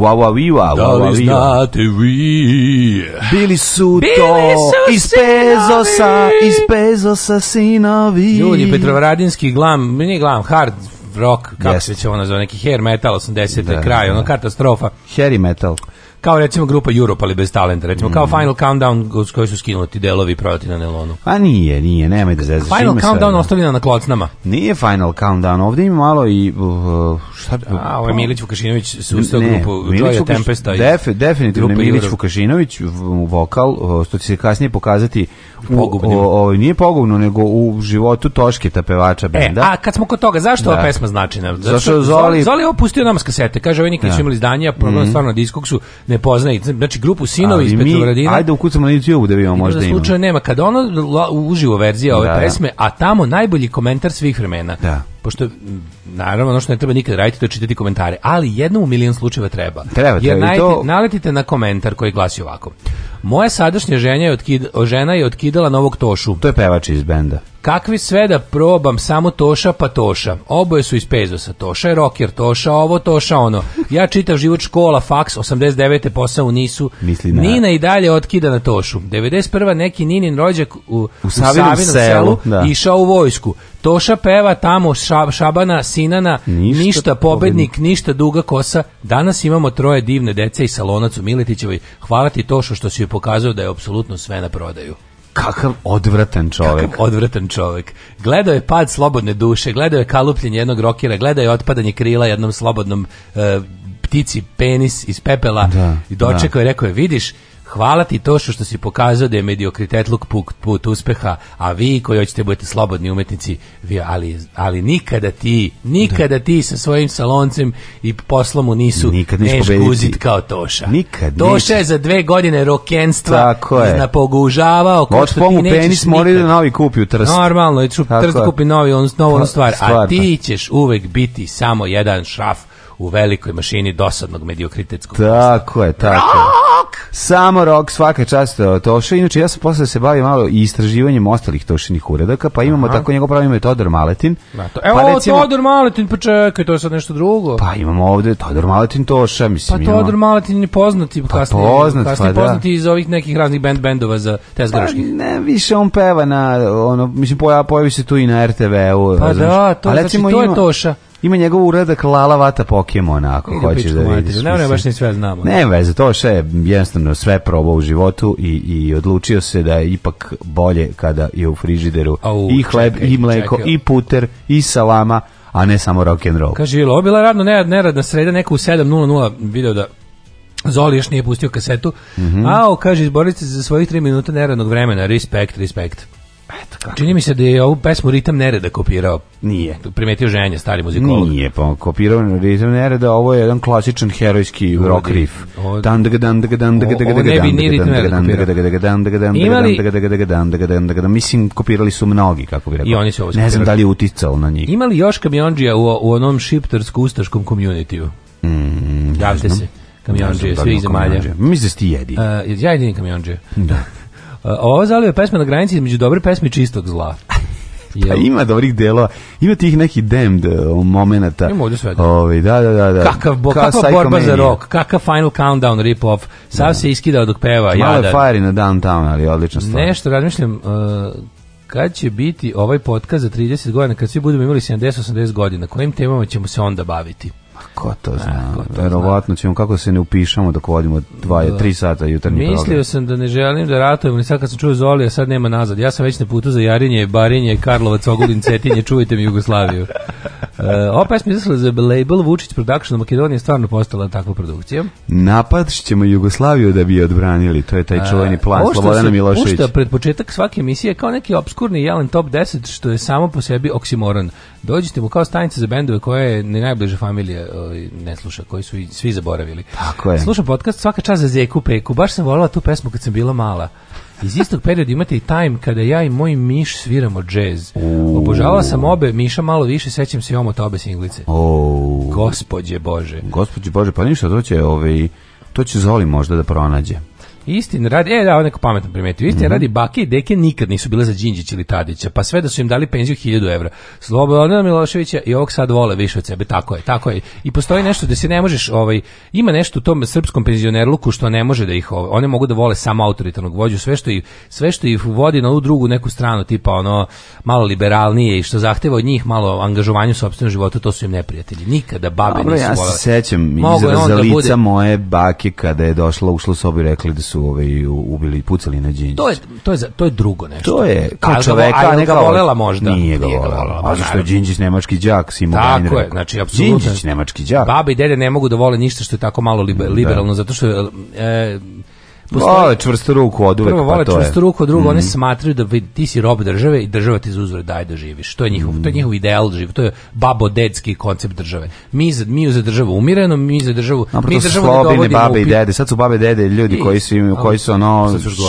Wawaviva. Da li znate vi? Bili su Bili to iz Pezosa, iz Pezosa sinovi. Ljudi, Petrovaradinski glam, nije glam, hard rock, kako yes. se će ono zove, neki hair metal 80. Da, kraj, ono katastrofa. Hairy metal kao recimo grupa Europa ali bez talenta, recimo kao mhm. Final Countdown s koji su skinuti delovi prodati na nelonu. Pa nije, nije, nemaj da zezaš. Final ima Countdown ono. ostavljena na klocnama. Nije Final Countdown, ovdje ima malo i uh, šta bi, A, ovo je pa- Milić Vukašinović su u grupu Milić Vukaš... Tempesta. Def, definitivno je Milić Vukašinović vokal, što će se kasnije pokazati u, ovaj, nije pogubno, nego u životu ta pevača e, benda. E, a kad smo kod toga, zašto da. ova pesma znači nam? Zašto, Zoli... Zoli, je opustio nam s kasete, kaže, ovi nikad su imali izdanja problem mm stvarno na diskoksu, ne poznaje. Znači grupu Sinovi iz Petrovaradina. Ajde ukucamo na YouTube da vidimo možda ima. Slučaj nema kad ono uživo verzija ove da, a tamo najbolji komentar svih vremena. Da. Pošto naravno ono što ne treba nikad raditi to je čitati komentare, ali jedno u milion slučajeva treba. Treba, Jer treba. to... naletite na komentar koji glasi ovako. Moja sadašnja ženja je žena je otkidala novog Tošu. To je pevač iz benda. Kakvi sve da probam, samo Toša pa Toša. Oboje su iz Pezosa. Toša je rocker, Toša ovo, Toša ono. Ja čitav život škola, faks, 89. posao u Nisu. Misli Nina i dalje otkida na Tošu. 91. neki Ninin rođak u, u, u Savinom selu, išao u vojsku. Toša peva tamo Šabana, Sinana, ništa, ništa pobednik, ništa duga kosa. Danas imamo troje divne dece i salonac u Miletićevoj. Hvala ti Tošo što si joj pokazao da je apsolutno sve na prodaju. Kakav odvratan čovjek. odvratan čovjek. Gledao je pad slobodne duše, gledao je kalupljenje jednog rokira, gledao je otpadanje krila jednom slobodnom e, ptici penis iz pepela i dočekao je, rekao je, vidiš, Hvala ti to što si pokazao da je mediokritetluk put, put uspeha, a vi koji hoćete budete slobodni umetnici, vi, ali, ali nikada ti, nikada da. ti sa svojim saloncem i poslom u nisu nikad neš guzit kao Toša. Nikad Toša je za dve godine rokenstva Tako napogužavao. Od pomu penis mori da novi kupi u trst. Normalno, trst kupi novi, on, novu stvar. A ti ćeš uvek biti samo jedan šraf u velikoj mašini dosadnog mediokritetskog. Tako je, tako je. Samo rock, svaka čast e, Toša. Inače, ja sam posle se bavio malo i istraživanjem ostalih Tošinih uredaka, pa imamo tako njegov pravi ime Todor Maletin. Pa evo, pa recimo, Todor Maletin, pa čekaj, to je sad nešto drugo. Pa imamo ovde Todor Maletin Toša, mislim. Pa Todor Maletin je poznati, pa kasnije, poznat, pa, poznati iz ovih nekih raznih band bendova za tezgaraških. Pa, ne, više on peva na, ono, mislim, pojavi se tu i na RTV-u. Pa da, to, znači, to je Toša. Ima njegov uradak Lala Vata Pokemona, ako hoćeš da vidiš. Ne, ne, baš ni sve znamo. Ne veze, to je jednostavno sve probao u životu i, i odlučio se da je ipak bolje kada je u frižideru i hleb, i mleko, i puter, i salama, a ne samo rock and roll. Kaže, ovo bila radno neradna sreda, neko u 7.00 video da Zoli još nije pustio kasetu. Mm A, kaže, izborite se za svojih tri minuta neradnog vremena. Respekt, respekt. Eto Čini mi se da je ovu pesmu Ritam Nereda kopirao. Nije. Primetio ženja, stari muzikolog. Nije, pa kopirao Ritam Nereda, ovo je jedan klasičan herojski rock riff. Dan daga dan daga dan daga daga daga dan daga daga dan Mislim, kopirali su mnogi, kako bi rekao. I oni su Ne znam da li je uticao na njih. Imali još kamionđija u onom šiptarsko-ustaškom komunitiju? Mm, Javite se kamionđije, svi iz zemalja. Mislim da ti jedi. Uh, e, ja jedinim kamionđije. Da. Ovo je pesma na granici između dobre pesme i čistog zla. Pa ima dobrih delova, ima tih neki damned e, momenata. Ima ovdje sve. Ovi, da, da, da, da. Kakav bo, kakva borba za rok, kakav final countdown rip off. Sav da. se iskidao dok peva. Malo fire na downtown, ali odlično stvar. Nešto razmišljam, e, kad će biti ovaj podcast za 30 godina, kad svi budemo imali 70-80 godina, kojim temama ćemo se onda baviti? Pa ko to eh, zna? Verovatno ćemo kako se ne upišamo dok vodimo 2 tri sata jutarnji Mislio program. sam da ne želim da ratujem, ali sad kad sam čuo Zoli, sad nema nazad. Ja sam već na putu za Jarinje, Barinje, Karlovac, Ogulin, Cetinje, čujte mi Jugoslaviju. Uh, ova pesma izašla za label Vučić Production u Makedoniji je stvarno postala takva produkcija. Napad ćemo Jugoslaviju da bi je odbranili, to je taj eh, čuveni plan Slobodana pred početak svake emisije kao neki obskurni jelen top 10 što je samo po sebi oksimoron dođite mu kao stanica za bendove koje je najbliže familije ovaj, ne sluša, koji su i svi zaboravili. Tako je. Slušam podcast svaka čast za Zeku Peku, baš sam volila tu pesmu kad sam bila mala. Iz istog perioda imate i time kada ja i moj miš sviramo džez. Obožavala sam obe, miša malo više, sećam se i omota obe singlice. Gospodje Bože. Gospodje Bože, pa ništa, to će, ovaj, to će Zoli možda da pronađe. Istin radi, e da, neko pametno primetio. Istin mhm. radi, bake i deke nikad nisu bile za Đinđić ili Tadića, pa sve da su im dali penziju 1000 evra. Slobodana Miloševića i ovog sad vole više od sebe, tako je, tako je. I postoji nešto da se ne možeš, ovaj, ima nešto u tom srpskom penzionerluku što ne može da ih, ovaj, one mogu da vole samo autoritarnog vođu, sve što, ih, sve što ih vodi na ovu drugu neku stranu, tipa ono, malo liberalnije i što zahteva od njih malo angažovanje u sobstvenom životu, to su im neprijatelji. Nikada babe Dobro, nisu ja se sećam, moje bake kada je došla, ušla u rekli da su ove ubili pucali na Đinđića. To je to je to je drugo nešto. To je kao čoveka, ne ga volela možda. Nije ga volela. A zašto je Đinđić nemački đak, Simo Tako je, znači apsolutno. Đinđić nemački đak. Baba i dede ne mogu da vole ništa što je tako malo liberalno zato što e, Vole čvrstu ruku od uvek, Prvo, vole pa to čvrstu ruku, drugo, mm oni smatraju da ti si rob države i država ti za daj daje da živiš. To je njihov, mm to je njihov ideal živi. to je babo-dedski koncept države. Mi za, mi za državu umireno, mi za državu... No, mi državu ne dovodimo babe i dede, sad su babe i dede ljudi I, koji su, im, koji su ono 60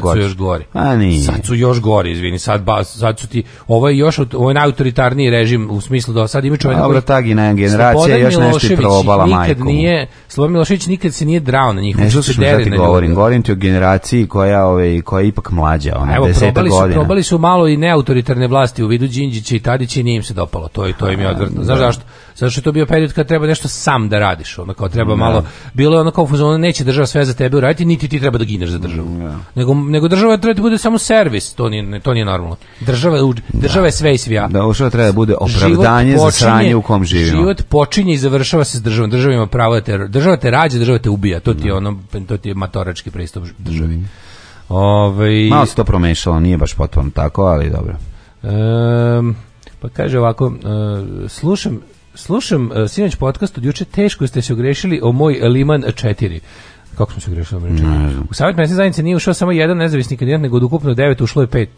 gori. Sad su još gori. A pa nije. Sad su još gori, izvini, sad, ba, sad su ti, ovo je još, ovo je najautoritarniji režim u smislu da sad ima čovjek... Dobro, ta generacija još nešto probala majkom. Nikad nije, Slobodan Milošević nikad se nije drao na njih. Nešto govorim, govorim ti o generaciji koja, ove, koja je ipak mlađa, ona Evo, probali su, probali su malo i neautoritarne vlasti u vidu Đinđića i Tadića i nije im se dopalo, to, to im je odvrtno. Znaš zašto? Zato što je to bio period kad treba nešto sam da radiš, ono kao treba malo, bilo je ono kao neće država sve za tebe uraditi, niti ti treba da gineš za državu. Mm, nego, nego država treba da bude samo servis, to nije, to nije normalno. Država, država je sve i svija. Da, ovo što treba da bude opravdanje počinje, za sranje u kom živimo. Život počinje i završava se s državom. Država ima pravo da te, država te rađe, država te ubija. To ti je, ono, to ti je matorački pristup državi. Mm. Ovaj, malo se to promešalo, nije baš potpuno tako, ali dobro. pa kaže ovako, e, slušam Slušam uh, sinoć podcast od juče, teško ste se ogrešili o moj Liman 4. Kako smo se ogrešili o Liman 4? U savjet mesne zajednice nije ušao samo jedan nezavisni kandidat, nego od ukupno devet ušlo je pet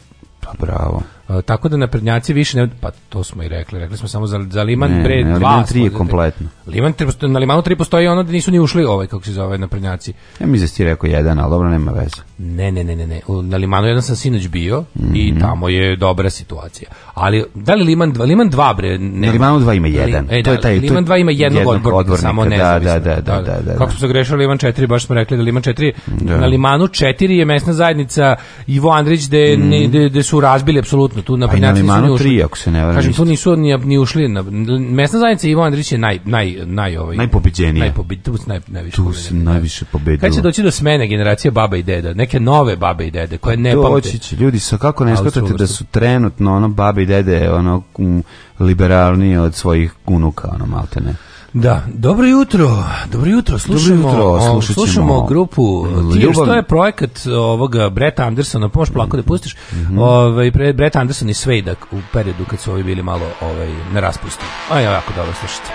pa bravo. E, tako da naprednjaci više ne, pa to smo i rekli, rekli smo samo za, za Liman ne, pre ne, Liman 3 je kompletno. Liman 3, na Limanu 3 postoji ono da nisu ni ušli ovaj, kako se zove, naprednjaci. Ja mi ti rekao jedan, ali dobro, nema veze. Ne, ne, ne, ne, ne. na Limanu jedan sam sinoć bio mm -hmm. i mhm. tamo je dobra situacija. Ali, da li Liman 2, Liman 2 bre? Ne, na Limanu 2 ima jedan. E, da, je taj, Liman 2 ima jednog, jednog odbornika, odbornika, samo nezavisno. Da, da, da, da, da, da, Kako smo se grešili Liman 4, baš smo rekli da Liman 4, da. na Limanu 4 je mesna zajednica Ivo Andrić gde, mhm. ne, gde, gde su razbili apsolutno tu na Pinjaci pa nisu ušli. Tri, ako se ne Kažem, tu nisu ni, ni ušli. Na, mesna zajednica ivan Andrić je naj, naj, naj, ovaj, najpobeđenija. tu naj, najviše, tu se najviše Kad će doći do smene generacije baba i deda? Neke nove babe i dede koje ne pamte. ljudi, sa kako ne da su trenutno ono babe i dede ono, liberalni liberalnije od svojih unuka, ono, maltene. Da, dobro jutro. Dobro jutro. Slušamo, slušamo grupu Tears, to je projekat ovoga Breta Andersona, pomoš pa plako da pustiš. Mm -hmm. Ovaj pre Anderson i Svejdak u periodu kad su ovi bili malo ovaj na raspustu. Aj, jako dobro slušate.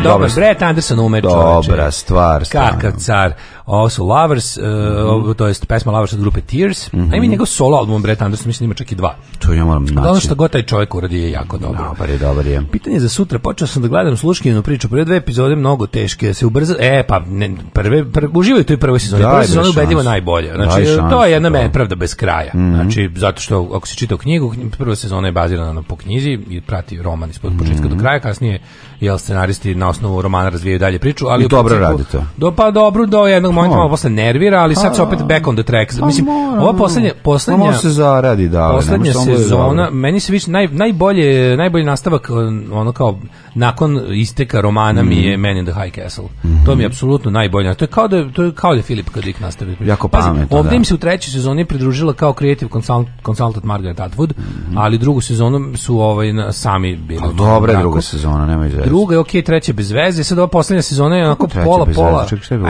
dobro, Brett Anderson ume čoveče. Dobra stvar. Stvarno. Kakav car. Ovo su Lovers, e, mhm. to jest pesma Lovers od grupe Tears. Mm -hmm. njegov solo album Brett Anderson, mislim ima čak i dva. To ja moram ono naći. Ono što god taj čovjek uradi je jako dobro. Dobar je, dobar je. Pitanje za sutra, počeo sam da gledam sluškinu priču, prve dve epizode mnogo teške, se ubrza, e pa ne, prve, prve uživaju toj prvoj sezoni, prva sezoni ubedimo najbolje. Znači, to je jedna to. pravda bez kraja. Mhm. Znači, zato što ako si čitao knjigu, prva sezona je bazirana na po knjizi i prati roman ispod početka do kraja, kasnije jel scenaristi na osnovu romana razvijaju dalje priču, ali I dobro radi to. Do pa dobro do jednog pa momenta malo posle nervira, ali sad pa se opet back on the tracks. Pa Mislim, ova poslednja poslednja se zaradi da. Poslednja sezona, meni se više naj, najbolje najbolji nastavak ono kao nakon isteka romana mi je mhm. Man in the High Castle. Mhm. To mi je apsolutno najbolje. To je kao da to je kao da Filip Kadik nastavi. Jako pametno. Ovde da. im se u trećoj sezoni pridružila kao creative consultant Margaret Atwood, mhm. ali drugu sezonu su ovaj sami bili. A dobra druga sezona, nema druga je okej, okay, treća bez veze, sad ova poslednja sezona je onako pola, pola.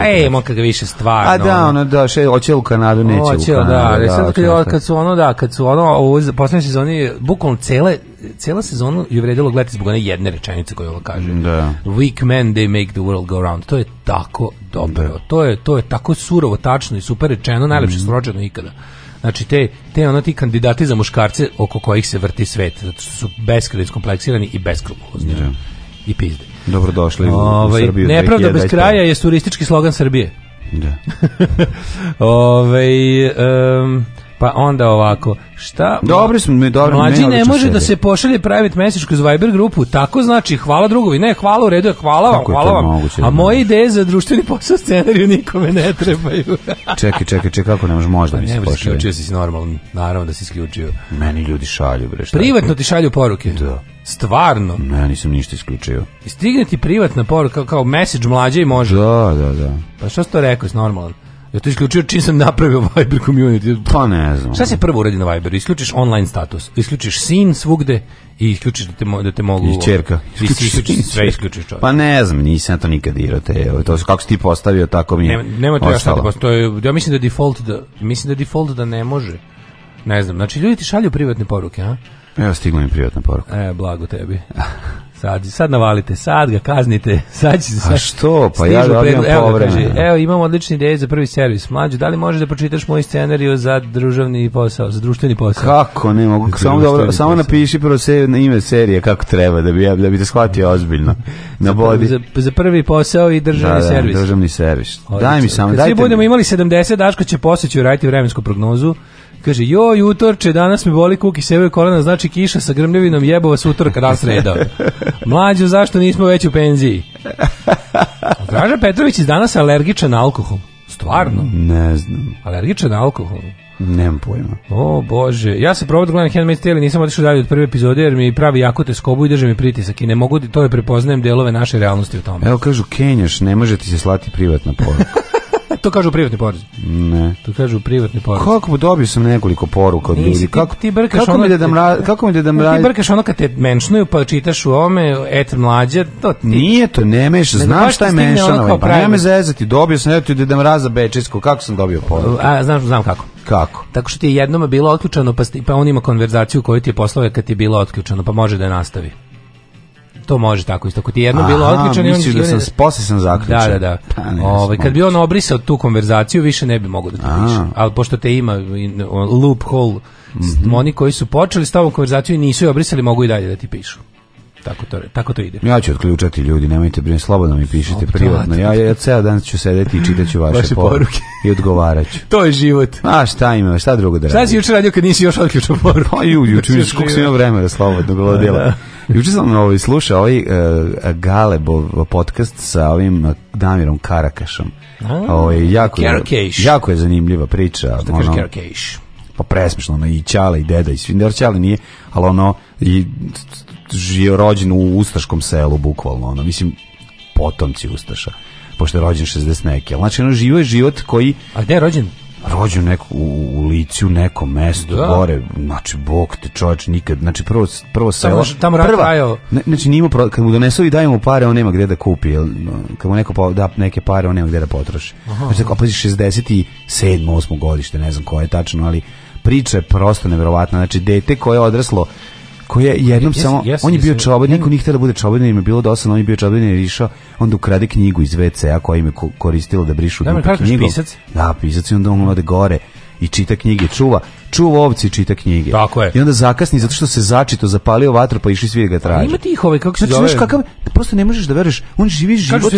ej, moj kad više stvarno. A da, ono, da, še, oće u Kanadu, neće u Da, da, da, sad kad, kad su ono, da, kad su ono, U poslednjoj sezoni, bukvalno cele, cela sezonu je vredilo gledati zbog one jedne rečenice koju ona kaže. Da. Weak men, they make the world go round. To je tako dobro. To, je, to je tako surovo, tačno i super rečeno, najlepše mm. sročeno ikada. Znači te, te ono ti kandidati za muškarce oko kojih se vrti svet, zato su beskrajno iskompleksirani i beskrupulozni i pizde. Dobrodošli u, u ovaj, Srbiju. Nepravda bez kraja je turistički slogan Srbije. Da. Ove, ovaj, um, pa onda ovako, šta? Dobri smo, mi dobri. Mlađi ne, može da se pošalje private message kroz Viber grupu, tako znači hvala drugovi, ne, hvala u redu, hvala vam, hvala vam. Moguće, A moje ideje za društveni posao scenariju nikome ne trebaju. čekaj, čekaj, čekaj, kako ne može možda pa mi se pošalje? Ne, si normalno, naravno da si isključio. Meni ljudi šalju, bre, šta? Privatno ti šalju poruke. Da. Stvarno? Ne, ja nisam ništa isključio. I stigne ti privatna poruka kao message mlađe i može. Da, da, da. Pa što si to rekao, si normalan? Ja to isključio čim sam napravio Viber community. Pa ne znam. Šta se prvo uradi na Viberu? Isključiš online status, isključiš sin svugde i isključiš da te, da te mogu... I čerka. Ono, isključiš, sve isključiš čovjek. Pa ne znam, nisam to nikad irao te. To kako si ti postavio, tako mi je nema, nema to ostalo. Ja, to ja mislim da default da, mislim da default da ne može. Ne znam, znači ljudi ti šalju privatne poruke, a? Evo stigla mi privatna poruka. E, blago tebi. Sad, sad navalite, sad ga kaznite, sad će se... A što? Pa ja evo, evo, imam odlični ideje za prvi servis. Mlađo, da li možeš da pročitaš moj scenariju za državni posao, za društveni posao? Kako, ne mogu. Samo, dobro, samo napiši prvo na ime serije kako treba, da bi, da bi te shvatio ozbiljno. Na za, prvi, za, prvi posao i državni da, da, servis. državni servis. Daj mi samo, Kad Svi budemo imali 70, Daško će posjeći raditi vremensku prognozu. Kaže, joj, utorče, danas mi boli kuki sebe kolena, znači kiša sa grmljevinom jebo vas utorka dan sreda. Mlađo, zašto nismo već u penziji? Draža Petrović je danas alergičan na alkohol. Stvarno? Ne znam. Alergičan na alkohol? Nemam pojma. O, bože. Ja se probao da gledam Handmaid's Tale nisam otišao dalje od prve epizode jer mi pravi jako te skobu i drže mi pritisak i ne mogu, to je prepoznajem delove naše realnosti u tome. Evo kažu, Kenjaš, ne može ti se slati privatna poruka. to kažu privatni porez. Ne. To kažu privatni porez. Kako dobio sam nekoliko poruka od ljudi. Kako ti brkaš kako ono, mi da mra, kako mi da Ti brkaš ono kad te menšnuju pa čitaš u ome et mlađe, to Nije to, ne meša, znam šta je menšano, pa nema me zezati, dobio sam eto da mraza bečesko, kako sam dobio poruku. A znam, znam kako. Kako? Tako što ti je jednom bilo otključeno pa, pa on ima konverzaciju koju ti je poslao kad ti je bilo otključeno pa može da je nastavi to može tako isto. Ako ti jedno bilo odlično, mislim da sam posle sam zaključio. Da, da, pa, da. Ovaj, kad bi on obrisao tu konverzaciju, više ne bi mogao da ti piše. Ali pošto te ima loophole, mm oni koji su počeli s tobom konverzaciju i nisu je obrisali, mogu i dalje da ti pišu. Tako to, tako to ide. Ja ću otključati ljudi, nemojte brinuti, slobodno mi pišite privatno. Ja, ja ceo dan ću sedeti i čitati vaše, vaše poruke i odgovarat ću. to je život. A šta ima, šta drugo da radim? Šta si radio kad nisi još otključao poruku? Pa slobodno, bilo Juče sam ovaj, slušao ovaj uh, Galebov podcast sa ovim Damirom Karakašom. Ovaj, jako, je, jako je zanimljiva priča. Šta kaže ono, Karakeš? Pa presmišno, ono, i Ćale i deda i svi. Ćale nije, ali ono, i žio rođen u Ustaškom selu, bukvalno, ono, mislim, potomci Ustaša pošto je rođen 60 neke. Znači, ono, živo je život koji... A gde je rođen? rođu neko, u, u licu neko mesto gore, znači bog te čovjek nikad, znači prvo, prvo selo, tamo, tamo prva, ne, znači nima, kad mu donesu i dajemo pare, on nema gdje da kupi, jel, kad mu neko pa, da neke pare, on nema gdje da potroši. Aha. Znači, pa 67. 8. godište, ne znam koje je tačno, ali priča je prosto nevjerovatna, znači dete koje je odraslo je jednom samo on je bio čoban, niko nije htio da bude čoban, im je bilo dosadno, on je bio čoban jer je išao, onda ukrade knjigu iz WC-a koja im je koristila da brišu da, dupe Pisac? Da, pisac i onda on ode gore i čita knjige, čuva, čuva ovci i čita knjige. Tako je. I onda zakasni zato što se začito zapalio vatra pa išli svi da ga traže. Ima tih kako se znači, zove. kakav, prosto ne možeš da veruješ. On živi život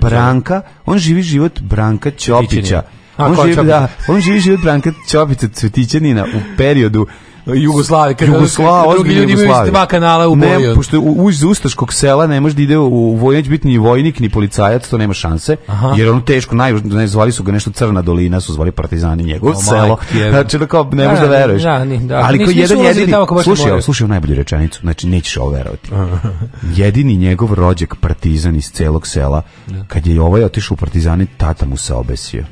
Branka, on živi život Branka Ćopića. on, živi, da, on živi život Branka Ćopića Cvetićanina u periodu Jugoslavije. Kad Jugoslavije, drugi ljudi imaju dva kanala u boju. Ne, pošto u, Ustaškog sela ne može da ide u vojnić biti ni vojnik, ni policajac, to nema šanse, jer ono teško, naj, ne, zvali su ga nešto Crna dolina, su zvali partizani njegov o, selo. Znači, da kao, ne možeš da veruješ. Da, da. Ali koji jedan jedini, slušaj, slušaj najbolju rečenicu, znači nećeš ovo verovati. jedini njegov rođak partizan iz celog sela, kad je ovaj otišao u partizani, tata mu se obesio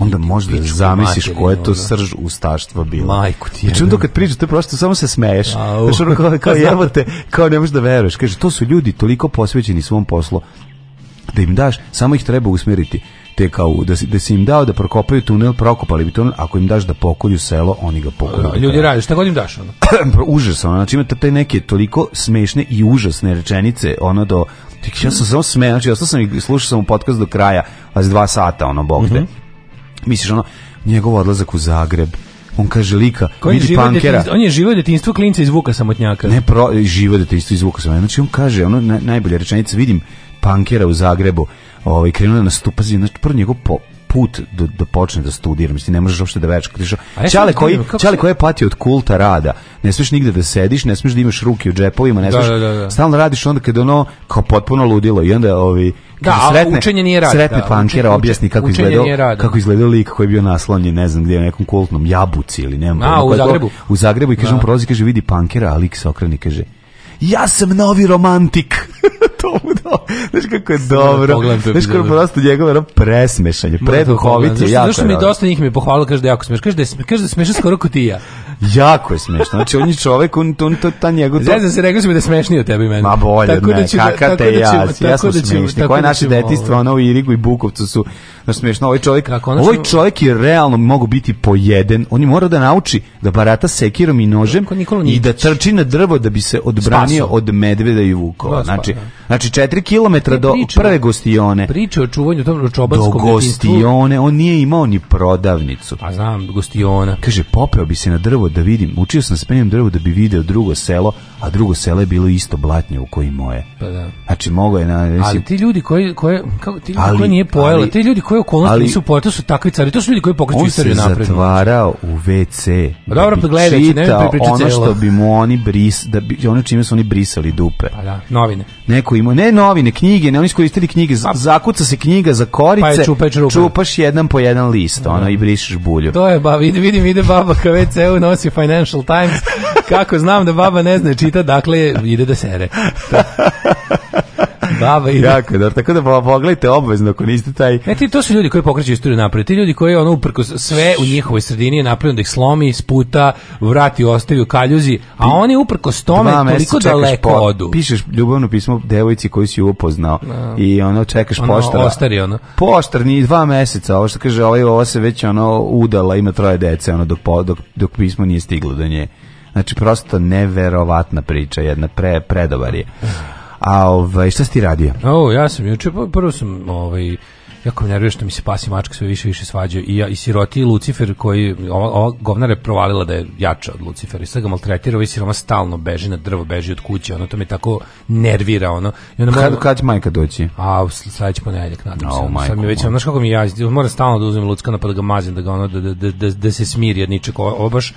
onda možda zamisliš ko je to ono. srž ustaštva bila. Majku ti Znači, onda kad pričaš, to samo se smeješ. Znači, kao, kao te kao ne možeš da veruješ. Kaže, to su ljudi toliko posvećeni svom poslu da im daš, samo ih treba usmjeriti te kao da si, da si im dao da prokopaju tunel, prokopali bi tunel, ako im daš da pokolju selo, oni ga pokolju. Ljudi rade, šta god im daš ono? Užasno, znači imate te neke toliko smešne i užasne rečenice, ono do... Ja sam samo smešan, znači, ja sam i slušao sam u podcast do kraja, vas dva sata, ono, bogde misliš ono, njegov odlazak u Zagreb, on kaže lika, vidi pankera. On je živo detinjstvo klinca iz Vuka Samotnjaka. Ne, pro, živo detinjstvo iz Vuka Samotnjaka. Znači on kaže, ono najbolje rečenice vidim pankera u Zagrebu, ovaj, krenula na stupazi, znači prvo njegov po, put da, da počne da studira, mislim ne možeš uopšte da već. ja Čale koji čale koji je patio od kulta rada. Ne smiješ nigde da sediš, ne smiješ da imaš ruke u džepovima, ne smiješ, da, Stalno radiš onda kad ono kao potpuno ludilo i onda ovi da, sretne, učenje nije Sretne da, pankera objasni kako izgledao, kako izgledao lik koji je bio naslonjen, ne znam gdje, u nekom kultnom jabuci ili ne znam. u Zagrebu. U Zagrebu i kaže on prolazi, kaže vidi pankera, a lik se okreni, kaže ja sam novi romantik. to mu dao znaš kako je dobro. Znaš kako je prosto njegov presmešanje, preduhovit je. Znaš, mi dosta njih mi pohvalilo, kaže da je jako smiješ. Kaže da je, kaže da smiješ skoro kutija jako je smešno. Znači, on je čovek, on, to to, ta njegov... se, da je smešniji od tebe i mene. Ma bolje, tako ne, da te ja, ja sam smešni. Koje naše detinjstvo ovaj. ono u Irigu i Bukovcu su, na smešno, ovaj čovjek, Kako, ono ovaj čovjek je realno mogu biti pojeden, on je morao da nauči da barata sekirom i nožem i da trči na drvo da bi se odbranio od medveda i vukova. Znači, znači 4 km e, do prve gostione. Priče o čuvanju tog čobanskog gostione, on nije imao ni prodavnicu. Pa znam, gostiona. Kaže, popeo bi se na drvo da vidim. Učio sam spenjem drvo da bi video drugo selo, a drugo selo je bilo isto blatnje u koji moje. Pa da. Znači, mogo je na... ali ti ljudi koji, koje, kao ti ljudi koji nije pojela, ti ljudi koji okolnosti nisu pojela, to su takvi cari, to su ljudi koji pokreću istoriju napredu, On se zatvarao u WC. dobro, da ne bi ono što bi mu oni bris, da ono čime su oni brisali dupe. Pa da, novine. Neko ima, ne novine, knjige, ne, oni su koristili knjige, pa- zakuca se knjiga za korice, pa čupaš, jedan po jedan list, ono, i brišeš bulju. To je, ba, vidim, vidim, ide baba ka WC-u, je Financial Times, kako znam da baba ne zna čita, dakle ide da sere baba ide. Jako tako da pogledajte obvezno ako niste taj... E, ti, to su ljudi koji pokreću istoriju napred, ti ljudi koji ono uprko sve u njihovoj sredini je napravio da ih slomi, sputa, vrati, ostavi u kaljuzi, a oni uprko s tome koliko toliko daleko odu. Pišeš ljubavno pismo devojci koju si upoznao i ono čekaš ono, poštara. Ostari ono. Poštar, ni dva meseca, ovo što kaže, ovaj, ovo se već ono udala, ima troje dece, ono, dok, dok, pismo nije stiglo do nje. Znači, prosto neverovatna priča, jedna pre, predobar je. A ovaj, šta si ti radio? O, ja sam juče, pa, prvo sam ovaj, jako mi što mi se pasi mačka sve više više svađaju i ja i siroti Lucifer koji ova, ova govnara je provalila da je jača od Lucifera i sad ga maltretira ovaj siroma stalno beži na drvo beži od kuće ono to me tako nervira ono i onda kad, kad će majka doći a sledeći ponedeljak nadam se no, Sad mi već ono, znaš kako mi ja moram stalno da uzmem pa da ga mazim da ga ono da, da, da, se smiri jedničak ovo baš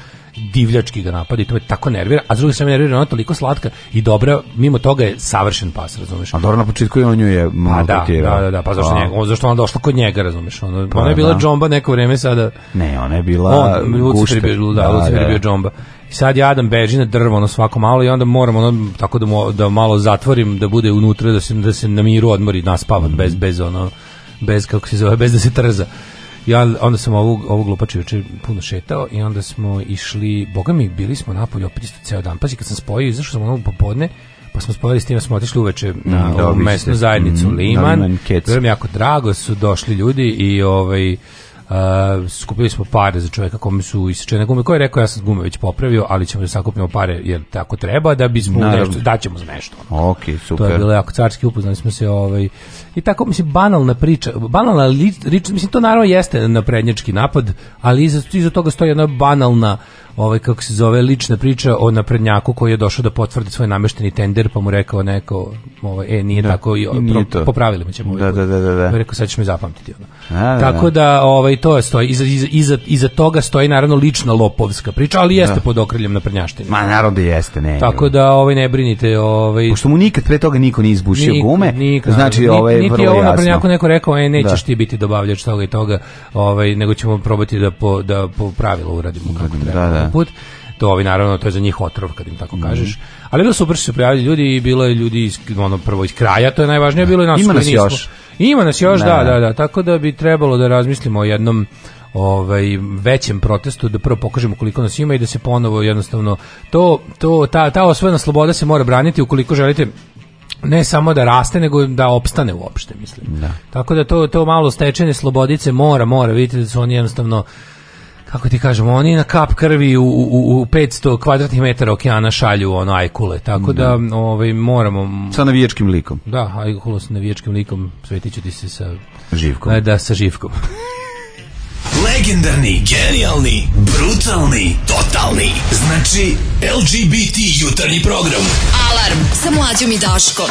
divljački ga napadi, to me tako nervira, a s se strane nervira ona toliko slatka i dobra, mimo toga je savršen pas, razumeš? A dobro na početku je on je pa da, da, da, pa zašto, pa. njega, zašto ona došla kod njega, razumeš? Ona, pa, ona je bila da. džomba neko vreme sada. Ne, ona je bila on, bio, da, da, džomba. sad jadam Adam beži na drvo ono svako malo i onda moram ono tako da, da malo zatvorim da bude unutra da se da se na miru odmori naspava mm bez bez ono bez kako se zove bez da se trza. Ja, onda sam ovu, ovu glupaču juče puno šetao i onda smo išli, bogami bili smo napolje opet isto ceo dan. kad sam spojio, izašao sam ono popodne, pa smo spojili s tim, smo otišli uveče na mesnu zajednicu mm, Liman. Liman Vrlo jako drago su došli ljudi i ovaj Uh, skupili smo pare za čovjeka kome su isečene gume, koji je rekao ja sam gume već popravio, ali ćemo da sakupimo pare jer tako treba da bismo Naravno. nešto, daćemo za nešto. Ok, super. To je bilo jako carski, upoznali smo se ovaj, i tako, mislim, banalna priča, banalna lič, mislim, to naravno jeste naprednjački napad, ali iza, iza toga stoji jedna banalna ovaj kako se zove lična priča o naprednjaku koji je došao da potvrdi svoj namešteni tender pa mu rekao neko ovaj e nije tako i popravili ćemo da, da, rekao sad ćeš me zapamtiti ono. tako da ovaj to stoji iza, iza, iza, toga stoji naravno lična lopovska priča ali jeste pod okriljem naprednjaštine ma naravno da jeste ne tako da ovaj ne brinite ovaj pošto mu nikad pre toga niko nije izbušio gume nik, znači ovaj niti, neko rekao e nećeš ti biti dobavljač toga i toga ovaj nego ćemo probati da po da po pravilu uradimo kako put to ovi naravno to je za njih otrov kad im tako mhm. kažeš ali bilo super se prijavili ljudi i bilo je ljudi iz, ono prvo iz kraja to je najvažnije bilo i nas ima nas još ima nas još da da da tako da bi trebalo da razmislimo o jednom ovaj većem protestu da prvo pokažemo koliko nas ima i da se ponovo jednostavno to to ta ta osvojena sloboda se mora braniti ukoliko želite ne samo da raste, nego da opstane uopšte, mislim. Da. Tako da to, malo stečene slobodice mora, mora, vidite da su oni jednostavno kako ti kažem, oni na kap krvi u, u, u 500 kvadratnih metara okeana šalju ono ajkule, tako da ovaj, moramo... Sa navijačkim likom. Da, ajkule sa navijačkim likom, svetit ću ti se sa... Živkom. E, da, sa živkom. Legendarni, genijalni, brutalni, totalni. Znači, LGBT jutarnji program. Alarm sa mlađom i Daškom.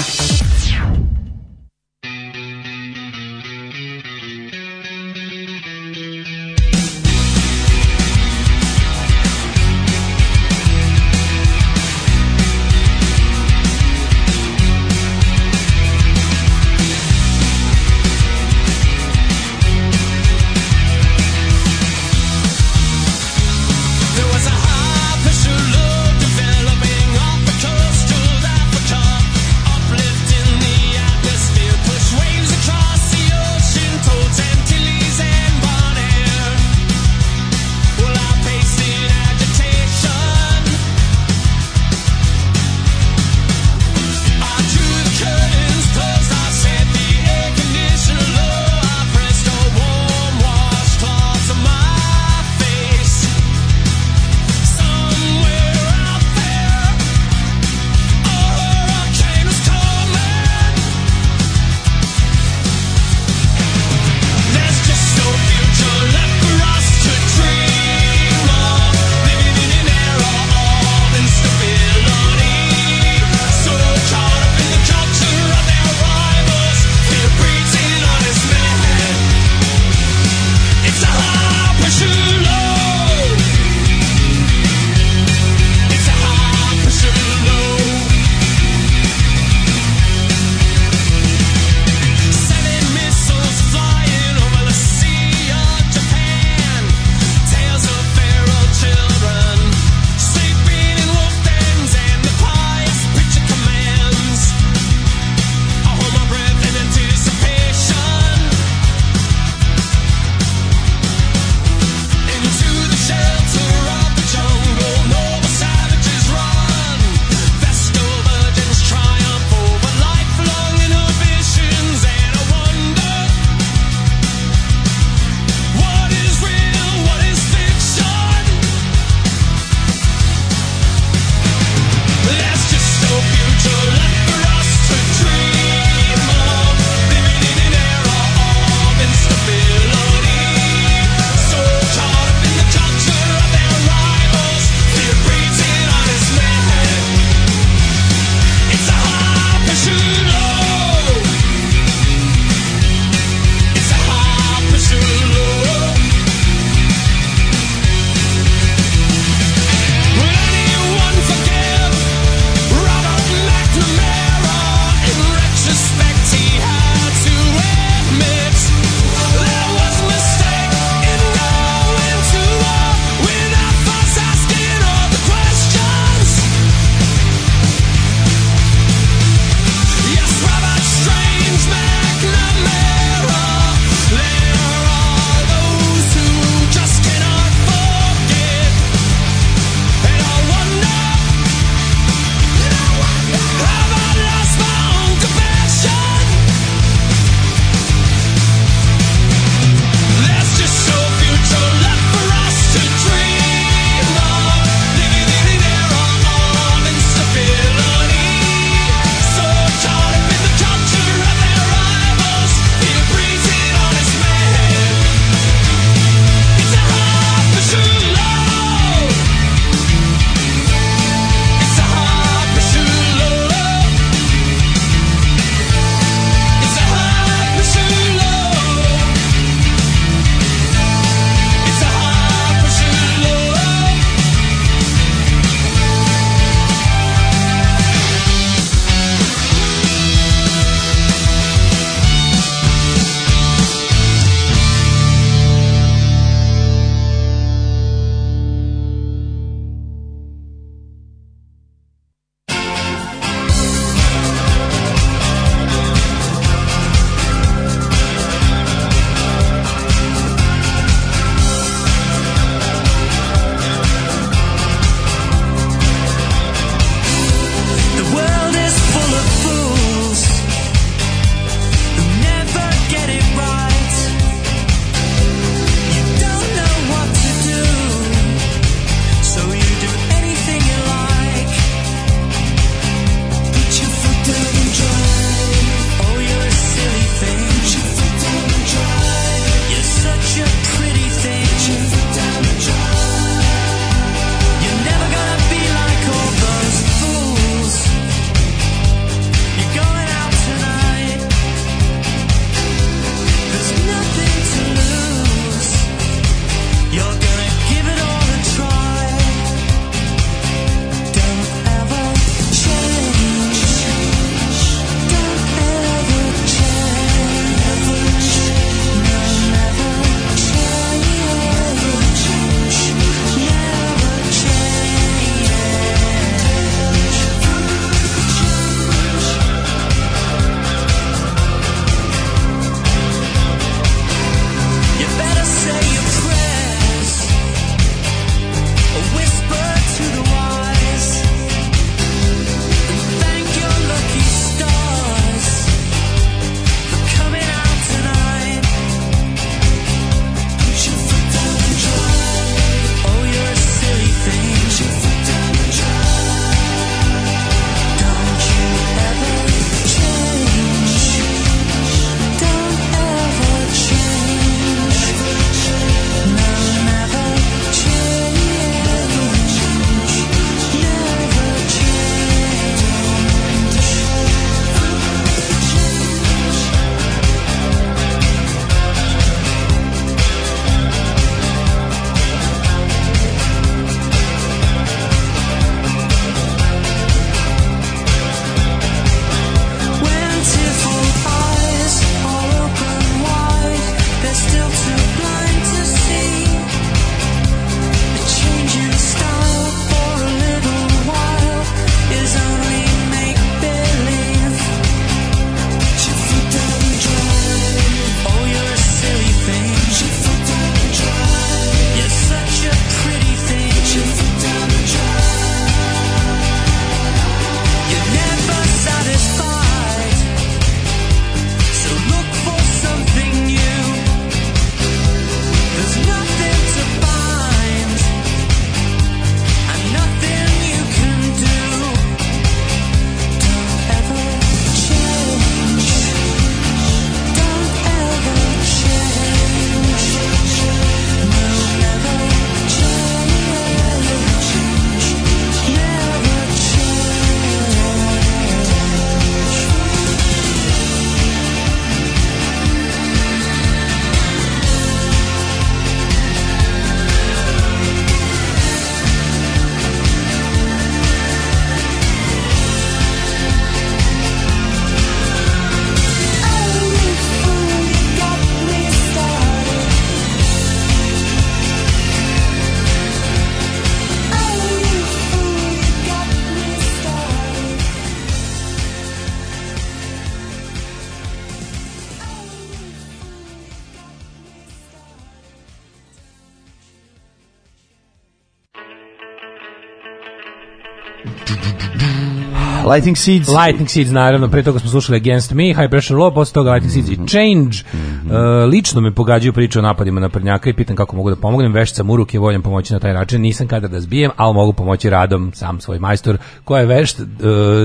Lightning Seeds. Lightning Seeds, naravno, pre toga smo slušali Against Me, High Pressure Law, posle toga Lightning Seeds i mhm. Change. Uh, lično me pogađaju priče o napadima na prnjaka i pitam kako mogu da pomognem. sam Muruk ruke, voljan pomoći na taj način. Nisam kada da zbijem, ali mogu pomoći radom, sam svoj majstor. Ko je vešt, e,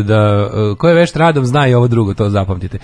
da, e, ko je vešt radom zna i ovo drugo, to zapamtite.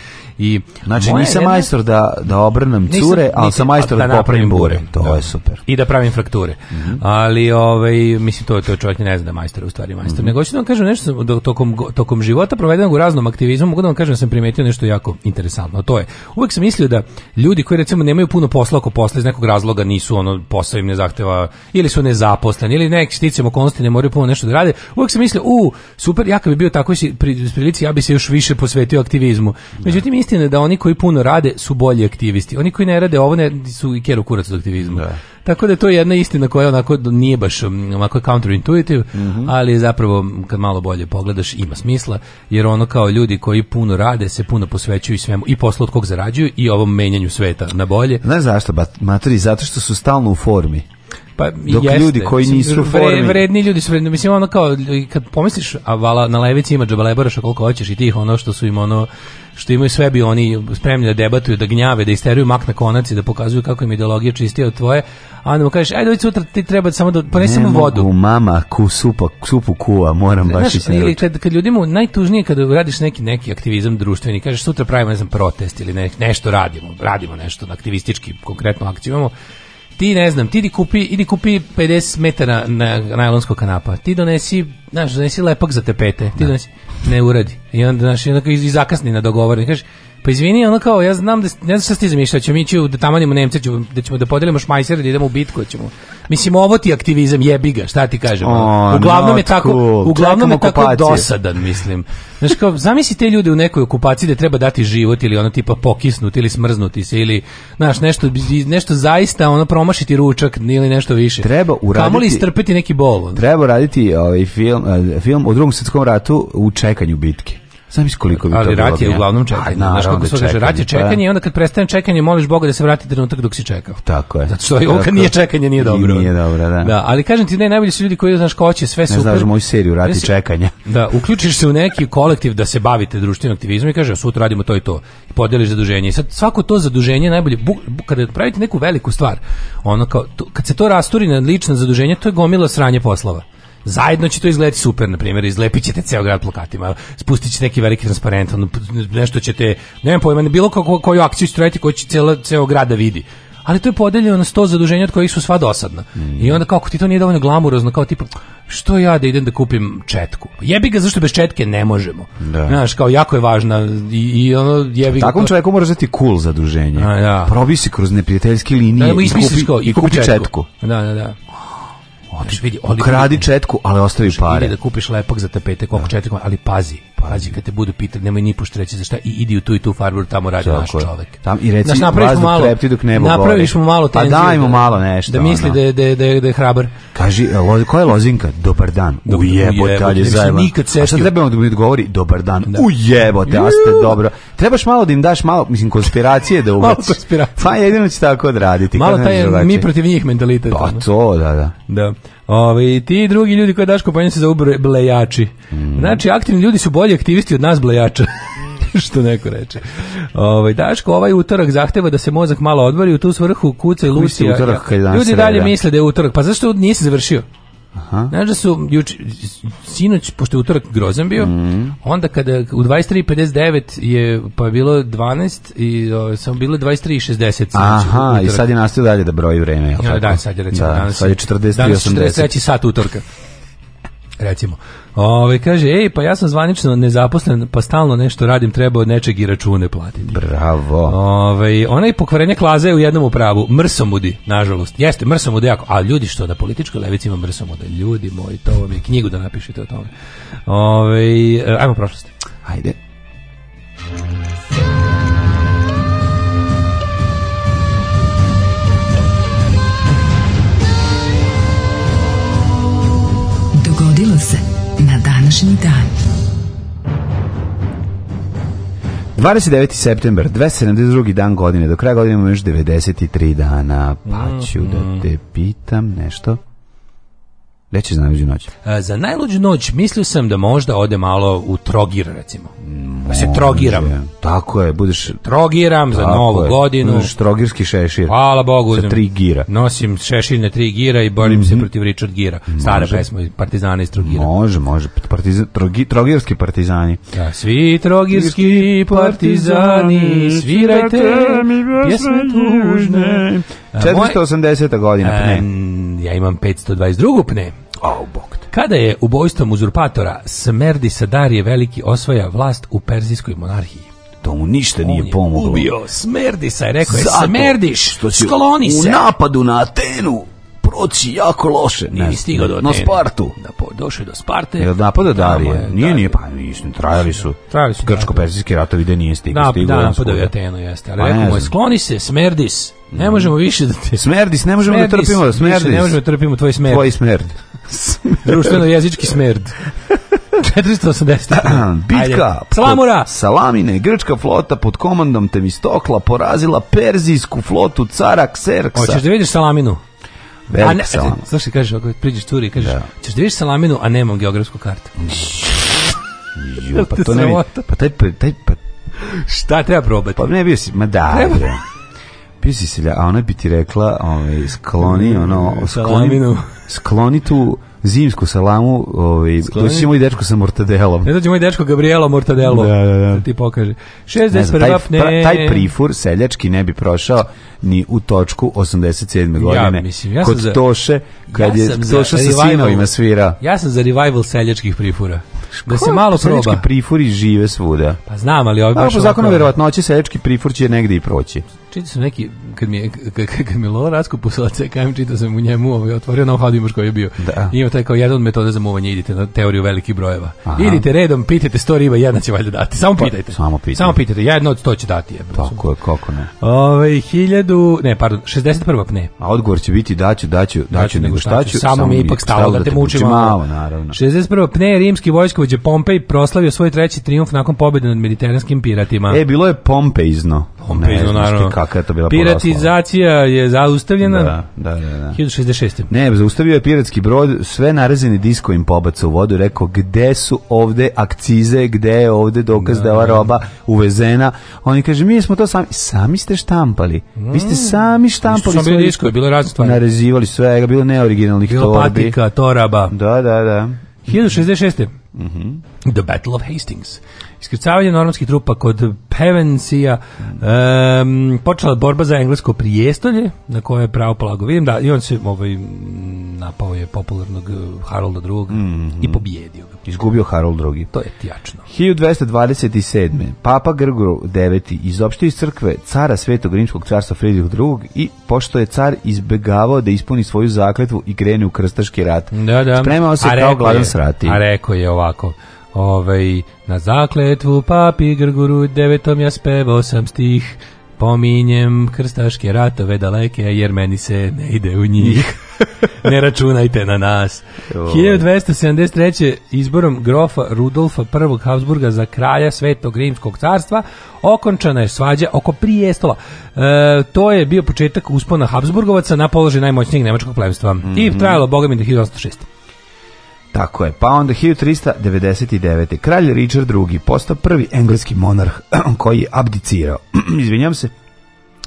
I znači nisam majstor da da obrnem cure, ali sam majstor da, popravim bure. To je super. I da pravim frakture. Mhm. Ali ovaj mislim to to čovjek ne zna da majstor u stvari majstor. Mm -hmm. Nego što vam nešto tokom tokom života provedenog u raznom aktivizmu, mogu da vam kažem da sam primetio nešto jako interesantno. To je uvek sam mislio da ljudi koji recimo nemaju puno posla oko posla iz nekog razloga nisu ono posao im ne zahteva ili su nezaposleni ili neki sticemo ne moraju puno nešto da rade. Uvek sam mislio u super ja bi bio tako pri ja bi se još više posvetio aktivizmu. Međutim istina da oni koji puno rade su bolji aktivisti. Oni koji ne rade ovo ne su i keru kurac od aktivizma. Tako da to je jedna istina koja onako nije baš um, onako counterintuitive, mhm. ali zapravo kad malo bolje pogledaš ima smisla, jer ono kao ljudi koji puno rade se puno posvećuju svemu i poslu od kog zarađuju i ovom menjanju sveta na bolje. Znaš zašto, Maturi? zato što su stalno u formi. Pa Dok ljudi koji nisu u formi. Vredni ljudi su vredni. Mislim, ono kao, kad pomisliš, a vala, na levici ima boraš koliko hoćeš i tih, ono što su im ono, što imaju sve bi oni spremni da debatuju, da gnjave, da isteruju mak na konac i da pokazuju kako im ideologija čistija od tvoje, a onda mu kažeš, ajde, dođi sutra, ti treba samo da ponesemo vodu. mama, ku, supa, supu kuva, moram baš i Ili kad, kad ljudima, najtužnije kad radiš neki, neki aktivizam društveni, kažeš, sutra pravimo, ne znam, protest ili nešto radimo, radimo nešto, aktivistički, konkretno akciju ti ne znam, ti idi kupi, idi kupi 50 metara na najlonskog kanapa. Ti donesi, znaš, donesi lepak za tepete. Ti donesi, ne uradi. I onda, znaš, onda i zakasni na i Kaže, pa izvini, ono kao, ja znam da, ne znam šta ti zamišljaš, ćemo ići da tamanimo Nemce, da ćemo da podelimo šmajsere, da idemo u bitku, da ćemo Mislim ovo ti aktivizam jebi ga, šta ti kažem. Ono? uglavnom je tako, cool. uglavnom je tako dosadan, mislim. Znaš kao zamisli te ljude u nekoj okupaciji da treba dati život ili ono tipa pokisnuti ili smrznuti se ili znaš nešto nešto zaista ono promašiti ručak ili nešto više. Treba uraditi. Kamoli istrpiti neki bol. Ono. Treba raditi ovaj film eh, film o drugom svjetskom ratu u čekanju bitke. Znam koliko bi Ali rat je uglavnom čekanje. Znaš kako se rat je pa čekanje i onda kad prestane čekanje, moliš Boga da se vrati trenutak dok si čekao. Tako je. Zato što ovaj nije čekanje, nije dobro. Nije dobro, da. da. ali kažem ti, ne, najbolji su ljudi koji, znaš, ko hoće sve ne super. Ne znaš moju seriju rati čekanja. Da, uključiš se u neki kolektiv da se bavite društvenim aktivizmom i kaže, sutra radimo to i to. I podeliš zaduženje. I sad svako to zaduženje najbolje, bu, bu, kada pravite neku veliku stvar, ono kao, to, kad se to rasturi na lično zaduženje, to je gomila sranje poslova. Zajedno će to izgledati super, na primjer, izlepit ćete ceo grad plakatima, spustit ćete neki veliki transparent, ono, nešto ćete, nemam pojma, ne bilo kako, koju akciju ćete raditi koju će ceo, ceo grad da vidi ali to je podeljeno na sto zaduženja od kojih su sva dosadna. I onda kako ti to nije dovoljno glamurozno, kao tipa što ja da idem da kupim četku. Jebi ga zašto bez četke ne možemo. Znaš, kao jako je važna i, i ono jebi ga. Takvom čovjeku mora dati cool zaduženje. A, si kroz neprijateljske linije i, kupi, i, četku. četku. Da, da, da. Otiš vidi, odi, četku, ali ostavi pare. da kupiš lepak za tapete koliko četku, ali pazi, pazi kad te budu pitati, nemoj ni pošto reći za šta i idi u tu i tu farbu, tamo radi naš čovjek Tam i reci, znači, napraviš mu malo, dok nebo napraviš mu malo pa tenzije Pa daj mu malo nešto. Da misli ono. da, je, da, je, da, je, da je hrabar. Kaži, e, lo, koja je lozinka? Dobar dan. U ujebote, ali je Nikad se A trebamo da mi odgovori? Dobar dan. Da. Ujebote, a ste dobro. Trebaš malo da im daš malo, mislim, konspiracije da u malo konspiracije. Pa jedino će tako odraditi. Malo taj mi protiv njih mentalitet. Pa ono. to, da, da. Da. Ove, ti drugi ljudi koji daš kompaniju se zovu blejači. Mm. Znači, aktivni ljudi su bolji aktivisti od nas blejača. što neko reče. Ovaj Daško ovaj utorak zahteva da se mozak malo odvori u tu svrhu kuca i lusija. Ljudi dalje misle da je utorak. Pa zašto nisi završio? Aha. Znaš da su juč, sinoć, pošto je utorak grozan bio, mm. onda kada u 23.59 je, pa je bilo 12 i o, samo bilo 23.60. Znači, Aha, i sad je nastavio dalje da broji vreme. Ja, da, sad je recimo da, danas, sad je 43.80. Danas 43. sat utorka recimo. Ove, kaže, ej, pa ja sam zvanično nezaposlen, pa stalno nešto radim, treba od nečeg i račune platiti. Bravo. Ove, onaj pokvarenje klaze je u jednom upravu, mrsomudi, nažalost. Jeste, mrsomudi jako, a ljudi što da političkoj levici ima mrsomuda, ljudi moji, to vam je knjigu da napišete o tome. Ove, e, ajmo prošlosti. ajde dogodilo se na današnji dan. 29. september, 272. dan godine, do kraja godine imamo još 93 dana, pa ću da mm-hmm. te pitam nešto. Neće za najluđu noć. A, e, za najluđu noć mislio sam da možda ode malo u Trogir, recimo. Da se trogiram. Tako je, budeš... Trogiram za novu godinu. Budeš trogirski šešir. Hvala Bogu. Sa tri gira. Nosim šešir tri gira i borim se mhm. protiv Richard Gira. Stara može. pesma Partizana iz Trogira. Može, može. Partiza, trogi, trogirski partizani. Da, svi trogirski partizani, svirajte pjesme tužne. 480. E, godina, pne. Ja imam 522. pne. Oh, Kada je ubojstvom uzurpatora Smerdisa Darije Veliki osvaja vlast u Perzijskoj monarhiji? To mu ništa nije je pomoglo. Ubio Smerdisa sa, rekao, je, Smerdiš, skloni se. U napadu na Atenu proći jako loše. ni ne, stigao do Na Spartu. Da, po, došao do Sparte. Jel napada Darije? Nije, nije, nije, pa nisu, trajali su. Trajali su. Grčko-persijski ratovi da nije stigao. Da, stigao da, je Atenu, jeste. Ali pa rekao skloni se, smerdis. Ne mm. možemo više da te... Smerdis, ne možemo smerdis, da trpimo, smerdis. ne možemo da trpimo tvoj smerd. Tvoj smerd. Društveno jezički smerd. 480. Bitka Salamura. Salamine, grčka flota pod komandom Temistokla porazila perzijsku flotu cara Kserksa. Hoćeš da vidiš Salaminu? a ne, salam. Slušaj, kažeš, ako priđeš turi, kažeš, da. ćeš da vidiš salaminu, a nemam geografsku kartu. Jo, pa to ne bi, pa taj, pa- taj, pa, Šta treba probati? Pa ne bio si, ma da, treba. Bio si se, a ona bi ti rekla, ove, ovaj, skloni, ono, skloni, Salaminu. skloni tu zimsku salamu, ovaj doći i moj dečko sa mortadelom. Ne dođemo i dečko Gabriela mortadelo. Da, da, da. Ti pokaže. 60 ne. Taj, taj prifur seljački ne bi prošao ni u točku 87. godine. Ja, mislim, ja sam kod za, Toše kad ja je Toše sa sinovima svira. Ja sam za revival seljačkih prifura. Da se malo proba. Seljački prifuri žive svuda. Pa znam, ali ovaj baš. Pa po zakonu seljački prifur će negde i proći čitao sam neki, kad mi je, mi je Lola Racko poslaca, CKM čitao sam u njemu, ovaj, otvorio na muško je bio. Da. ima taj kao jedan od metoda za muvanje, idite na teoriju velikih brojeva. Aha. Idite redom, pitajte sto riba, jedna će valjda dati. Samo pa, pitajte. Samo pitajte. Samo pitajte, jedna od sto će dati. Je, Tako je, kako ne. Ove, hiljadu, ne, pardon, 61. pne. A odgovor će biti daću, daću, daću, nego šta ću. Samo mi ipak stalo da te muči Malo, naravno. 61. pne, rimski vojskovođe Pompej proslavio svoj treći trijumf nakon pobjede nad mediteranskim piratima. E, bilo je Pompejzno pompezno, je Piratizacija je zaustavljena. Da, da, da, da. 1066. Ne, zaustavio je piratski brod, sve narazine disko im pobaca u vodu, rekao gde su ovde akcize, gde je ovde dokaz da, je ova roba uvezena. Oni kaže, mi smo to sami, sami ste štampali. Vi ste mm. sami štampali. Što bili disko, je bilo Narezivali sve, bilo neoriginalnih bilo torbi. Bilo patika, toraba. Da, da, da. 1066. Mm The Battle of Hastings. Iskrcavanje normanskih trupa kod Pevensija, um, počela borba za englesko prijestolje, na koje je pravo polago. Vidim da, i on se ovaj, napao je popularnog eh, Harolda II. Mm -hmm. i mhm. pobjedio ga. Izgubio Harold drugi To je tijačno. 1227. Papa Grgoru IX. izopštio iz crkve cara Svetog Rimskog carstva Fridrih II. i pošto je car izbegavao da ispuni svoju zakletvu i grene u krstaški rat. Da, da. Spremao se kao gladan srati. A rekao je ovako Ovaj, na zakletvu papi Grguru devetom ja spevao sam stih, pominjem krstaške ratove daleke, jer meni se ne ide u njih. ne računajte na nas. 1273. izborom grofa Rudolfa I. Habsburga za kralja Svetog Rimskog carstva okončana je svađa oko prijestola e, to je bio početak uspona Habsburgovaca na položaj najmoćnijeg nemačkog plemstva. I mhm. trajalo, boga mi, do 1806. Tako je. Pa onda 1399. Kralj Richard II. postao prvi engleski monarh koji je abdicirao. Izvinjam se.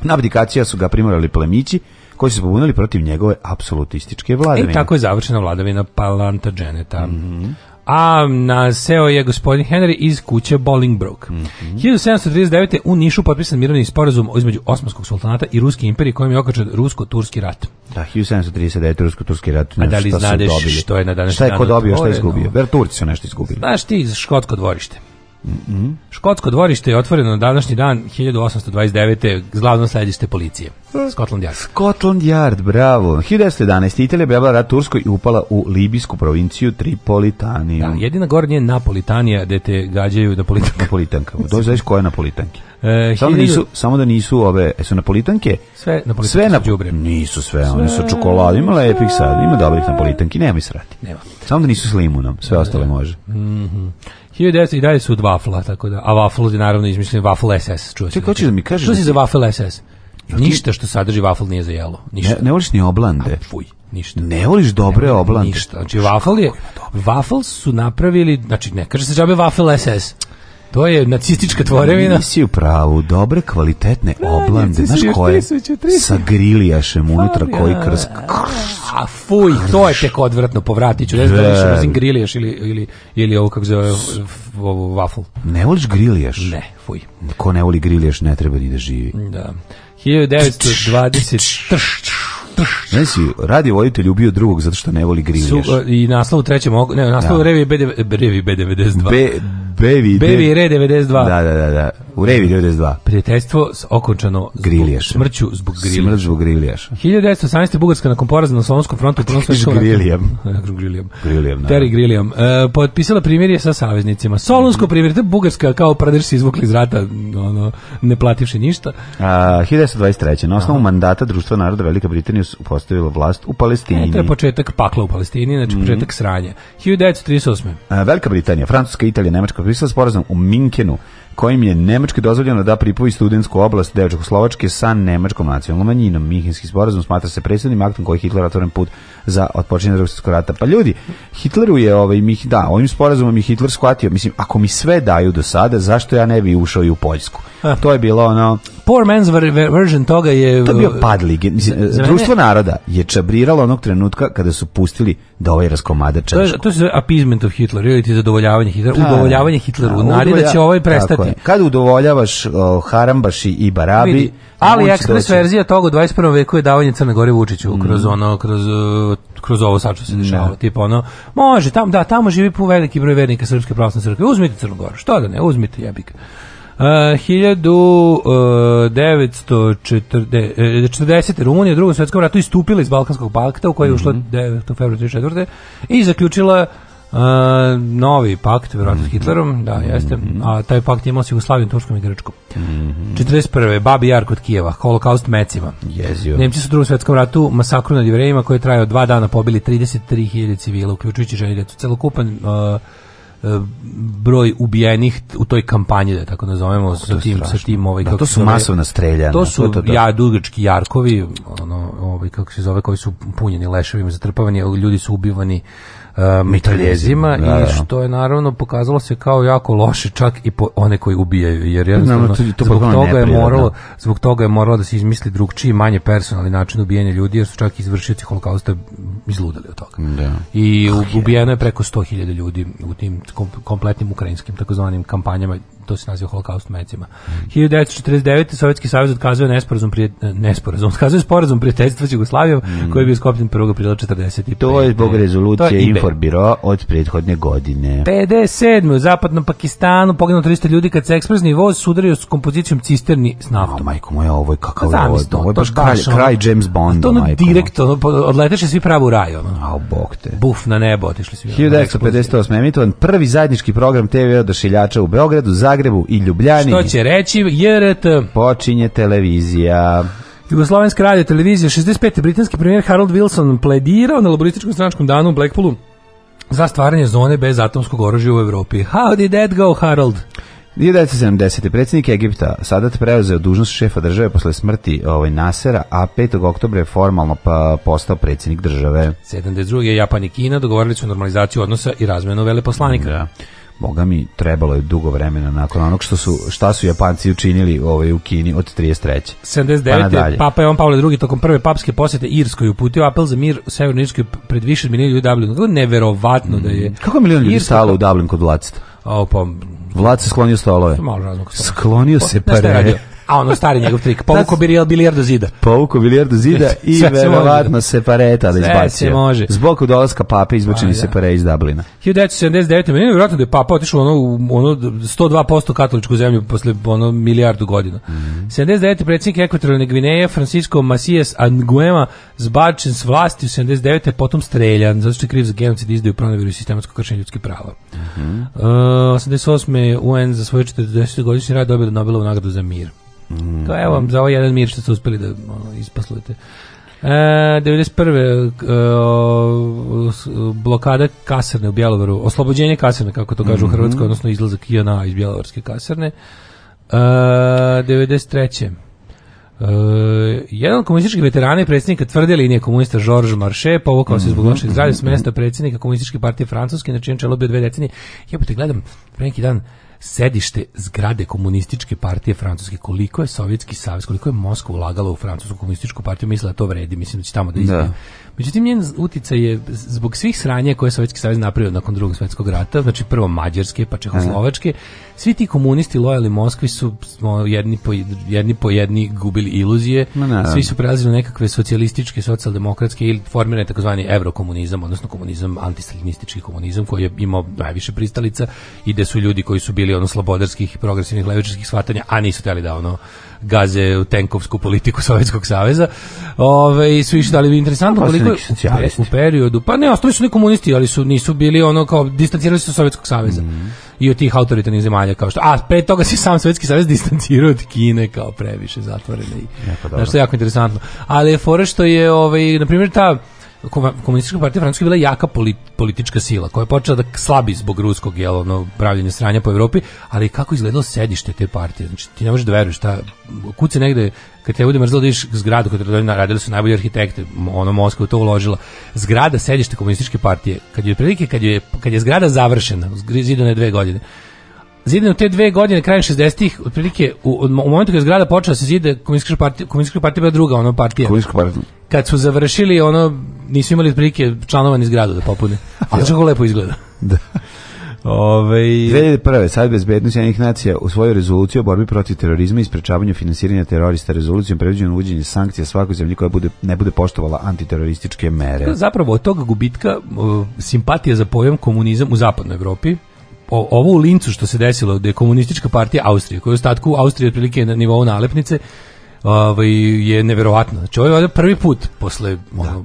Na abdikacija su ga primorali plemići koji su se pobunili protiv njegove apsolutističke vladavine. I e, tako je završena vladavina Palanta Dženeta. Mm a na seo je gospodin Henry iz kuće Bolingbroke. Mm -hmm. 1739. u Nišu potpisan mirovni sporazum između Osmanskog sultanata i Ruske imperije kojim je okračen Rusko-Turski rat. Da, 1739. Rusko-Turski rat. A da li znadeš što je na današnji dan? Šta je ko dobio, šta je izgubio? Ver Turci su nešto izgubili. Znaš ti, Škotsko dvorište. -hmm. Škotsko dvorište je otvoreno na današnji dan 1829. glavno središte policije. Scotland Yard. Scotland Yard, bravo. 1911. Italija je rat Turskoj i upala u libijsku provinciju Tripolitaniju. Da, jedina gornja je Napolitanija gde te gađaju da Napolitanka, to znaš koje Napolitanke. E, samo, nisu, samo da nisu ove, e, su Napolitanke? Sve Napolitanke sve na... džubre. Nisu sve, sve, one su čokolade, ima lepih sad, ima dobrih Napolitanki, nema i srati. Nema. Samo da nisu s limunom, sve ostale može. Mm 1910 i dalje su od wafla, tako da, a waffle je naravno izmišljen waffle SS, čuo si. Čekaj, hoćeš da mi kažeš? Što si za waffle SS? Ništa što sadrži waffle nije za jelo. Ništa. Ne, voliš ni oblande. A, fuj, ništa. Ne voliš dobre oblande. Ništa. Znači, waffle je, su napravili, znači, ne kaže se džabe waffle SS. To je nacistička tvorevina. Nisi u pravu, dobre kvalitetne oblande, znaš koje? Sa grilijašem unutra koji krsk. A fuj, to je tek odvratno, povratit ću. Ne znam da li razim grilijaš ili, ili, ili ovo kako zove, waffle. Ne voliš grilijaš? Ne, fuj. Ko ne voli grilijaš ne treba ni da živi. Da. 1920... Znaš, radi voditelj ubio drugog zato što ne voli grilješ. E, I naslov u trećem, ne, naslov da. Revi b e, Revi B92. Bevi, Bevi Re 92. Da, da, da, da. U Revi 92. Prijateljstvo s okončano Grilješ Smrću zbog Grilješ Smrt zbog 1918. Bugarska nakon poraza na Slovenskom frontu u Prvom svetskom ratu. Grilijam. grilijam. Grilijam, da. Terry e, potpisala primirje sa saveznicima. Solunsko mhm. primirje, Bugarska kao pradež se izvukli iz rata, ono, ne plativši ništa. 1923. Na osnovu mandata Društva naroda Velika Britanija Vilnius postavila vlast u Palestini. E, to je početak pakla u Palestini, znači mhm. početak mm -hmm. sranja. 1938. A, Velika Britanija, Francuska, Italija, Nemačka potpisala sporazum u Minkenu kojim je Nemački dozvoljeno da pripoji studentsku oblast devočko Slovačke, sa nemačkom nacionalnom manjinom. Minkenski sporazum smatra se predsjednim aktom koji je Hitler otvoren put za otpočinje drugog rata. Pa ljudi, Hitleru je ovaj mi da, ovim sporazumom je Hitler shvatio, mislim, ako mi sve daju do sada, zašto ja ne bi ušao i u Poljsku? To je bilo ono poor man's version toga je... To je bio uh, padli. Društvo naroda je čabriralo onog trenutka kada su pustili da ovaj raskomada češko. To je, to je appeasement of Hitler, ili ti zadovoljavanje Hitleru. udovoljavanje Hitleru, nadi da će ovaj prestati. Kad udovoljavaš o, Harambaši i Barabi... Vidi, ali ekspres verzija toga u 21. veku je davanje Crne Gore Vučiću mm. kroz ono, kroz, uh, kroz ovo sad što se dešava. Tipa ono, može, tam, da, tamo živi po veliki broj vernika Srpske pravostne crkve. Uzmite Crnu što da ne, uzmite jebik. Uh, 1940. E, e, Rumunija u drugom svjetskom ratu istupila iz Balkanskog pakta u kojoj je ušla 9. februar 1934. i zaključila Uh, novi pakt, vjerojatno s mm -hmm. Hitlerom, da, mhm. jeste, a taj pakt je imao s Jugoslavijom, Turskom i Grčkom. Mm -hmm. 41. Babi Jar kod Kijeva, holokaust mecima. Jezio. Nemci su u drugom svjetskom ratu masakru nad jevrejima koji je trajao dva dana, pobili 33.000 civila, uključujući žene i celokupan uh, broj ubijenih u toj kampanji da tako nazovemo sa tim sa tim ovaj to su masovna streljanja to su ja dugački jarkovi ono ovaj kako se zove koji su punjeni leševima zatrpavani ljudi su ubivani uh, i što je naravno pokazalo se kao jako loše čak i po one koji ubijaju jer jednostavno to, zbog toga je moralo zbog toga je moralo da se izmisli drugčiji manje personalni način ubijanja ljudi jer su čak izvršioci holokausta izludali od toga. Da. I ubijeno je preko 100.000 ljudi u tim kompletnim ukrajinskim takozvanim kampanjama to se naziva holokaust mecima. 1949. Sovjetski savez odkazuje nesporazum, prije, e, nesporazum, Odkazuje sporazum prijateljstva s Jugoslavijom, mm. koji je bio skopljen 1. aprila 40. To je zbog rezolucije Inforbiro od prethodne godine. 57. u zapadnom Pakistanu poginulo 300 ljudi kad se ekspresni voz sudario s kompozicijom cisterni s naftom. Oh, majko moja, ovo je kakav je pa ovo, ovo je baš kraj, ono- James pa Bonda, to ono majko. direkt, ono, pa odleteše svi pravo u raj. Ono. bog te. Buf na nebo, otišli svi. 1958. Ono, emitovan prvi zajednički program TV odašiljača u Beogradu za Zagrebu i Ljubljani. Što će reći JRT? Počinje televizija. Jugoslovenska radio televizija 65. britanski premijer Harold Wilson pledirao na laborističkom stranačkom danu u Blackpoolu za stvaranje zone bez atomskog oružja u Evropi. How did that go, Harold? 1970. predsjednik Egipta Sadat preuzeo dužnost šefa države posle smrti ovaj, Nasera, a 5. oktobra je formalno pa postao predsjednik države. 72. Japan i Kina dogovorili su normalizaciju odnosa i razmenu veleposlanika. Da. Boga mi, trebalo je dugo vremena nakon onog što su, šta su Japanci učinili ovaj, u Kini od 33. 79. Pa Papa Ivan Pavle II. tokom prve papske posete Irskoj uputio apel za mir u Severnoj Irskoj pred više milijuna ljudi u Dublinu. Kako neverovatno mm. da je... Mm. Kako milion ljudi Irska... stalo u Dublin kod Vlacita? O, pa... Vlad se sklonio stolove. Malo razlog. Sklonio se pa a ono stari njegov trik. Povuko bi do zida. Povuko do zida i verovatno se pareta da izbacio. može. Zbog dolaska pape izvučeni se pare iz Dublina. 1979. Meni je vjerojatno da je papa otišao ono, ono 102% katoličku zemlju posle ono milijardu godina. Mm -hmm. 79. predsjednik Ekvatorijalne Gvineje Francisco Macias Anguema zbačen s vlasti u 79. potom streljan, zato što je kriv za genocid izdaju pronaviru i sistematsko kršenje ljudskih prava. Mm -hmm. uh, 88. UN za svoje 40-godišnji rad dobio Nobelovu nagradu za mir. Mm. To evo vam za ovaj jedan mir što ste uspeli da ono, ispaslujete. E, 91. E, blokada kasarne u Bjelovaru, oslobođenje kasarne, kako to kažu u mhm. Hrvatskoj, odnosno izlazak INA iz Bjelovarske kasarne. E, 93. E, jedan komunistički veterana i predsjednika tvrde linije komunista Georges Marché povukao se zbog mhm. lošeg zdravlja s mesta predsjednika komunističke partije Francuske, na čijem čelu bio dve decenije. Ja te gledam pre neki dan sedište zgrade komunističke partije Francuske. Koliko je Sovjetski savez, koliko je Moskva ulagala u Francusku komunističku partiju, mislim da to vredi, mislim da će tamo da izgleda. Međutim, njen utjecaj je zbog svih sranja koje je Sovjetski savez napravio nakon drugog svjetskog rata, znači prvo Mađarske pa Čehoslovačke, svi ti komunisti lojali Moskvi su jedni po jedni, gubili iluzije, svi su prelazili u nekakve socijalističke, socijaldemokratske ili formirane takozvani evrokomunizam, odnosno komunizam, antistalinistički komunizam koji je imao najviše pristalica i gde su ljudi koji su bili ono slobodarskih i progresivnih levičarskih shvatanja, a nisu htjeli da ono gaze u tenkovsku politiku Sovjetskog saveza. Ove, su išli, ali interesantno pa koliko je u, periodu, pa ne, ostali su ni komunisti, ali su, nisu bili ono kao, distancirali su Sovjetskog saveza. I od tih autoritarnih zemalja kao što. A pre toga se sam Sovjetski savez distancirao od Kine kao previše zatvorene i. E, pa nešto jako interesantno. Ali je što je ovaj na primjer ta komunistička partija Francuske bila jaka politička sila koja je počela da slabi zbog ruskog jel, ono, pravljenja sranja po Europi, ali kako izgledalo sedište te partije. Znači, ti ne možeš da veruješ šta, kad te bude mrzilo da iš zgradu, Kada radili su najbolji arhitekte, ono Moskva to uložila, zgrada sedište komunističke partije, kad je prilike, kad je, kad je zgrada završena, Zidane je dve godine, zidane u te dve godine, krajem 60-ih, otprilike, u, u, momentu kad je zgrada počela se zide, komunistička partija, komunistička partija bila druga, ono partija. Komunistička partija kad su završili, ono, nisu imali prilike članova ni zgradu da popune. Ali kako lepo izgleda. da. Ove... 2001. Sad bezbednosti jednih nacija u svojoj rezoluciju o borbi protiv terorizma i sprečavanju finansiranja terorista rezolucijom predviđeno uđenje sankcija svakoj zemlji koja bude, ne bude poštovala antiterorističke mere. Zapravo od tog gubitka uh, simpatija za pojam komunizam u zapadnoj Evropi o, ovo u Lincu što se desilo da je komunistička partija Austrije, koja je u ostatku Austrije otprilike na nivou nalepnice, ovaj, je neverovatno. Znači, ovo je prvi put posle ono,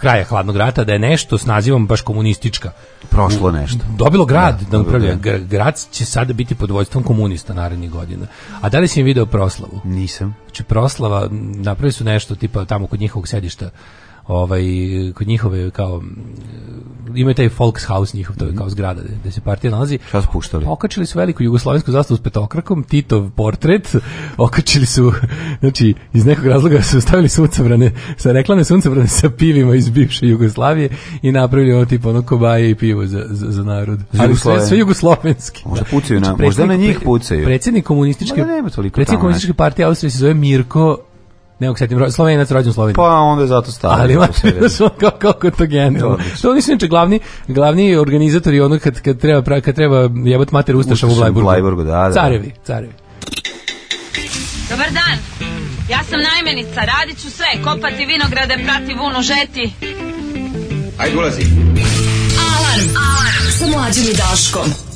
kraja hladnog rata da je nešto s nazivom baš komunistička prošlo nešto. Dobilo grad da, upravlja. Grad će sada biti pod vojstvom komunista narednih godina. A da li si im video proslavu? Nisam. Znači proslava napravili su nešto tipa tamo kod njihovog sedišta ovaj kod njihove kao imaju taj Volkshaus njihov, to je kao mhm. zgrada gdje se partija nalazi. Šta su puštali? Okačili su veliku jugoslovensku zastavu s petokrakom, Titov portret, okačili su, znači, iz nekog razloga su stavili suncobrane, sa reklame suncebrane sa pivima iz bivše Jugoslavije i napravili ono tipo ono kobaje i pivo za, za, narod. Ali sve, sve jugoslovenski. Možda pucaju znači, možda na njih pucaju. Predsjednik komunističke, predsjednik komunističke znači. partije Austrije se zove Mirko ne mogu setim, Slovenac rođen Sloveniji. Pa onda je zato stalo. Ali mater, da kako kao, kako to genijalno. To oni su inače glavni, glavni organizatori ono kad, kad treba, kad treba jebat mater Ustaša u Blajburgu. Blajburgu, da, da. Carevi, carevi. Dobar dan, ja sam najmenica, radit ću sve, kopati vinograde, prati vunu, žeti. Ajde, ulazi. Alarm, alarm, sa mlađim i Daškom.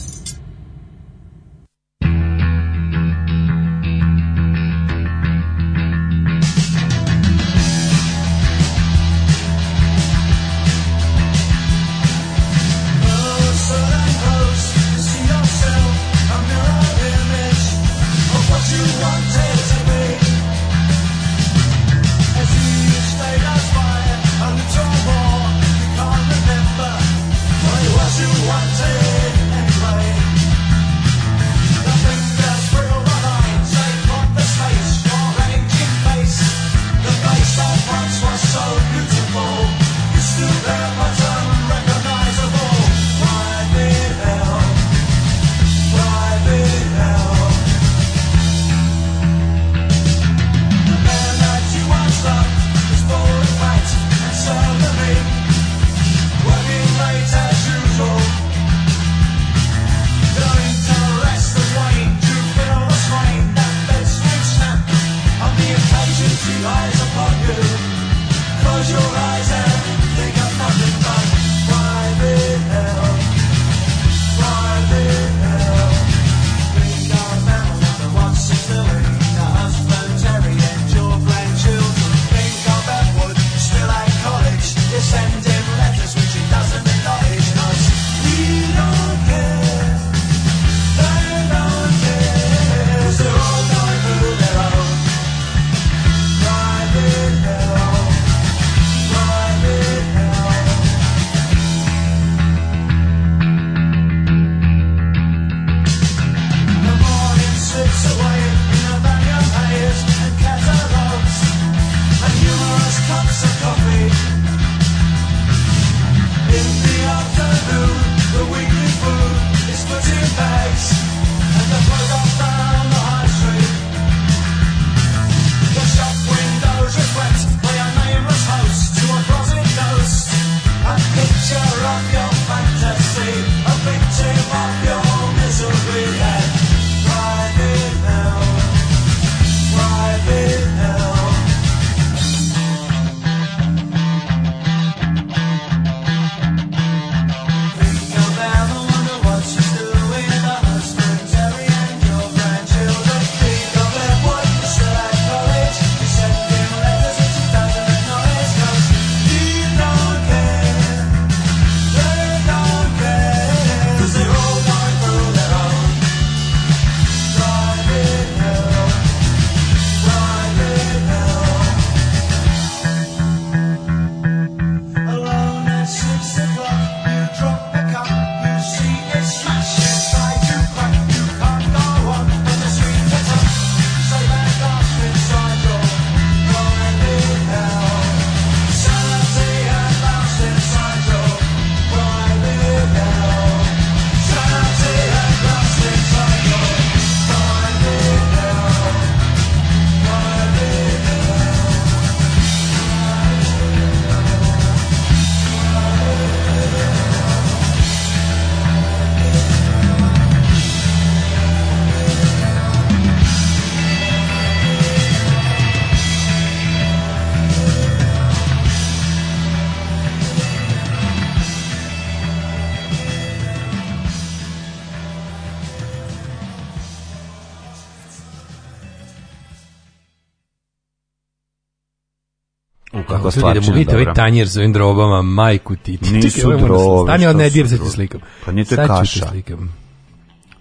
stvarčina. Ljudi, da vidite ovaj tanjer s ovim drobama, majku ti. Nisu Čekaj, ovaj drobe. Stani od nedir, sad ću slikam. Pa nije to kaša.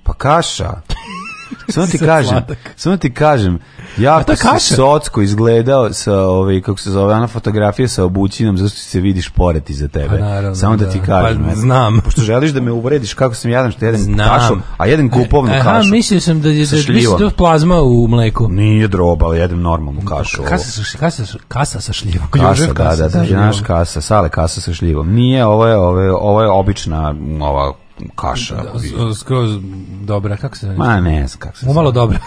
Pa kaša. Samo ti kažem, samo ti kažem, ja si socko izgledao sa, ovaj, kako se zove, ona fotografija sa obućinom, što se vidiš pored iza tebe. Pa Samo da, ti kažem. Pa znam. Pošto želiš da me uvrediš kako sam jadan što jedem a jedem e, kupovnu e, aha, kašu. sam da je da, plazma u mleku. Nije droba, ali jedem normalnu kašu. Kasa, sa, kasa, kasa sa šljivom. Kasa, da, kasa, da, da, naš kasa, sale kasa sa šljivom. Nije, ovo je, ovo je, ovo je obična ova kaša. Da, skroz dobra, kako se... Ma ne, kako se... Umalo dobra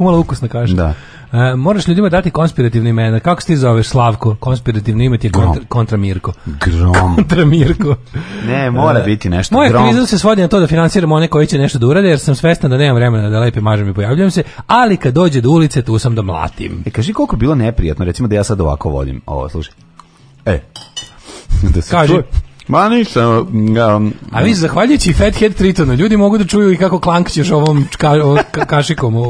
pomalo ukusno kažeš. Da. E, moraš ljudima dati konspirativni imena. Kako se ti zoveš Slavko? Konspirativno ime ti je kontra, kontra Mirko. Grom. kontra Mirko. ne, mora e, biti nešto. Moj aktivizam se svodi na to da financiramo one koji će nešto da urade, jer sam svestan da nemam vremena da lepe mažem i pojavljam se, ali kad dođe do ulice, tu sam da mlatim. E, kaži koliko bilo neprijatno, recimo da ja sad ovako vodim. Ovo, slušaj. E, da Kaži. Čuje. Ma ništa. Um, A vi, zahvaljujući Fathead Tritonu, ljudi mogu da čuju i kako klankćeš ovom o, ka, kašikom u,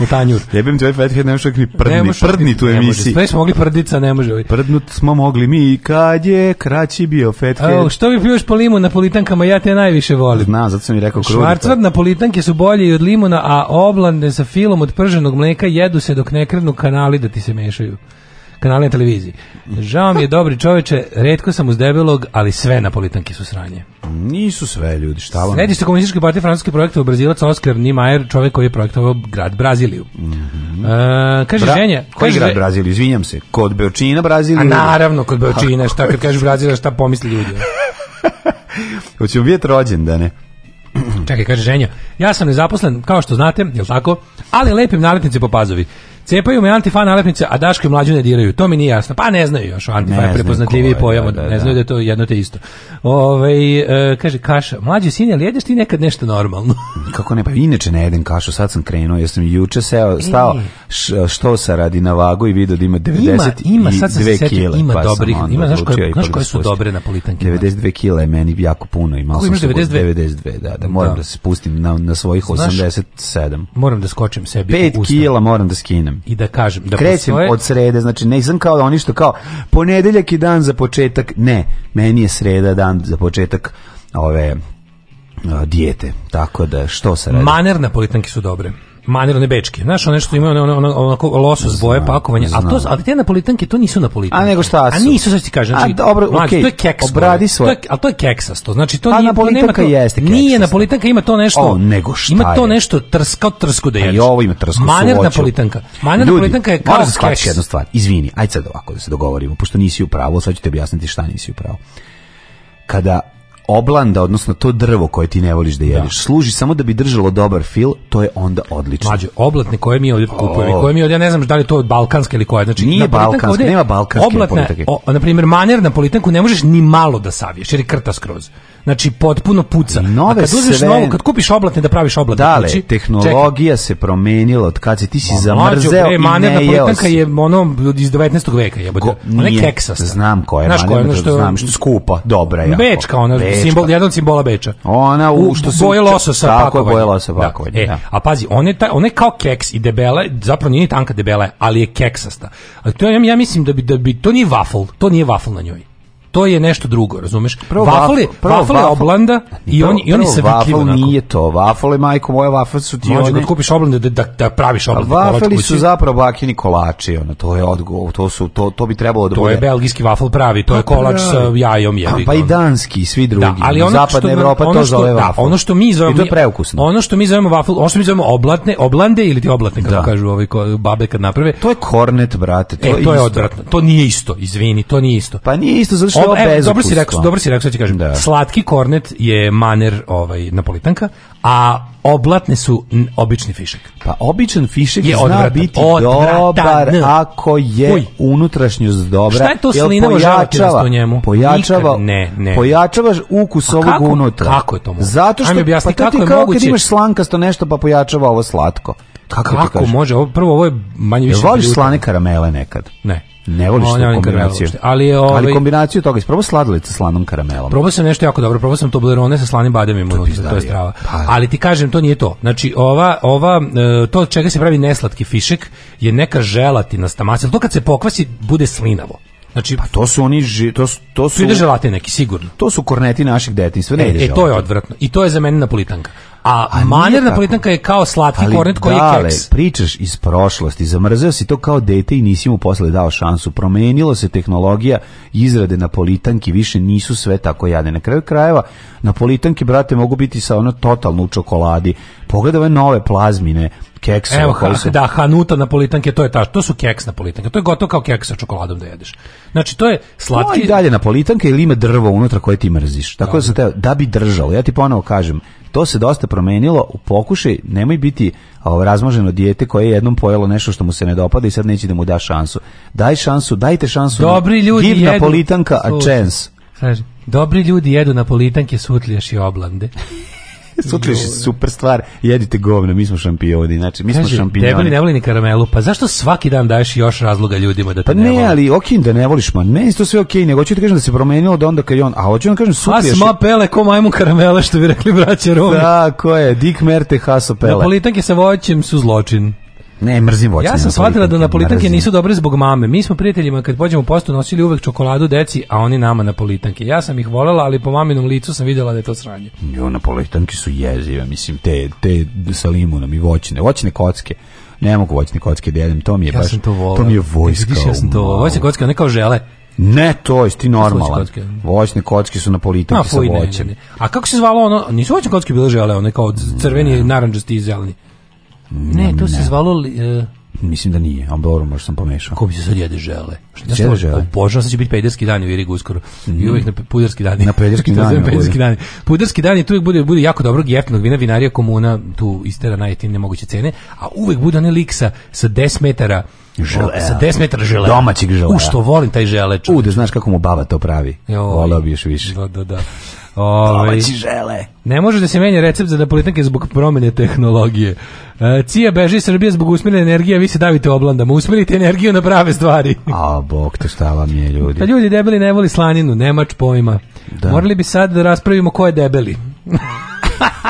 u tanju. Jebim tvoj Fathead, ne čak ni prdni, ne prdni tu emisiji. Sve smo mogli prdica, ne može. Prdnut smo mogli mi kad je kraći bio Fathead. O, što vi pljuš po limu na politankama, ja te najviše volim. Znam, sam mi rekao krudica. na politanke su bolje i od limuna, a oblande sa filom od prženog mleka jedu se dok ne krenu kanali da ti se mešaju kanali na televiziji. Žao mi je dobri čoveče, redko sam uz debelog, ali sve na politanki su sranje. Nisu sve ljudi, šta vam? Središte komunističke partije francuske u Brazilac Oskar Niemeyer, čovjek koji je projektovao grad Braziliju. Mm kaže Bra ženja, koji grad Braziliju, izvinjam se, kod Beočina Braziliju. A naravno kod Beočina, šta kad kaže Brazilija, šta pomisli ljudi. Hoćemo da ne? Čekaj, kaže ženja, ja sam nezaposlen, kao što znate, jel tako? Ali lepim naletnici po pazovi. Cepaju me antifan nalepnice, a Daško i mlađu ne diraju. To mi nije jasno. Pa ne znaju još antifan je prepoznatljiviji pojam, da, da, ne znaju da je to jedno te isto. Ove, ovaj, kaže Kaša, mlađi sin, ali jedeš ti nekad nešto normalno? Kako ne, pa inače ne jedem kašu, sad sam krenuo, jer sam juče seo, e. stao što se radi na vagu i vidio da ima 90 ima, ima, sad sam Ima pa dobrih, ima, znaš koje, koje su dobre na politanke. 92 kila je meni jako puno, imao sam 92? 92, da, da, moram da, da se spustim na, na svojih znaš, 87. Moram da skočim sebi 5 kila moram da skinem i da kažem da krećem postoje... od srede, znači ne nisam kao da oni što kao ponedeljak je dan za početak, ne, meni je sreda dan za početak ove dijete, tako da što se radi? Maner politanke su dobre manir one bečke. Znaš, one što imaju ono, ono, onako boje pakovanje, a to ali te napolitanke to nisu napolitanke. A nego šta su? A nisu, sad ti kažem. Znači, a dobro, okej. okay, to je keks. Obradi svoje. To je, ali to je keksasto. Znači to a pa nije napolitanka nema jeste keksasto. Nije napolitanka, ima to nešto. O, nego šta Ima to nešto trska trsku da je. I ovo ima trsku. Manir napolitanka. Manir napolitanka je kao keks. Moram jednu stvar. Izvini, ajde sad ovako da se dogovorimo, pošto nisi u pravu, sad ću te objasniti šta nisi u pravu. Kada oblanda, odnosno to drvo koje ti ne voliš da jedeš, služi samo da bi držalo dobar fil, to je onda odlično. Mađe, oblatne koje mi ovdje kupujemo, koje mi ovdje, ja ne znam da li to od balkanske ili koje, znači... Nije balkanske, nema balkanske oblatne, na primjer, manjer na politanku ne možeš ni malo da savješ jer je krta skroz. Znači potpuno puca. Nove A kad uzmeš sve... kad kupiš oblatne da praviš oblatne Dale, znači, tehnologija čekaj. se promenila od kad si ti si zamrzeo i ne jeo si. je ono iz 19. veka jebote. Ona je keksasta. Znam koja je Znaš ono što... Znam što skupa, dobra je. Bečka, ona, bečka. simbol, jedan simbola Beča. Ona u, što se... Boje lososa Tako je, boje lososa Da. E, a pazi, ona je, ta, ona je kao keks i debela, zapravo nije tanka debela, ali je keksasta. A to ja, ja mislim da bi, da bi, to nije waffle, to nije waffle na njoj to je nešto drugo, razumeš? Prvo vafle, oblanda i on oni i oni se vikli onako. nije to. Vafle majko moje vafle su ti Možeš da kupiš oblande da, da, da praviš pa oblande. su zapravo bakini kolači, ono to je odgovor, to su to to bi trebalo da To je belgijski waffle pravi, to je pa kolač sa jajom pa jebi. Pa i ono. danski, svi drugi. Da, ali ono, ono zapadna što, Evropa to ono zove da, ono što mi zovemo I to je preukusno. Ono što mi zovemo waffle, ono što mi zovemo oblatne, oblande ili ti oblatne kako da. kažu ovi babe kad naprave. To je kornet, brate, to, e, to je odvratno. To nije isto, izvini, to nije isto. Pa nije isto zato sve dobro si rekao, dobro si rekao, sad ću kažem. Da. Slatki kornet je maner ovaj, napolitanka, a oblatne su obični fišek. Pa običan fišek je zna odvratan. biti dobar ako je Uj. unutrašnjost dobra. Šta je to slinavo u njemu? Pojačava, ne, ne. pojačavaš ukus a pa ovog kako, unutra. Kako je to moguće? Zato što, objasni, pa to je kao kad imaš slankasto nešto pa pojačava ovo slatko. Kako, kako može? prvo, ovo je manje više... Voliš slane karamele nekad? Ne. Ne voliš kombinaciju. Ali, ovaj, ali kombinaciju toga, isprobao sa slanom karamelom. Probao sam nešto jako dobro, probao sam Toblerone sa slanim i to, ono, to je strava. Pa- ali ti kažem, to nije to. Znači, ova, ova, e, to od čega se pravi neslatki fišek je neka želatina stamasa. To kad se pokvasi, bude slinavo. Znači, pa to su oni ži, to su to su, neki sigurno. To su korneti naših detinjstva, ne. E, e to je odvratno. I to je za mene napolitanka. A, manjer je kao slatki ali kornet koji dale, je keks. pričaš iz prošlosti, zamrzeo si to kao dete i nisi mu posle dao šansu. Promijenila se tehnologija izrade na politanki, više nisu sve tako jade. Na kraju krajeva, na politanki, brate, mogu biti sa ono totalno u čokoladi. Pogledaj ove nove plazmine, keksa. Evo, ha, su... da, hanuta napolitanke, to je ta, to su keks na napolitanke, to je gotovo kao keks sa čokoladom da jedeš. Znači, to je slatki... i dalje napolitanke ili ima drvo unutra koje ti mrziš. Tako da, da, sam te, da bi držalo, ja ti ponovo kažem, to se dosta promenilo. U pokušaj, nemoj biti razmoženo dijete koje je jednom pojelo nešto što mu se ne dopada i sad neće da mu da šansu. Daj šansu, dajte šansu. Dobri ljudi Give jedu. Napolitanka, a chance. Dobri ljudi jedu napolitanke, sutlješ i oblande. Sutra je super stvar, jedite govno, mi smo šampioni, znači mi smo šampioni. ne voli ni karamelu, pa zašto svaki dan daješ još razloga ljudima da te pa ne, ali okej da ne voliš, ma ne, to sve okej, okay, nego hoću ti kažem da se promenilo od onda kad je on, a hoću vam kažem Asma pele ko majmu karamela, što bi rekli braća Romi. ko je, Dick Merte Haso pele. Napolitanke sa voćem su zločin. Ne, mrzim Ja sam shvatila da napolitanke nisu dobre zbog mame. Mi smo prijateljima kad pođemo u postu nosili uvek čokoladu deci, a oni nama napolitanke. Ja sam ih volela, ali po maminom licu sam vidjela da je to sranje. Jo, napolitanke su jezive, mislim, te, te sa limunom i voćne, voćne kocke ne mogu voćne kocke da jedem, to mi je baš, to, to mi je vojska. Ja sam to, voćne kocke, one kao žele. Ne, to je ti normalan. Voćne kocke su na sa voćem. A kako se zvalo ono? Nisu voćne kocke bile žele, one kao crveni, narandžasti i zeleni. Ne, to se zvalo... Uh, Mislim da nije, ali dobro, možda sam pomešao. Ko bi se sad jede žele? Što je žele? Požao, sad će biti pederski dan u Irigu uskoro. I mm. uvijek na puderski dani. Na pederski dani. pederski dan. Puderski je tu uvijek bude, bude jako dobro, jeftinog vina, vinarija komuna, tu istera najjeftinije moguće cene, a uvijek bude onaj lik sa, sa 10 metara Žele. Sa 10 metara žele. Domaćeg žele. U što volim taj žele. U, da znaš kako mu baba to pravi. Voleo bi još više. Da, da, da. Ove, ovaj, žele. Ne može da se menja recept za politike zbog promjene tehnologije. E, Cija beži iz Srbije zbog usmjerene energije, vi se davite oblandama. Usmjerite energiju na prave stvari. A, bog to šta vam je, ljudi. Pa ljudi debeli ne voli slaninu, nemač pojma. Da. Morali bi sad da raspravimo ko je debeli.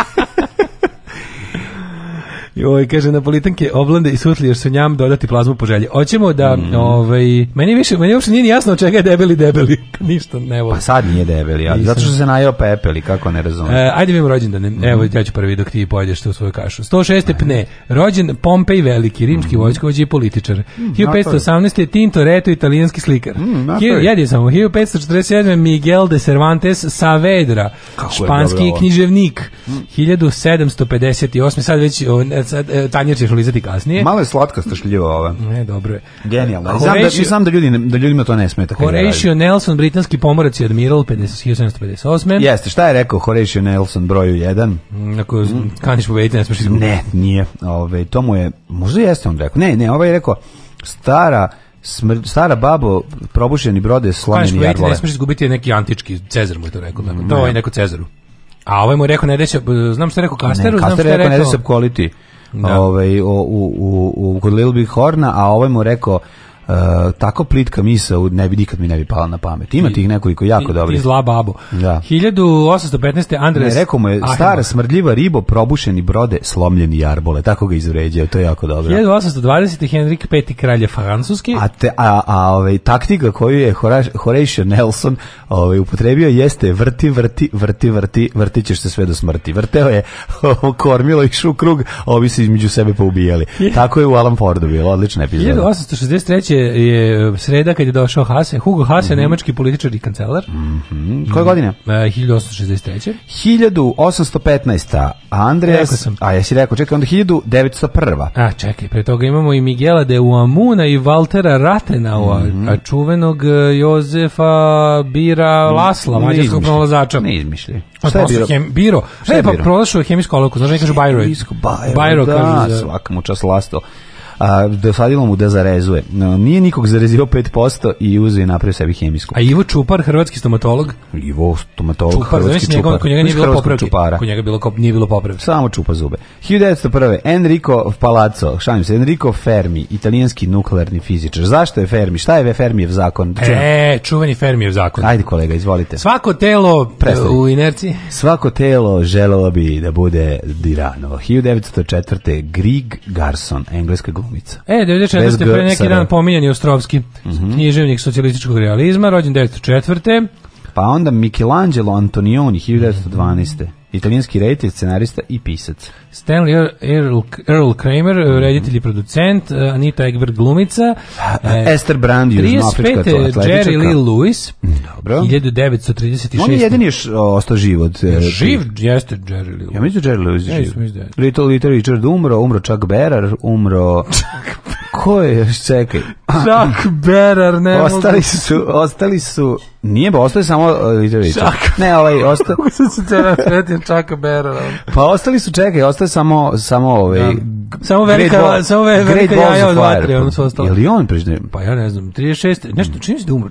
Joj, kaže, politanke oblande i jer su njam dodati plazmu po želji. Hoćemo da, mm. ovaj, meni više, meni uopšte nije jasno čega je debeli debeli. Ništa, ne Pa sad nije debeli, ali zato što se najao pepeli, kako ne razumem. E, ajde vidimo rođendan. Mm. Evo, ja ću prvi dok ti pojedeš u svoju kašu. 106. pne, rođen Pompej Veliki, rimski mm. i političar. Mm, 1518. Tinto Reto, italijanski slikar. Mm, Jedi samo, 1547. Miguel de Cervantes Saavedra, kako španski književnik. Mm. 1758. Sad već, E, tanjer ćeš lizati kasnije. Malo je slatka stašljiva ova. Ne, dobro je. Genijalno. Znam da, znam da, ljudi, da ljudima to ne smeta. Horatio Nelson, britanski pomorac i admiral 1758. Jeste, šta je rekao Horatio Nelson broju 1? Mm, ako mm. kaniš pobediti, ne smiješ izgubiti. Ne, nije. Ove, to mu je, možda jeste on rekao. Ne, ne, ovaj je rekao, stara, Smr, stara babo, probušeni brode, slomljeni jarlove. Ne smiješ izgubiti neki antički, Cezar mu je to rekao. Tako. To je ovaj neko Cezaru. A ovaj mu je rekao, ne deće, znam što je rekao Kasteru, ne, znam što je rekao... Kaster je rekao, ne deće se da. ovaj, u, u, u, kod Lil Big Horna, a ovaj mu rekao E, tako plitka misa ne bi nikad mi ne bi pala na pamet. Ima tih nekoliko jako dobrih. Ti zla babo. Da. 1815. Andres ne, rekao mu je stara smrdljiva ribo, probušeni brode, slomljeni jarbole. Tako ga izvređuje to je jako dobro. 1820. Henrik V kralje Francuski. A, te, a, a ovaj, taktika koju je Horatio Nelson ovaj, upotrebio jeste vrti, vrti, vrti, vrti, vrti ćeš se sve do smrti. Vrteo je kormilo i šu krug, ovi se između sebe poubijali. Tako je u Alan Fordu bilo, odlična epizoda. 1863 je sreda kad je došao Hase, Hugo Hase, mm -hmm. nemački političar i kancelar. Mm -hmm. Koje godine? 1863. E, 1815. Andreas, sam. a si rekao, čekaj, onda 1901. A čekaj, pre toga imamo i Miguela de Uamuna i Valtera Ratenaua, mm -hmm. a čuvenog e, Jozefa Bira Lasla, mm, mađarskog pronalazača. Ne izmišlji. Pa Šta je biro? Hem, biro. Šta je e, pa prolašao je hemijsku oloku, znaš, ne kažu Bajroj. Bajro, da, kažu za... svaka Lasto a dosadilo mu da zarezuje. No, nije nikog zarezio 5% i uzeo i napravio sebi hemijsku. A Ivo Čupar, hrvatski stomatolog? Ivo stomatolog, čupar, hrvatski znači, Čupar. Kod njega nije bilo popravke. Kod njega bilo, nije bilo popravke. Samo čupa zube. 1901. Enrico Palazzo, šalim se, Enrico Fermi, italijanski nuklearni fizičar. Zašto je Fermi? Šta je Fermijev zakon? Da e, čuveni Fermijev zakon. Ajde kolega, izvolite. Svako telo e, u inerciji. Svako telo želelo bi da bude dirano. 1904. Grig Garson, engleska glumica. E, 94. pre neki dan pominjan je Ostrovski, mhm. književnik socijalističkog realizma, rođen 1904. Pa onda Michelangelo Antonioni 1912. Italijanski reditelj, scenarista i pisac. Stanley Earl, Earl Kramer, eh, mhm. reditelj i producent, eh, Anita Egbert glumica. Pa, eh, e, Esther Brand, 35. Jerry Lee Lewis, mm, Dobro. 1936. On je jedini još ostao živ od... Živ jeste Jerry Lee Lewis. Ja mislim Jerry Lewis je živ. Little Little Richard umro, umro Chuck Berrar, umro... Ko je još, čekaj. Chuck Berar, ne ostali su, ostali su, nije ba, ostali samo Lidovića. E, Chuck. Ne, ovaj, ostali... Kako se se tjera svetim Chuck Berar? Pa ostali su, čekaj, ostali samo, samo ovaj... Samo velika, samo velika jaja od vatre, pa- ono su ostalo. Je li on prižde? Pa ja ne znam, 36, nešto, čini se da umro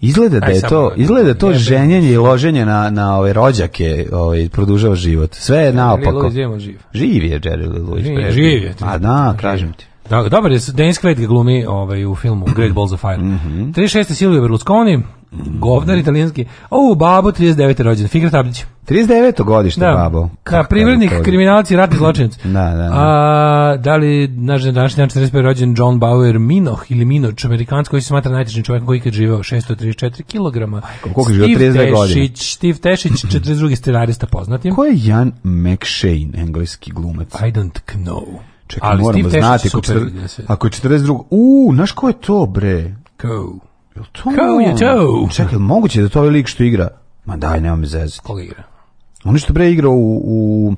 Izgleda da je to, izgleda da to ženjenje i loženje na, na ove rođake, ovaj, ovaj produžava život. Sve je naopako. Jerry Lewis je živ. Živ je Jerry Lewis. Živ je. A da, kažem ti. Da, dobar je, Dennis Quaid ga glumi ovaj, u filmu Great Balls of Fire. Mm -hmm. 36. Silvio Berlusconi, govnar italijanski. O, babo, 39. rođen, Fikra Tablić. 39. godište, da. babo. Kako da, privrednik, kriminalci, ratni zločinac. da, da, da. A, da li, naš današnji dan 45. rođen John Bauer Minoh ili Minoč, amerikanac koji se smatra najtežnim čovjek koji ikad živeo, 634 kg. Koliko je živeo, 32 godine. Steve Tešić, 42. scenarista poznatim. Ko je Jan McShane, engleski glumac? I don't know. Čekaj, ali moramo znati, ako, ako je 42... U, znaš ko je to, bre? Ko? Jel to? Ko je to? Čekaj, moguće da to je ovaj lik što igra? Ma daj, nema me zezati. Koga igra? On što bre igra u... u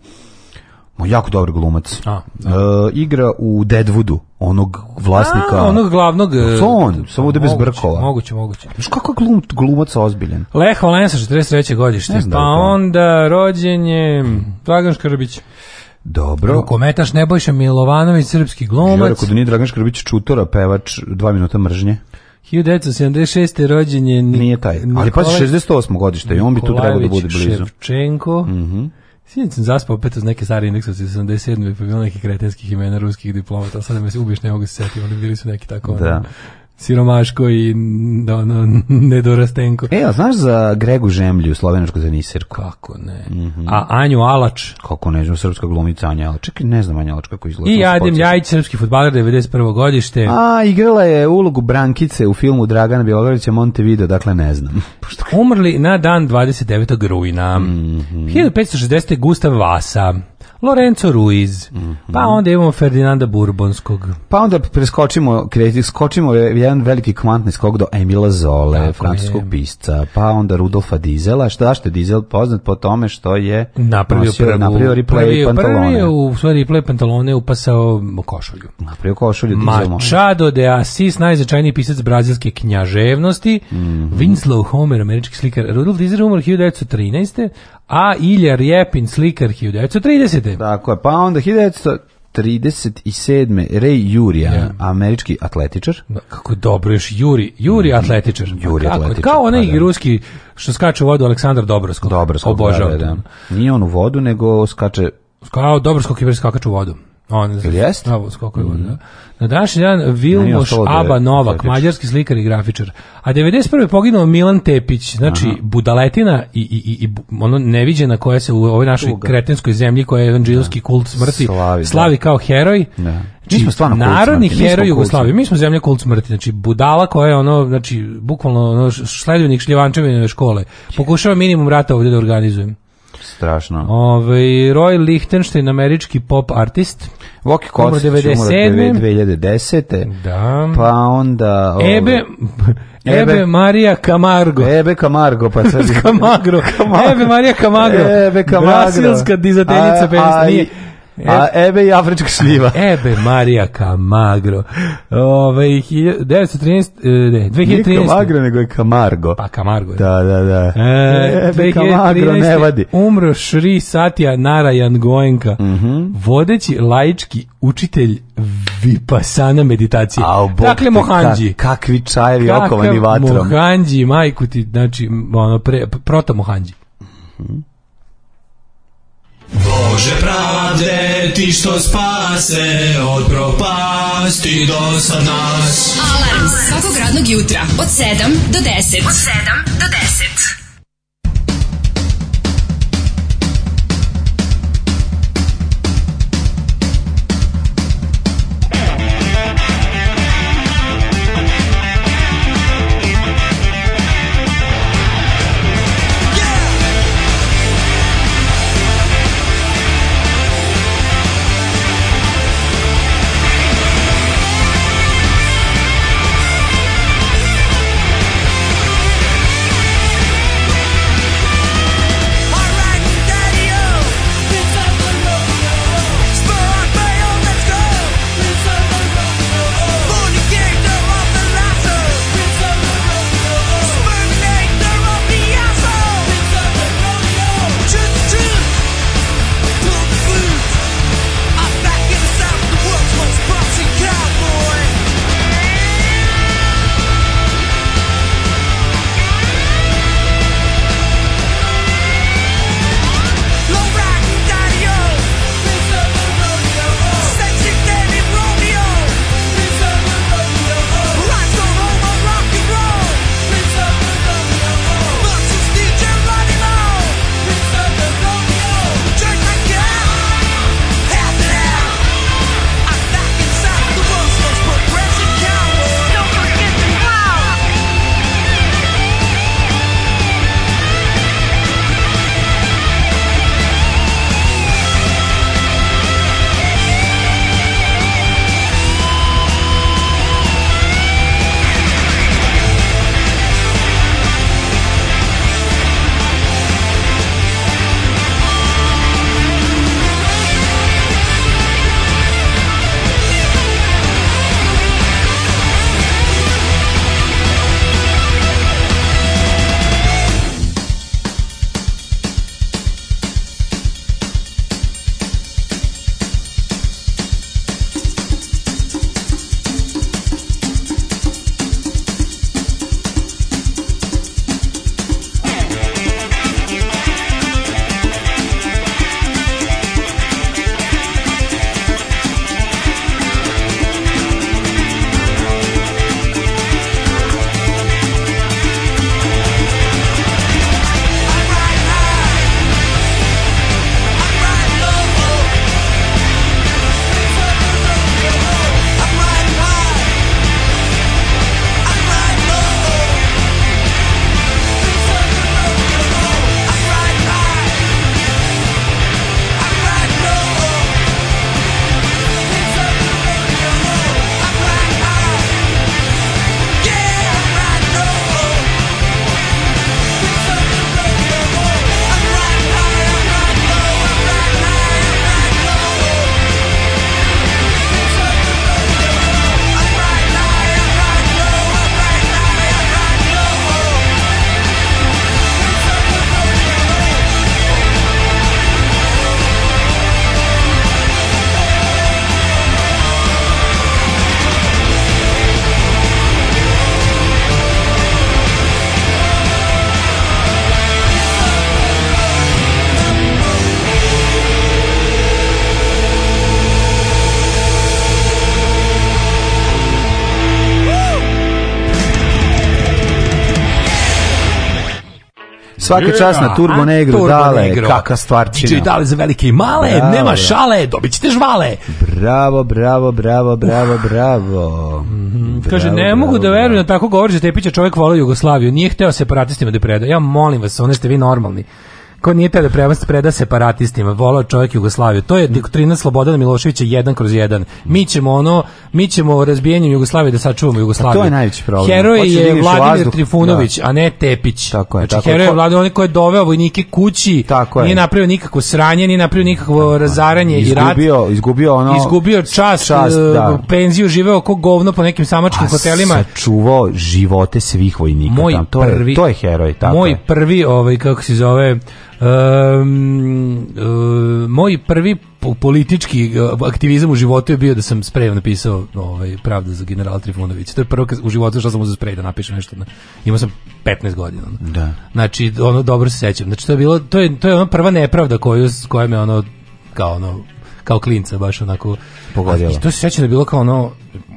Mo jako dobar glumac. A, e, igra u Deadwoodu, onog vlasnika. onog glavnog. on, e, samo da bez brkova. Moguće, moguće. Znaš kako glum, glumac ozbiljen? Leh Valensa, 43. godište. Pa onda rođenje Dragan Škrbić. Dobro. Rukometaš Nebojša Milovanović, srpski glumac. Žore, da nije Dragan Škrbić Čutora, pevač, dva minuta mržnje. 1976. rođen je Nik Nije taj, ali pa 68. godište i on bi tu trebao da bude blizu. Ševčenko. Mhm. Mm Sinoć sam zaspao opet uz neke stare indeksacije 77. i pa bilo nekih kretenskih imena ruskih diplomata, Sada me se ubiješ, ne mogu se setiti, oni bili su neki tako. Da. Ono, siromaško i ono, nedorastenko. E, a znaš za Gregu Žemlju, slovenačku tenisirku? Kako ne? Mm -hmm. A Anju Alač? Kako ne znam, srpska glumica Anja Alač. Čekaj, ne znam Anja Alač kako izgleda. I Adem Ljajić, srpski futbaler, 91. godište. A, igrala je ulogu Brankice u filmu Dragana Bjelogradića Montevideo, dakle ne znam. Umrli na dan 29. rujna. Mm -hmm. 1560. Gustav Vasa. Lorenzo Ruiz, mhm. pa onda imamo Ferdinanda Burbonskog. Pa onda preskočimo, kreti, skočimo jedan veliki kvantni skog do Emila Zole, Tako francuskog pisca, pa onda Rudolfa Dizela, šta što je Dizel poznat po tome što je napravio, nosio, replay pantalone. Prvi je u svoj replay pantalone upasao košulju. Napravio košulju Dizel Machado de Assis, najzačajniji pisac brazilske knjaževnosti, mm -hmm. Winslow Homer, američki slikar, Rudolf Dizel umor 1913. A Ilja Rjepin, slikar 1930. Tako je, pa onda 1937. Ray Jurija, yeah. američki atletičar. kako je dobro, još Juri, Juri mhm. atletičar. Juri Kao onaj pa ruski što skače u vodu Aleksandar dobrosko da, da, da. Nije on u vodu, nego skače... Kao dobrosko i skakač u vodu. On, je je mhm. Na današnji dan Vilmoš Aba Novak, mađarski slikar i grafičar. A 91. poginuo Milan Tepić, znači budaletina i, i, i, ono neviđena koja se u ovoj našoj kretinskoj kretenskoj zemlji, koja je evanđelski kult smrti, slavi, slavi kao heroj. Da. Znači, mi smo stvarno narodni heroj Jugoslavije. Mi smo zemlja kult smrti, znači budala koja je ono, znači bukvalno ono škole. Pokušava minimum rata ovdje da organizujem. Strašno. Ove, Roy Lichtenstein, američki pop artist. Voki umro 2010. Da. Pa onda... Ove, Ebe... Ebe, Ebe Marija Camargo. Ebe Camargo, pa sad... Camargo. Ebe Marija Camargo. Ebe Camargo. Brasilska dizateljica, a, a e- Ebe i afrička šljiva. Ebe Marija Kamagro. Ove, ovaj, 1913, ne, 2013. Nije Kamagro, nego je Kamargo. Pa Kamargo. Je. Da, da, da. E, e Ebe Kamagro ne vadi. Umro Šri Satya Narayan Goenka, mm -hmm. vodeći laički učitelj vipasana meditacije. A, bok, dakle, kakvi čajevi okovani vatrom. Mohanđi, majku ti, znači, ono, pre, proto Mohanđi. Mm Bože pravde, ti što spase od propasti do sad nas. Alarm svakog radnog jutra od 7 do 10. Od 7 do 10. Svaka yeah. čas na Turbo Negru, Turbo dale, Negro. kaka stvarčina. Znači, dale za velike i male, bravo, nema šale, dobit ćete žvale. Bravo, bravo, bravo, bravo, mhm, bravo. Kaže, ne mogu da verujem da tako govori za Tepića, čovjek volio Jugoslaviju, nije hteo separatistima da preda. Ja molim vas, one ste vi normalni. Ko nije teo da prevast preda separatistima, volao čovjek Jugoslaviju. To je doktrina Slobodana Miloševića jedan kroz jedan. Mi ćemo ono, mi ćemo razbijanjem Jugoslavije da sačuvamo Jugoslaviju. Pa to je najveći problem. Heroj je Vladimir Trifunović, a ne Tepić. Tako je. Znači, tako heroj je Vladimir, on koji je doveo vojnike kući, tako je. nije napravio nikakvo sranje, nije napravio nikakvo razaranje i rat. Izgubio, ono... Izgubio čast, čast e, da. penziju, živeo ko govno po nekim samačkim a hotelima. Sačuvao živote svih vojnika. Moj tam. To, prvi, je, to je heroj, tako Moj prvi, ovaj, kako se zove, Um, moj prvi politički e, aktivizam u životu je bio da sam sprejem napisao ovaj, pravdu za general Trifunovića. To je prvo u životu što sam uzeo sprej da napišem nešto. Imao sam 15 godina. Ono. Da. Znači, ono, dobro se sećam. Znači, to je, bilo, to je, to je ona prva nepravda koju, koja me ono, kao ono, kao klinca baš onako I To se sećam da je bilo kao ono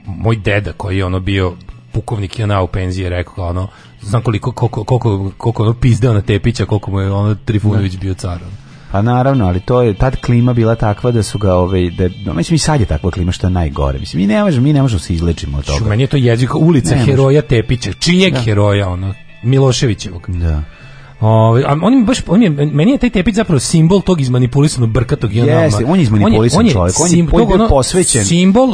moj deda koji je ono bio pukovnik je na u penziji rekao ono znam koliko, koliko, koliko, koliko pizdeo na Tepića, koliko mu je ono Trifunović bio car. Ono. Pa naravno, ali to je tad klima bila takva da su ga ove ovaj, da no, mislim i sad je takva klima što je najgore. Mislim mi ne možemo mi ne možemo se izlečiti od toga. meni je to jezik ulica ne heroja Tepića, čijeg da. heroja ono Miloševićevog. Da. Ovaj a on baš on meni je taj tepić zapravo simbol tog izmanipulisanog brkatog tog ono Jeste, on je izmanipulisan on čovjek, simbol, on ono posvećen. Simbol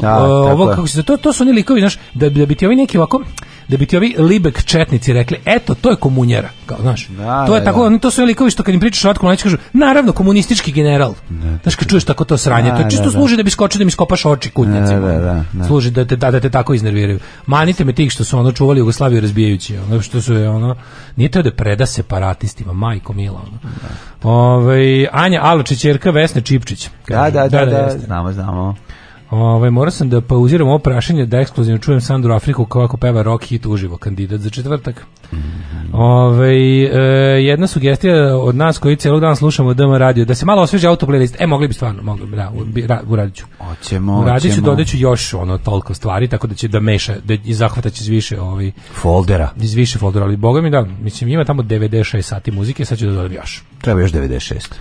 ovo kako se to to su oni likovi, znaš, da da bi ti ovi neki ovako da bi ti ovi libek četnici rekli, eto, to je komunjera, kao, znaš, to je tako, to su oni likovi što kad im pričaš ratku, oni kažu, naravno, komunistički general, da, znaš, kad čuješ tako to sranje, da, to čisto služi da bi skočio, da mi skopaš oči kutnjacima, da, služi da te, da, te tako iznerviraju. Manite me tih što su ono čuvali Jugoslaviju razbijajući, ono što su je, ono, nije to da preda separat statistima, majko mila. Ono. Ove, ovaj, Anja Aločić, Jerka Vesne Čipčić. Da, da, da, da, znamo, znamo. Ovaj morao sam da pauziram ovo prašenje da ekskluzivno čujem Sandru Afriku ako peva rock hit uživo kandidat za četvrtak. Ove, ovaj, jedna sugestija od nas koji celog dan slušamo DM radio da se malo osveže auto playlist. E mogli bi stvarno, mogli bi, da, u, Radiću uradit ću. dodat ću još ono toliko stvari tako da će da meša, da i će iz više ovaj foldera. Iz više foldera, ali boga mi da, mislim ima tamo 96 sati muzike, sad ću da dodam još. Treba još 96.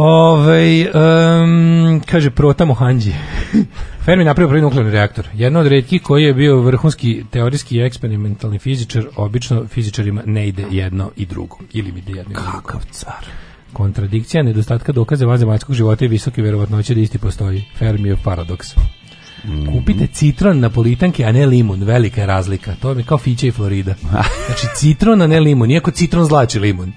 Ove, um, kaže, protamo Hanđi. Fermi napravio prvi nuklearni reaktor. Jedno od redkih koji je bio vrhunski teorijski i eksperimentalni fizičar, obično fizičarima ne ide jedno i drugo. Ili mi ide jedno Kakav i car. Kontradikcija, nedostatka dokaze vanzemaljskog života i visoke verovatnoće da isti postoji. Fermi je paradoks. Mhm. Kupite citron na politanke, a ne limun. Velika je razlika. To je kao Fiće i Florida. Znači, citron, a ne limun. Iako citron zlači limun.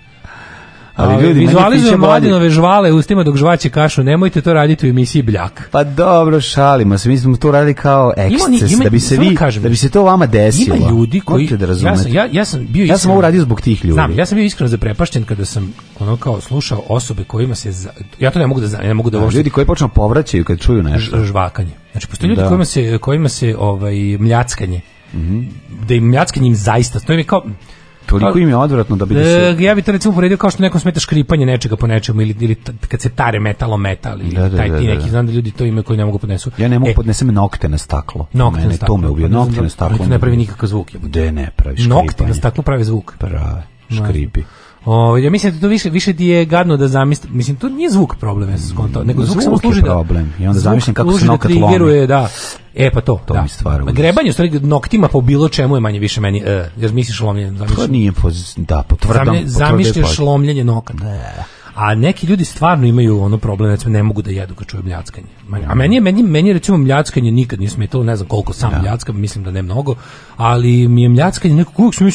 Ali, ljudi, vizualizujem mladinove žvale ustima dok žvaće kašu, nemojte to raditi u emisiji Bljak. Pa dobro, šalimo se, mi smo to radili kao eksces, da bi se vi, da bi se to vama desilo. Ima ljudi koji, da ja, sam, ja, ja sam bio Ja sam ovo radio zbog tih ljudi. Znam, ja sam bio iskreno zaprepašten kada sam ono kao slušao osobe kojima se, ja to ne mogu da znam, ne mogu da uopšte. Ljudi koji počnu povraćaju kad čuju nešto. Žvakanje. Znači, postoji ljudi kojima se, kojima se ovaj, mljackanje, mm da im mljackanje im zaista, to je kao, Toliko im je odvratno da bi se... E, ja bih to recimo uporedio kao što nekom smeta škripanje nečega po nečemu ili, ili kad se tare metalo metal ili da, da, taj ti neki, znam da ljudi to imaju koji ne mogu podnesu. Ja ne mogu e, podnesem nokte na staklo. Nokte na staklo. To me ubio, pa nokte na staklo. To ne pravi nikakav zvuk. Gde ne pravi škripanje. Nokte na staklo pravi zvuk. Prave, škripi. O, ovaj, ja mislim da to više više ti je gadno da zamislim, mislim to nije zvuk problem, ja sam skonto, nego zvuk, zvuk samo služi da problem. I onda zamislim kako se nokat lomi. Vjeruje, da. E pa to, to da. mi stvara. Grebanje stvari noktima po bilo čemu je manje više meni, e, jer misliš lomljenje, pa zamisliš. To nije poz da, potvrdam. Zamišljaš lomljenje nokat. A neki ljudi stvarno imaju ono problem, recimo ne mogu da jedu kad čuju mljackanje. A meni je meni meni recimo mljackanje nikad nije smetalo, ne znam koliko sam ja. mljackam, mislim da ne mnogo, ali mi je mljackanje nekako uvijek sam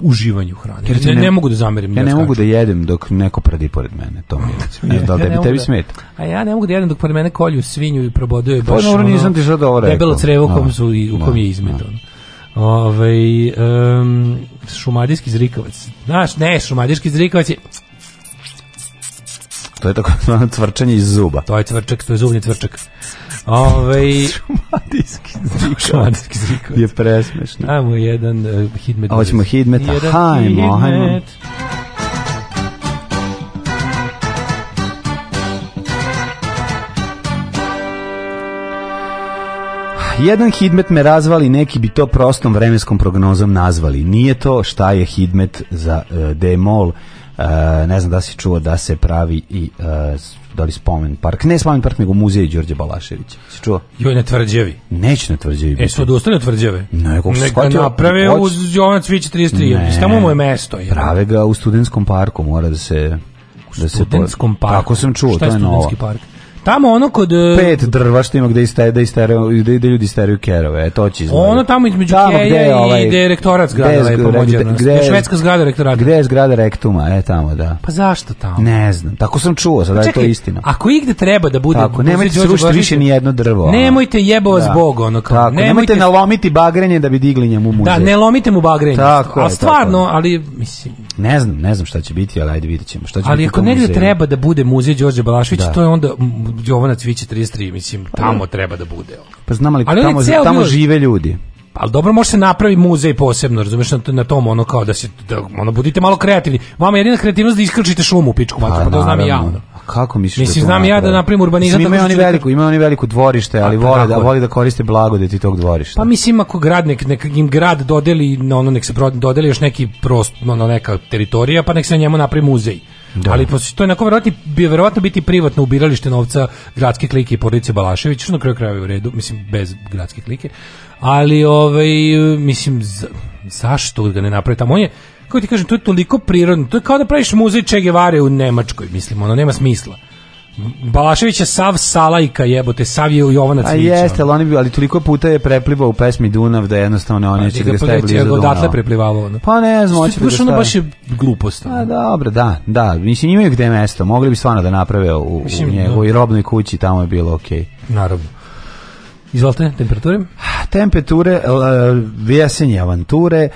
uživanju hrane. Jer ne, ne, ne, mogu da zamerim. Ja ne skaču. mogu da jedem dok neko pradi pored mene, to mi je. Ne da tebi, tebi A ja ne mogu da jedem dok pored mene kolju svinju i proboduje pa baš. Pa normalno nisam ti sad ovo Debelo crevo kom su i u kom je izmet. Ove, ovaj, um, šumadijski zrikovac. Znaš, ne, šumadijski zrikovac je to je tako zvano cvrčanje iz zuba. To je cvrčak, to je zubni cvrčak. Ovaj šumadijski šumadijski Je presmešno. Ajmo jedan uh, hidmet. Hoćemo hitmet. Jedan hajmo, hajmo. Jedan hidmet me razvali, neki bi to prostom vremenskom prognozom nazvali. Nije to šta je hidmet za uh, e, demol. E, ne znam da si čuo da se pravi i da li spomen park, ne spomen park, nego muzej Đorđe Balašević. Si čuo? Jo, na tvrđevi. Neće na tvrđevi. E, su odustali tvrđeve. Ne, kako se shvatio. naprave hoć... uz Jovan Cvić 33, ne, tamo mu je mesto. Je. Prave ga u studenskom parku, mora da se... da se, parku? Tako sam čuo, Šta je to je park? Tamo ono kod e, pet drva što ima gde istaje da gde, da ljudi isteraju kerove, e to će Ono tamo između tamo Keje ovaj, i direktorat zgrada gde, lepo švedska zgrada rektorata. Gde je zgrada rektuma, e tamo da. Pa zašto tamo? Ne znam, tako sam čuo, sad pa je to istina. Ako igde treba da bude, ako nemojte srušiti više ni jedno drvo. Ono. Nemojte jebova da. zbog ono kao. Tako, nemojte, nemojte nalomiti bagrenje da bi digli njemu muzej. Da, ne lomite mu bagrenje. Tako, a stvarno, ali mislim ne znam, ne znam šta će biti, ali ajde videćemo šta će ali biti. ako negdje treba da bude muzej Đorđe Balaševića, to je onda Jovana Cvića 33, mislim, tamo treba da bude. Ono. Pa znam ali, ali tamo, tamo žive ljudi. Pa, ali dobro može se napravi muzej posebno, razumeš, na, tom ono kao da se da, ono budite malo kreativni. Vama je jedina kreativnost da iskrčite šumu u pičku mačku, pa, pa to znam i ja. Ono. kako misliš? Mislim znam ja da napravim urbanizam. Mislim, imaju oni veliku, imaju oni veliko dvorište, ali vole da voli da koriste blagodeti tog dvorišta. Pa mislim ako grad nek, nek im grad dodeli, ono nek se dodeli još neki prost, ono neka teritorija, pa nek se na njemu napravi muzej. Da. Ali to je onako verovatno, verovatno biti privatno ubiralište novca gradske klike i porodice Balašević, što na kraju krajeva u redu, mislim, bez gradske klike. Ali, ovaj, mislim, zašto ga ne napravi tamo? je, kako ti kažem, to je toliko prirodno, to je kao da praviš muzej Čegevare u Nemačkoj, mislim, ono, nema smisla. Balašević je sav salajka jebote, sav je u Jovana Cvijića. Pa A jeste, ali, oni, ali toliko puta je preplivao u pesmi Dunav da jednostavno on pa će ga pa staje blizu Dunava. Odatle ono. preplivavao. Ono. Pa ne znam, oće da staje. Ono baš je glupost. Ono. A dobro, da, da. Mislim, imaju gde mesto. Mogli bi stvarno da naprave u, u njegovoj robnoj kući, tamo je bilo okej. Okay. Naravno. Izvolite, temperature? Temperature, vjesenje, eh, avanture,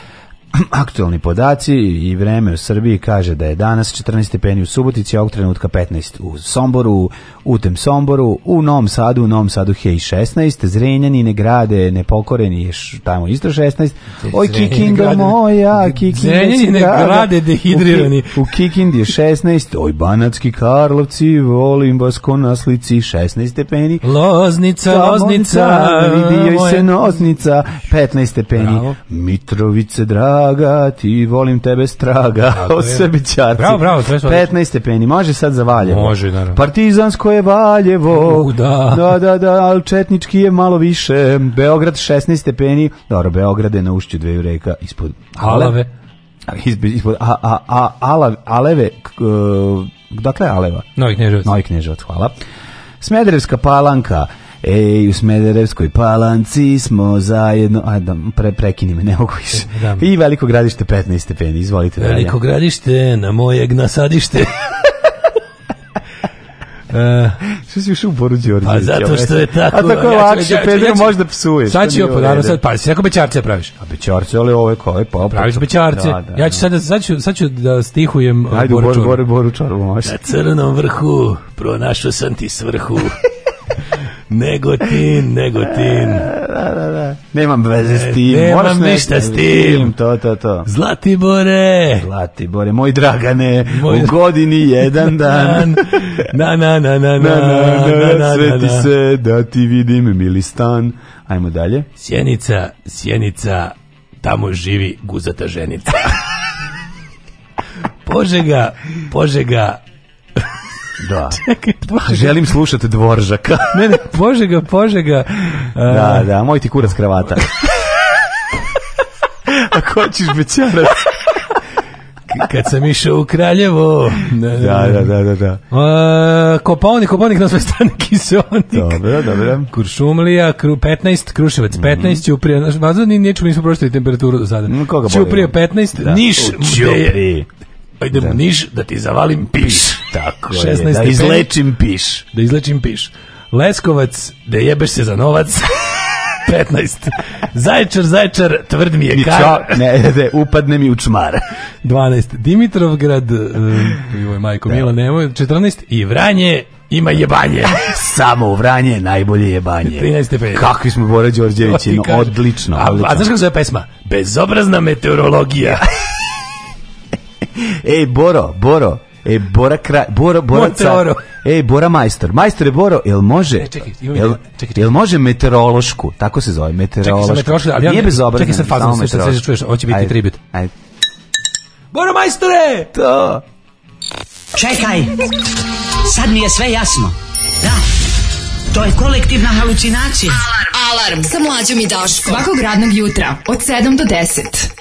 Aktualni podaci i vreme u Srbiji kaže da je danas 14 stepeni u Subotici, ovog trenutka 15 u Somboru, u tem Somboru, u Novom Sadu, u Novom Sadu Hej 16, Zrenjani ne grade, nepokoreni je tamo isto 16, oj Kikinda moja, Kikinda Zrenjani ne grade, dehidrirani. U, u Kikindi je 16, oj Banatski Karlovci, volim vas ko na 16 stepeni. Loznica, Loznica, Vidio se nosnica, 15 stepeni. Mitrovice, drago draga, ti volim tebe straga, o sebi čarci. Bravo, bravo, 15 stepeni, može sad za Valjevo. Može, naravno. Partizansko je Valjevo. U, da. Da, da, da, ali Četnički je malo više. Beograd 16 stepeni. Dobro, Beograd je na ušću dveju reka ispod Ale, Ispod, a, a, a, Alave, Aleve, e, dakle Aleva? Novi Kneževac. Novi Kneževac, hvala. Smederevska palanka, Ej, u Smederevskoj palanci smo zajedno... Ajde, da, pre, prekini me, ne mogu više. I veliko gradište 15 stepeni, izvolite. Veliko dalje. gradište na mojeg nasadište. Uh, eh. što si još u Boru Đorđevića? Pa zato što je tako. A tako je lakše, Pedro možda da psuje. Sad ću opodarno, sad, pa si rekao bećarce praviš. A bećarce, ali ove koje, pa. Praviš bećarce, ja ću sad, sad, ću, sad ću da stihujem eh, Ajde, Boru Čoru. Boru, Boru, Boru Na crnom vrhu pronašao sam ti svrhu. Negotin, Negotin. Da, da, da. Nemam veze s e, tim. Nemam ništa s tim. To, to, to. Zlatibore. Zlatibore, moj dragane, moj... u godini jedan dan. na, na, na, na, na, na, ti se, da ti vidim, Milistan stan. Ajmo dalje. Sjenica, Sjenica, tamo živi guzata ženica. Požega, Požega, da. Čekaj. Želim slušati Dvoržaka. ne, ne, Požega, Požega. Da, da, moj ti kurac kravata. Ako hoćeš bećarac. Kad sam išao u Kraljevo. Da, da, da, da. da. Uh, kopovnik, kopovnik na sve strane kiselnik. Dobro, dobro. Kuršumlija, kru, 15, Kruševac 15, mm -hmm. Ćuprija, Vazno, nismo prošli temperaturu Koga 15, da. Niš, Ćuprija pa idem da. Niš da ti zavalim piš. piš tako 16 je, da izlečim piš. Da izlečim piš. Leskovac, da jebeš se za novac. 15. Zaječar, zaječar, tvrd mi je kar. ne, ne, upadne mi u čmar. 12. Dimitrovgrad, eh, joj majko, da. mila, nemoj. 14. I Vranje, ima jebanje. Samo u Vranje najbolje jebanje. 13. Kakvi smo Bora Đorđevićino, odlično, odlično. A, a znaš kako zove pesma? Bezobrazna meteorologija. Ej, Boro, Boro, E, Bora kraj, Bora, Bora car, E, Bora majstor. Majstor je Boro, jel može? E, čekaj, jel, čekaj, jel može meteorološku? Tako se zove, meteorološku. Čekaj, sam meteorološku, ali ja, Nije bezobrazno. Čekaj, sad fazno se, sad se čuješ, hoće biti ajde, Ajde. Bora majstore! To! Čekaj, sad mi je sve jasno. Da, to je kolektivna halucinacija. Alarm, alarm, sa mlađom i Daškom. Svakog radnog jutra, od 7 do 10.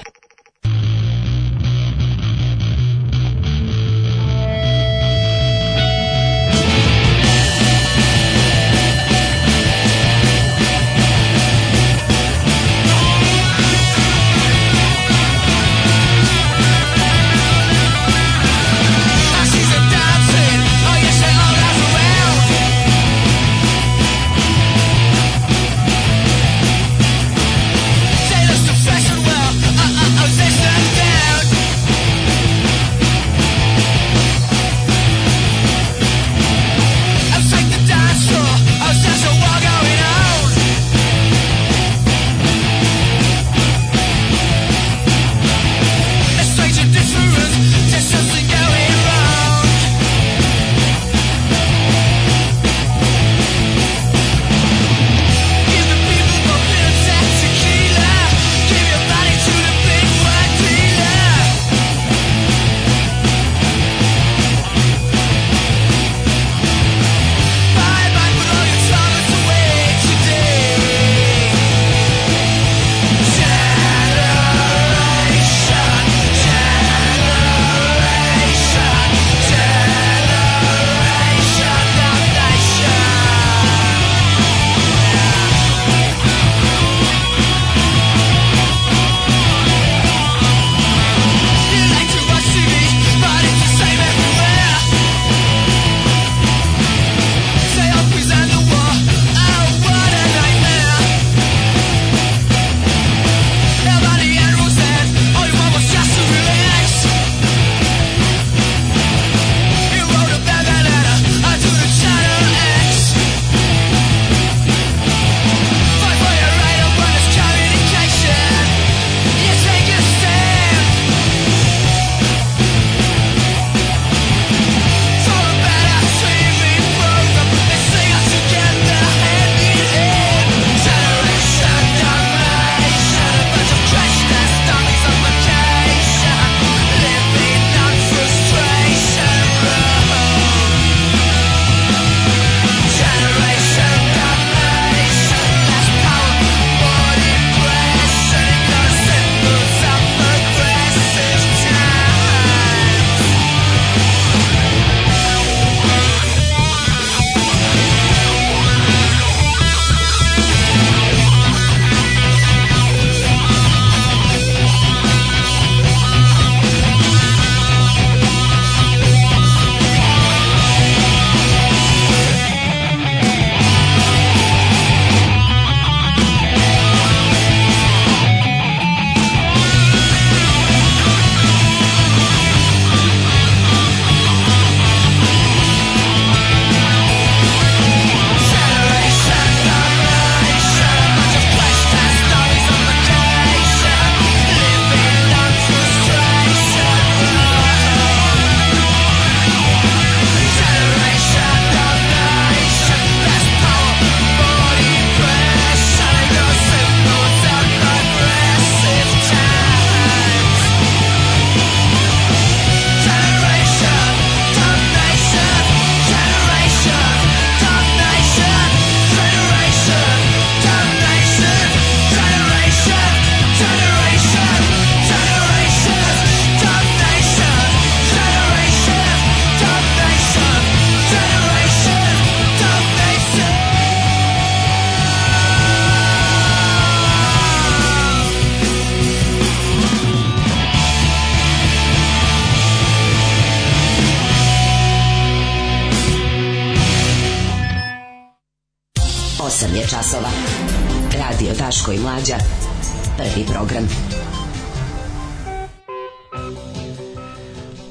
prvi program.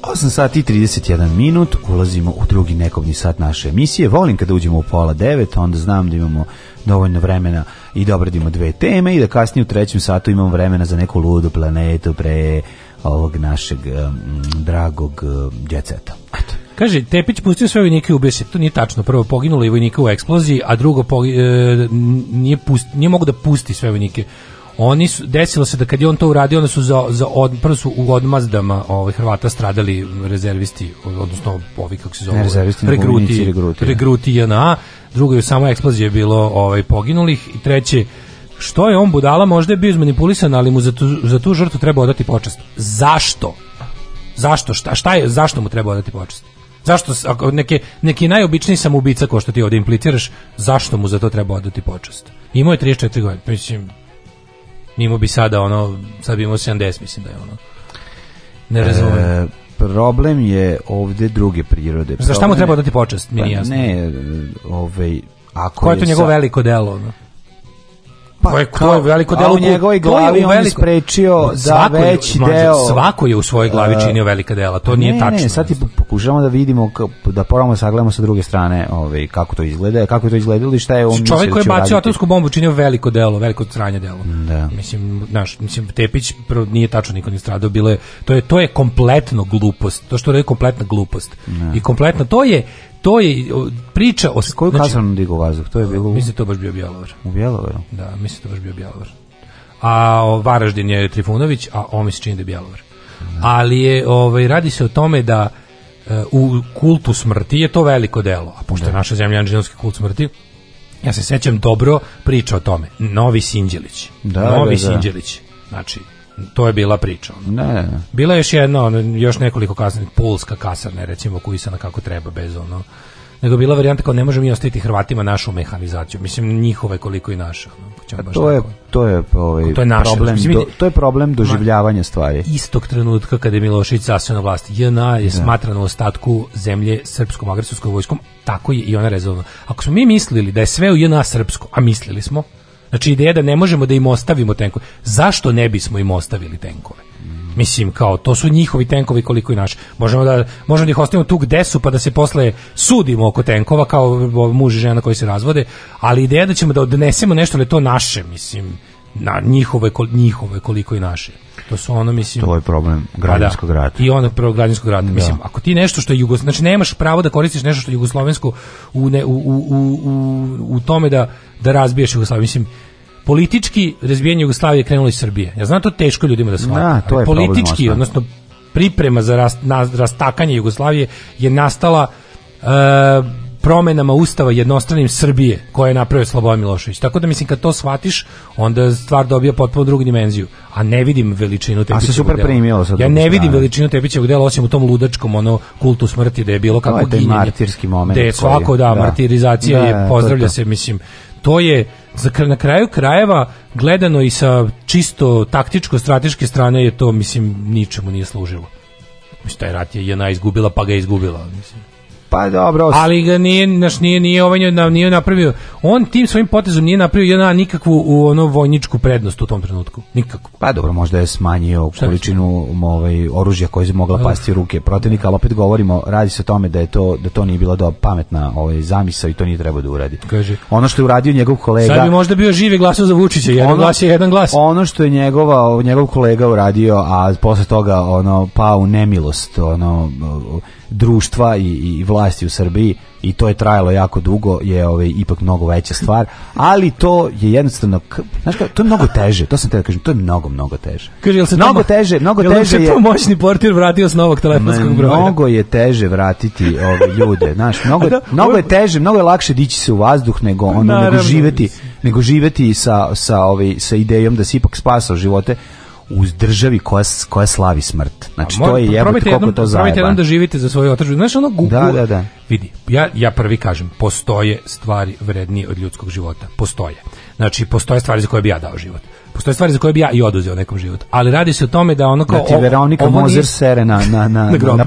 8 sati i 31 minut, ulazimo u drugi nekobni sat naše emisije. Volim kada uđemo u pola devet, onda znam da imamo dovoljno vremena i da obradimo dve teme i da kasnije u trećem satu imamo vremena za neku ludu planetu pre ovog našeg dragog um, djeceta. Eto. Kaže, Tepić pustio sve vojnike u besed. To nije tačno. Prvo, poginulo je vojnika u eksploziji, a drugo, e, nije, nije mogu da pusti sve vojnike oni su desilo se da kad je on to uradio oni su za za od, prvo su u odmazdama ovaj, Hrvata stradali rezervisti odnosno ovi kako se zove rezervisti regruti regruti, JNA drugo je samo eksplozije bilo ovaj poginulih i treće što je on budala možda je bio izmanipulisan ali mu za tu, za tu žrtvu treba odati počast zašto zašto šta, šta je zašto mu treba odati počast Zašto ako neke, neki najobičniji samoubica ko što ti ovdje impliciraš, zašto mu za to treba odati počast? Imao je 34 godine, mislim, Nimo bi sada ono, sad bi imao 70, mislim da je ono. Ne razumem. E, problem je ovdje druge prirode. Za šta mu treba dati počast? Pa, ne, e, ovaj, ako Koje je to njegovo veliko delo? Ono? Pa, je, kao, je veliko delo u njegovoj glavi on veliko... da veći deo svako je u svojoj glavi uh, činio velika dela to pa ne, nije tačno ne, sad ti pokušavamo da vidimo da poravamo sagledamo sa druge strane ovaj kako to izgleda kako je to izgledalo i šta je on čovjek koji je bacio atomsku bombu činio veliko delo veliko stranje delo mislim naš mislim Tepić prvo nije tačno niko nije stradao bilo je to je to je kompletno glupost to što je kompletna glupost i kompletno to je to je priča o... Koju znači, kazanu To je bilo... Mislim to baš bio Bjelovar. U Bjelovaru? Da, mislim to baš bio Bjelovar. A Varaždin je Trifunović, a on mi se čini da je Bjelovar. Ali je, ovaj, radi se o tome da e, u kultu smrti je to veliko delo, a pošto je naša zemlja anđelski kult smrti, ja se sećam dobro priča o tome. Novi Sinđelić. Da, Novi da, da. Sinđelić. Znači, to je bila priča. Ono. ne Bila je još jedna, ono, još nekoliko kasnih, polska kasarna, recimo, na kako treba, bez ono, nego bila varijanta kao ne možemo i ostaviti Hrvatima našu mehanizaciju. Mislim njihove koliko i naša. Ono, to, je, to je ovaj to je problem. to je problem doživljavanja stvari. Istog trenutka kada je Milošić zasio na vlast, JNA je smatrana u ostatku zemlje srpskom agresorskom vojskom, tako je i ona rezolvno. Ako smo mi mislili da je sve u JNA srpsko, a mislili smo, Znači ideja da ne možemo da im ostavimo tenkove. Zašto ne bismo im ostavili tenkove? Mislim, kao, to su njihovi tenkovi koliko i naši. Možemo da, možemo da ih ostavimo tu gde su, pa da se posle sudimo oko tenkova, kao muž i žena koji se razvode, ali ideja da ćemo da odnesemo nešto, ali to naše, mislim, na njihove, njihove koliko i naše. To su ono, mislim... To je problem građanskog rata. I ono prvo građanskog rata. Mislim, ako ti nešto što je Jugos... Znači, nemaš pravo da koristiš nešto što je jugoslovensko u, u, u, u, u tome da, da razbiješ Jugoslaviju. Mislim, politički razbijanje Jugoslavije krenulo iz Srbije. Ja znam to teško ljudima da shvate. to politički, odnosno priprema za rast, rastakanje Jugoslavije je nastala e, promenama ustava jednostranim Srbije koje je napravio Slobodan Milošević. Tako da mislim kad to shvatiš, onda stvar dobija potpuno drugu dimenziju. A ne vidim veličinu tebi. A se super sad. Ja ne vidim veličinu Tepićevog dela osim u tom ludačkom ono kultu smrti da je bilo kako ginjenje. martirski moment. Da je svako da, martirizacija je pozdravlja se mislim to je na kraju krajeva gledano i sa čisto taktičko strateške strane je to mislim ničemu nije služilo. Mislim taj rat je jedna izgubila pa ga je izgubila mislim. Pa dobro. Ali ga nije, naš nije nije ovaj nije, nije napravio. On tim svojim potezom nije napravio jedna nikakvu u ono vojničku prednost u tom trenutku. Nikakvu. Pa dobro, možda je smanjio Šta količinu ovaj oružja koje je mogla pasti u ruke protivnika, ali opet govorimo, radi se o tome da je to da to nije bila do pametna ovaj zamisao i to nije trebao da uradi. Kaže. Ono što je uradio njegov kolega. Sad bi možda bio živi glasao za Vučića, jedan ono, glas je jedan glas. Ono što je njegova njegov kolega uradio, a posle toga ono pa u nemilost, ono društva i, i vlasti u Srbiji i to je trajalo jako dugo je ovaj ipak mnogo veća stvar ali to je jednostavno znaš to je mnogo teže to sam te da kažem to je mnogo mnogo teže kaže jel se mnogo teže mnogo jel teže je moćni portir vratio s novog telefonskog broja mnogo je teže vratiti ove ljude znaš mnogo mnogo je teže mnogo je lakše dići se u vazduh nego ono nego živeti nego živeti sa sa ovaj sa idejom da si ipak spasao živote u državi koja, koja slavi smrt. Znači, to je kako to zajeba. Probajte jednom da živite za svoju otržbu. Znaš, ono, gugu, da, da, vidi, ja, ja prvi kažem, postoje stvari vrednije od ljudskog života. Postoje. Znači, postoje stvari za koje bi ja dao život postoje stvari za koje bi ja i oduzeo nekom život. Ali radi se o tome da ono kao... Da ti Veronika sere na, na, na, na,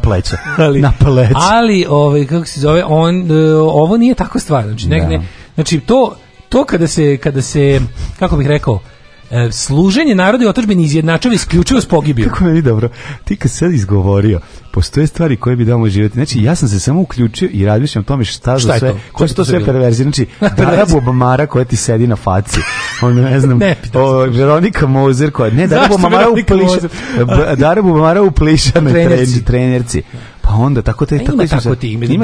na pleće. ali, ovaj, kako se zove, on, e, ovo nije tako stvar. Znači, ne, znači to, to kada se, kada se, kako bih rekao, E, služenje narodu i otačbini izjednačava isključivo s pogibijom. Kako meni dobro. Ti kad sad izgovorio, postoje stvari koje bi damo živjeti. Znači, ja sam se samo uključio i razmišljam o tome šta, šta sve, to? koje su to sve perverzije. Znači, Dara Bobamara koja ti sedi na faci. On ne znam, ne, o, Veronika Mozer koja, ne, Dara Bobamara u pliša, u trenerci. trenerci. Pa onda tako te tako tako ti ima, ti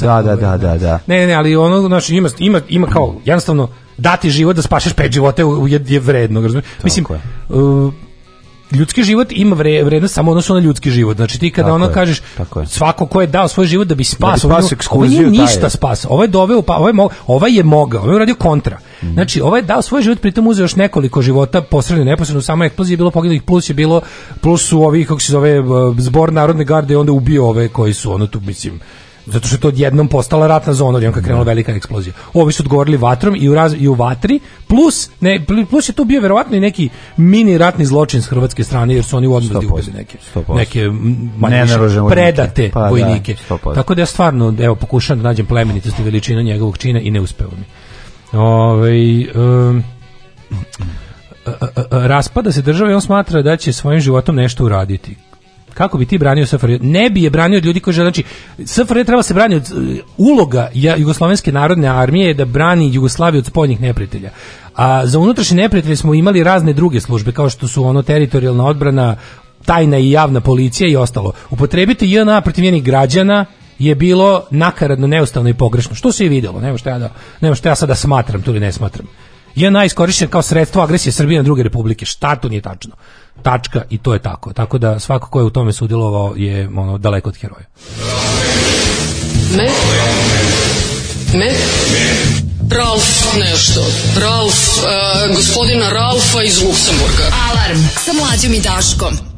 Da, da, da, da, Ne, ne, ali ono znači ima ima kao jednostavno dati život da spašeš pet života je, je vredno, Mislim, uh, ljudski život ima vre, vrednost samo odnosno na ljudski život. Znači ti kada ono kažeš svako ko je dao svoj život da bi spas, da bi ovo nije ništa spas. Ovo je doveo, pa, je ovaj je mogao, ovaj je uradio kontra. Mhm. Znači ovaj je dao svoj život, pritom uzeo još nekoliko života posredno neposredno samo je bilo poginulih plus je bilo plus su ovi kako se zove eh, zbor narodne garde onda ubio ove koji su ono tu mislim zato što je to odjednom postala ratna zona, odjednom kad krenula velika eksplozija. Ovi su odgovorili vatrom i u, i u vatri, plus, ne, plus je tu bio verovatno i neki mini ratni zločin s hrvatske strane, jer su oni u neke, predate pa vojnike. Tako da ja stvarno, evo, pokušavam da nađem plemenitost i veličinu njegovog čina i ne uspeo mi. Ove, ovaj, raspada se država i on smatra da će svojim životom nešto uraditi. Kako bi ti branio SFRJ? Ne bi je branio od ljudi koji žele, znači SFRJ treba se braniti od e, uloga Jugoslovenske narodne armije je da brani Jugoslaviju od spoljnih neprijatelja. A za unutrašnje neprijatelje smo imali razne druge službe kao što su ono teritorijalna odbrana, tajna i javna policija i ostalo. Upotrebiti JNA protiv njenih građana je bilo nakaradno, neustavno i pogrešno. Što se je vidjelo, nema što ja, da, ja sada smatram, tu ili ne smatram. JNA iskorišćen kao sredstvo agresije Srbije na druge republike. Šta tu nije tačno? tačka i to je tako. Tako da svako ko je u tome sudjelovao je ono, daleko od heroja. Me? Me? Ralf nešto. Ralf, uh, gospodina Ralfa iz Luksemburga. Alarm sa mlađom i Daškom.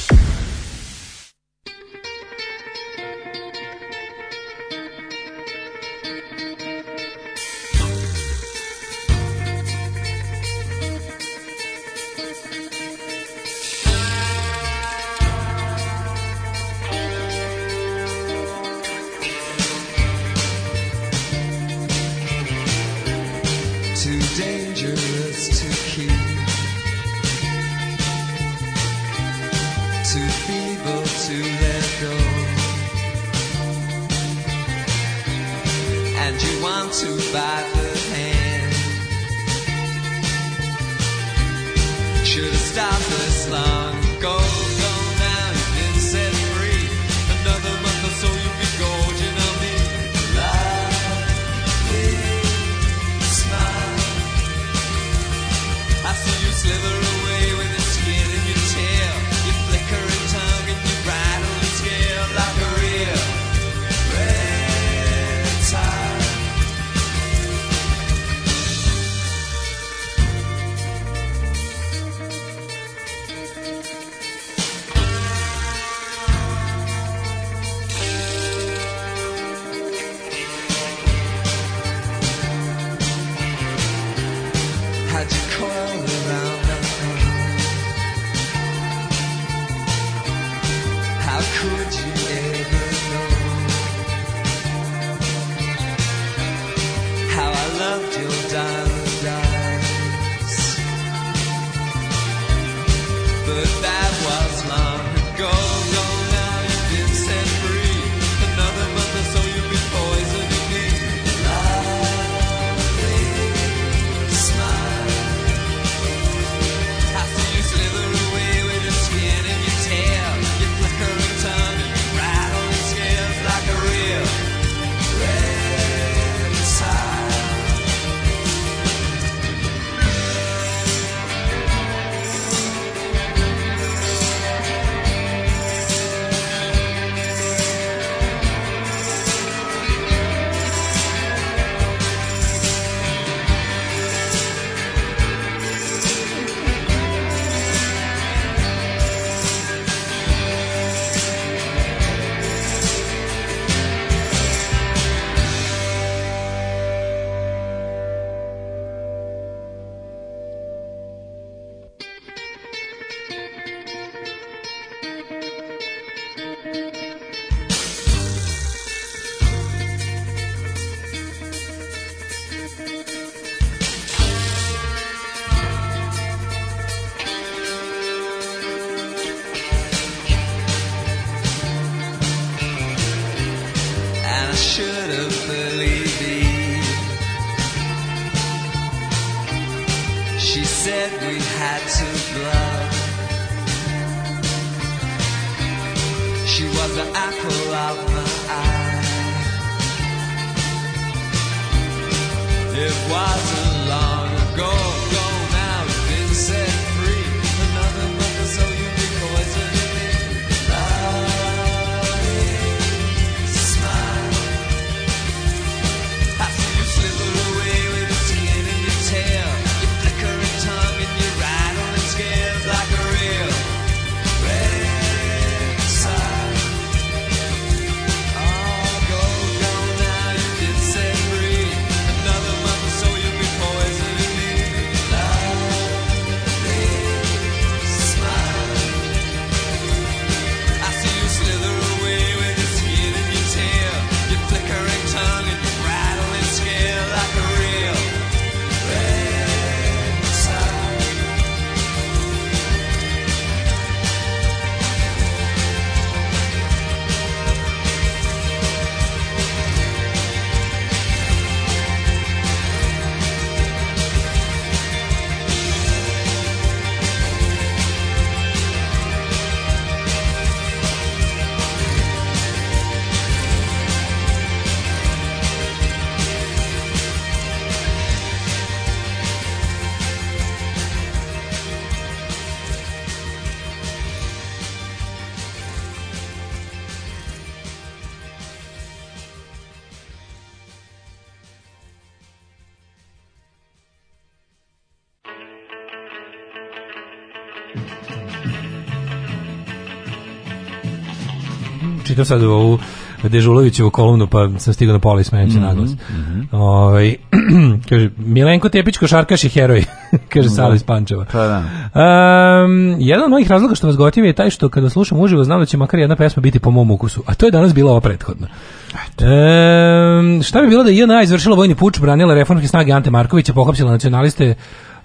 čitam sad ovu Dežulovićevu kolumnu, pa sam stigao na pola i smeneći se mhm, naglas. Mhm. Ovaj, kaže, Milenko Tepić košarkaš i heroj, kaže mm Pančeva. Um, jedan od mojih razloga što vas gotive je taj što kada slušam uživo znam da će makar jedna pesma biti po mom ukusu, a to je danas bila ova prethodna. Um, šta bi bilo da INA izvršila vojni puč, branila reformske snage Ante Markovića, pohapsila nacionaliste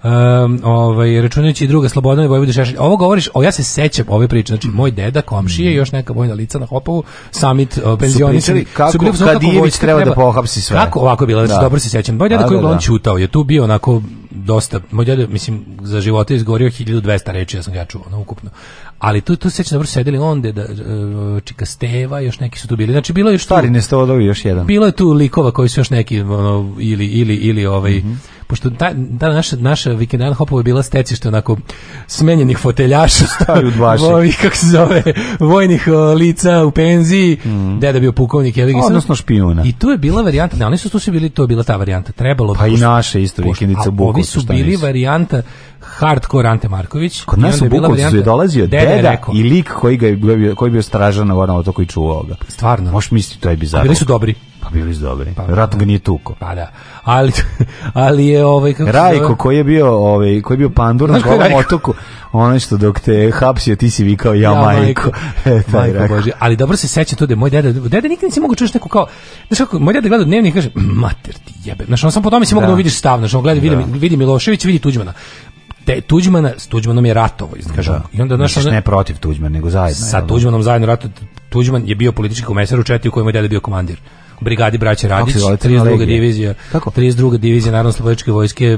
Um, ovaj, računajući i druga Slobodan i Šešelj. Ovo govoriš, o, ja se sećam ove priče, znači moj deda, komšije, mhm. još neka vojna lica na Hopovu, samit e, uh, Kako, Kadijević treba, da pohapsi sve. Kako, ovako bilo, znači dobro se sećam. Moj deda da, koji je čutao je tu bio onako dosta, moj deda, mislim, za života je izgovorio 1200 reči, ja sam ga čuo, na ono, ukupno. Ali tu, tu sećam, dobro sedeli onda, da, e, Čika Steva, još neki su tu bili. Znači, bilo je Stari Nestodovi, još jedan. Bilo je tu likova koji su još neki, ono, ili, ili, ili, ovaj, mhm pošto ta, ta naša, naša vikendana hopova je bila stecište onako smenjenih foteljaša, stari dvaši. Ovih, kako se zove, vojnih lica u penziji, mm. deda bio pukovnik, je Odnosno špijuna. I tu je bila varijanta, ne, oni su tu bili, to je bila ta varijanta, trebalo. Pa i naše isto vikendice Bukovca. Ovi su bili varijanta hardcore Ante Marković. Kod nas u Bukovcu je dolazio deda, deda i lik koji, ga je, koji bio stražan na otoku i čuvao ga. Stvarno. Možeš misliti, to je bizarro. Bili su dobri. Pa bili su dobri. Pa, nije tuko. Pa da. Ali, ali je ovaj... Kako Rajko koji je bio, ovaj, koji je bio pandur na ovom otoku, ono što dok te hapsio ti si vikao ja, ja majko. E, taj majko Bože. Ali dobro se seća to da moj deda, deda nikad nisi mogu čuti neku kao, znaš kako, moj deda gleda dnevnik i kaže, mater ti jebe. Znaš, on sam po tome si mogu da, vidiš stav, znaš, on gleda, vidi, vidi Milošević, vidi Tuđmana te Tuđmana s Tuđmanom je ratovo kažem da. i onda naš ne protiv Tuđmana nego zajedno sa Tuđmanom zajedno Ratovo Tuđman je bio politički komesar u četiri u kojem je deda bio komandir brigadi braće Radić, Kako 32. divizija. Kako? 32. divizija Narodno slobodičke vojske e,